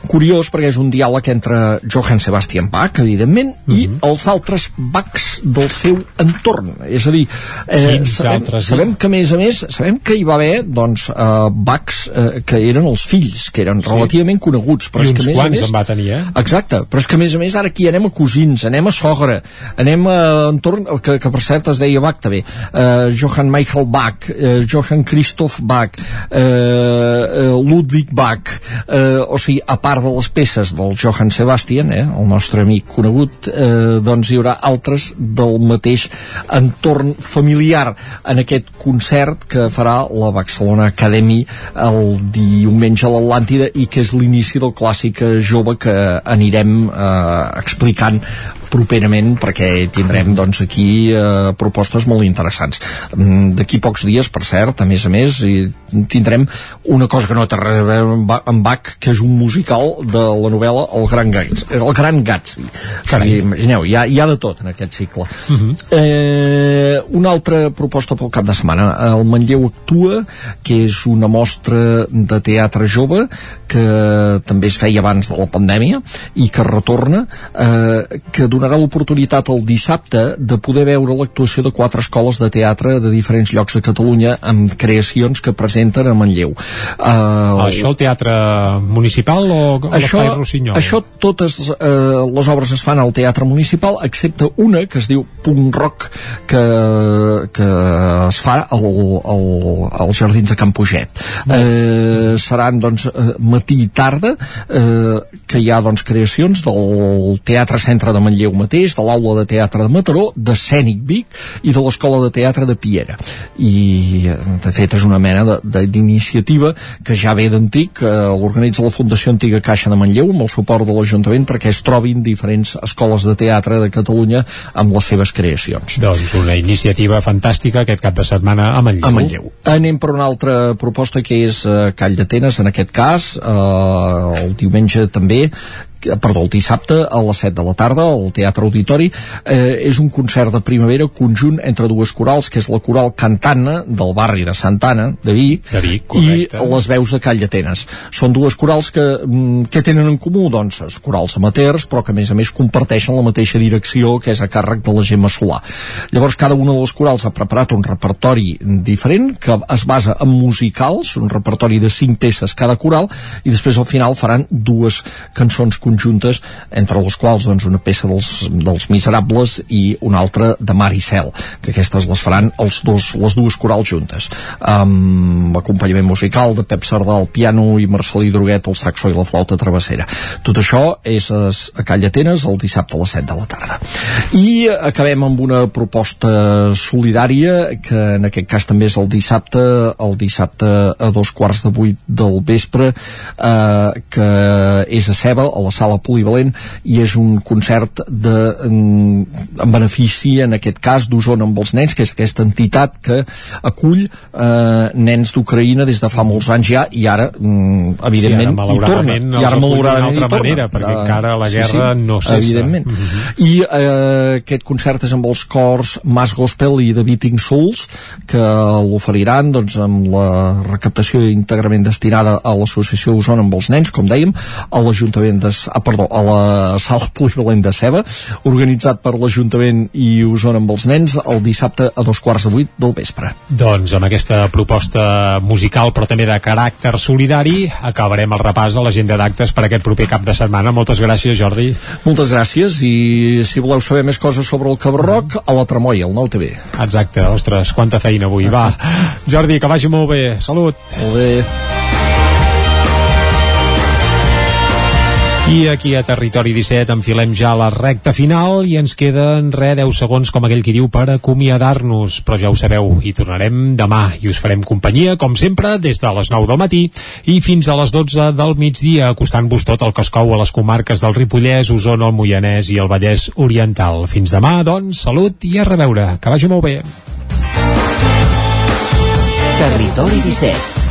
curiós perquè és un diàleg entre Johann Sebastian Bach, evidentment, i els altres Bachs del seu entorn. És a dir, eh, sabem, altres, sabem que a més a més, sabem que hi va haver doncs, eh, Bachs eh, que eren els fills, que eren Sí. relativament coneguts, però I és que uns a més a quants més, en va tenir, eh? Exacte, però és que a més a més ara aquí anem a cosins, anem a sogra, anem a entorn, que, que per cert es deia Bach també, eh, Johann Michael Bach, eh, Johann Christoph Bach, eh, eh, Ludwig Bach, eh, o sigui, a part de les peces del Johann Sebastian, eh, el nostre amic conegut, eh, doncs hi haurà altres del mateix entorn familiar en aquest concert que farà la Barcelona Academy el diumenge a l'Atlàntida i que és l'inici del clàssic eh, jove que anirem eh, explicant properament perquè tindrem doncs aquí eh, propostes molt interessants. Mm, d'aquí pocs dies per cert a més a més tindrem una cosa que no té res a veure amb Bach que és un musical de la novel·la El Gran Gatsby, el Gran Gatsby. Sigui, imagineu, hi ha, hi ha de tot en aquest cicle. Eh, una altra proposta pel cap de setmana. El Manlleu Actua que és una mostra de teatre jove que també es feia abans de la pandèmia i que retorna eh, que donarà l'oportunitat el dissabte de poder veure l'actuació de quatre escoles de teatre de diferents llocs de Catalunya amb creacions que presenten a Manlleu. Eh, Això al teatre municipal o a això, l'Espai Rossinyol. això totes eh, les obres es fan al Teatre Municipal, excepte una que es diu Punt Rock, que, que es fa al, al, als Jardins de Can Puget. Eh, seran, doncs, eh, matí i tarda, eh, que hi ha, doncs, creacions del Teatre Centre de Manlleu mateix, de l'Aula de Teatre de Mataró, de Cènic Vic i de l'Escola de Teatre de Piera. I, de fet, és una mena d'iniciativa que ja ve d'antic, eh, l'organitza la Fundació Antiga Caixa de Manlleu amb el suport de l'Ajuntament perquè es trobin diferents escoles de teatre de Catalunya amb les seves creacions. Doncs una iniciativa fantàstica aquest cap de setmana a Manlleu. A Manlleu. Anem per una altra proposta que és eh, Call d'Atenes, en aquest cas, eh, el diumenge també, perdó, el dissabte a les 7 de la tarda al Teatre Auditori eh, és un concert de primavera conjunt entre dues corals, que és la coral Cantana del barri de Santana, de Vic, De Vic, i les veus de Call d'Atenes. Són dues corals que, mm, què tenen en comú? Doncs corals amateurs, però que a més a més comparteixen la mateixa direcció que és a càrrec de la Gemma Solà. Llavors cada una de les corals ha preparat un repertori diferent que es basa en musicals, un repertori de cinc peces cada coral, i després al final faran dues cançons conjuntes, entre les quals doncs, una peça dels, dels Miserables i una altra de Mar i Cel, que aquestes les faran els dos, les dues corals juntes, amb acompanyament musical de Pep Sardà al piano i Marcelí Droguet al saxo i la flauta travessera. Tot això és a, a Call d'Atenes el dissabte a les 7 de la tarda. I acabem amb una proposta solidària que en aquest cas també és el dissabte el dissabte a dos quarts de vuit del vespre eh, que és a Ceba, a la sala polivalent i és un concert de, en, en benefici en aquest cas d'Osona amb els nens, que és aquesta entitat que acull eh, nens d'Ucraïna des de fa molts anys ja i ara mm, evidentment sí, ara, hi torna i ara malauradament hi torna. manera, perquè Eh, encara la guerra no cessa. evidentment Mhm. i eh, aquest concert és amb els cors Mas Gospel i The Beating Souls que l'oferiran doncs, amb la recaptació íntegrament destinada a l'associació Osona amb els nens, com dèiem a l'Ajuntament de, ah, perdó, a la sala polivalent de Ceba organitzat per l'Ajuntament i Osona amb els nens el dissabte a dos quarts de vuit del vespre Doncs amb aquesta proposta musical però també de caràcter solidari acabarem el repàs de l'agenda d'actes per aquest proper cap de setmana. Moltes gràcies Jordi. moltes gràcies i si voleu saber més coses sobre el Cabarroc a la Tremoia, al Nou TV Exacte, ostres, quanta feina avui. Va, Jordi, que vagi molt bé. Salut. Molt bé. I aquí a Territori 17 enfilem ja la recta final i ens queden re 10 segons com aquell qui diu per acomiadar-nos però ja ho sabeu, hi tornarem demà i us farem companyia, com sempre, des de les 9 del matí i fins a les 12 del migdia, acostant-vos tot el que es cou a les comarques del Ripollès, Osona, el Moianès i el Vallès Oriental. Fins demà, doncs, salut i a reveure. Que vagi molt bé. Territori 17,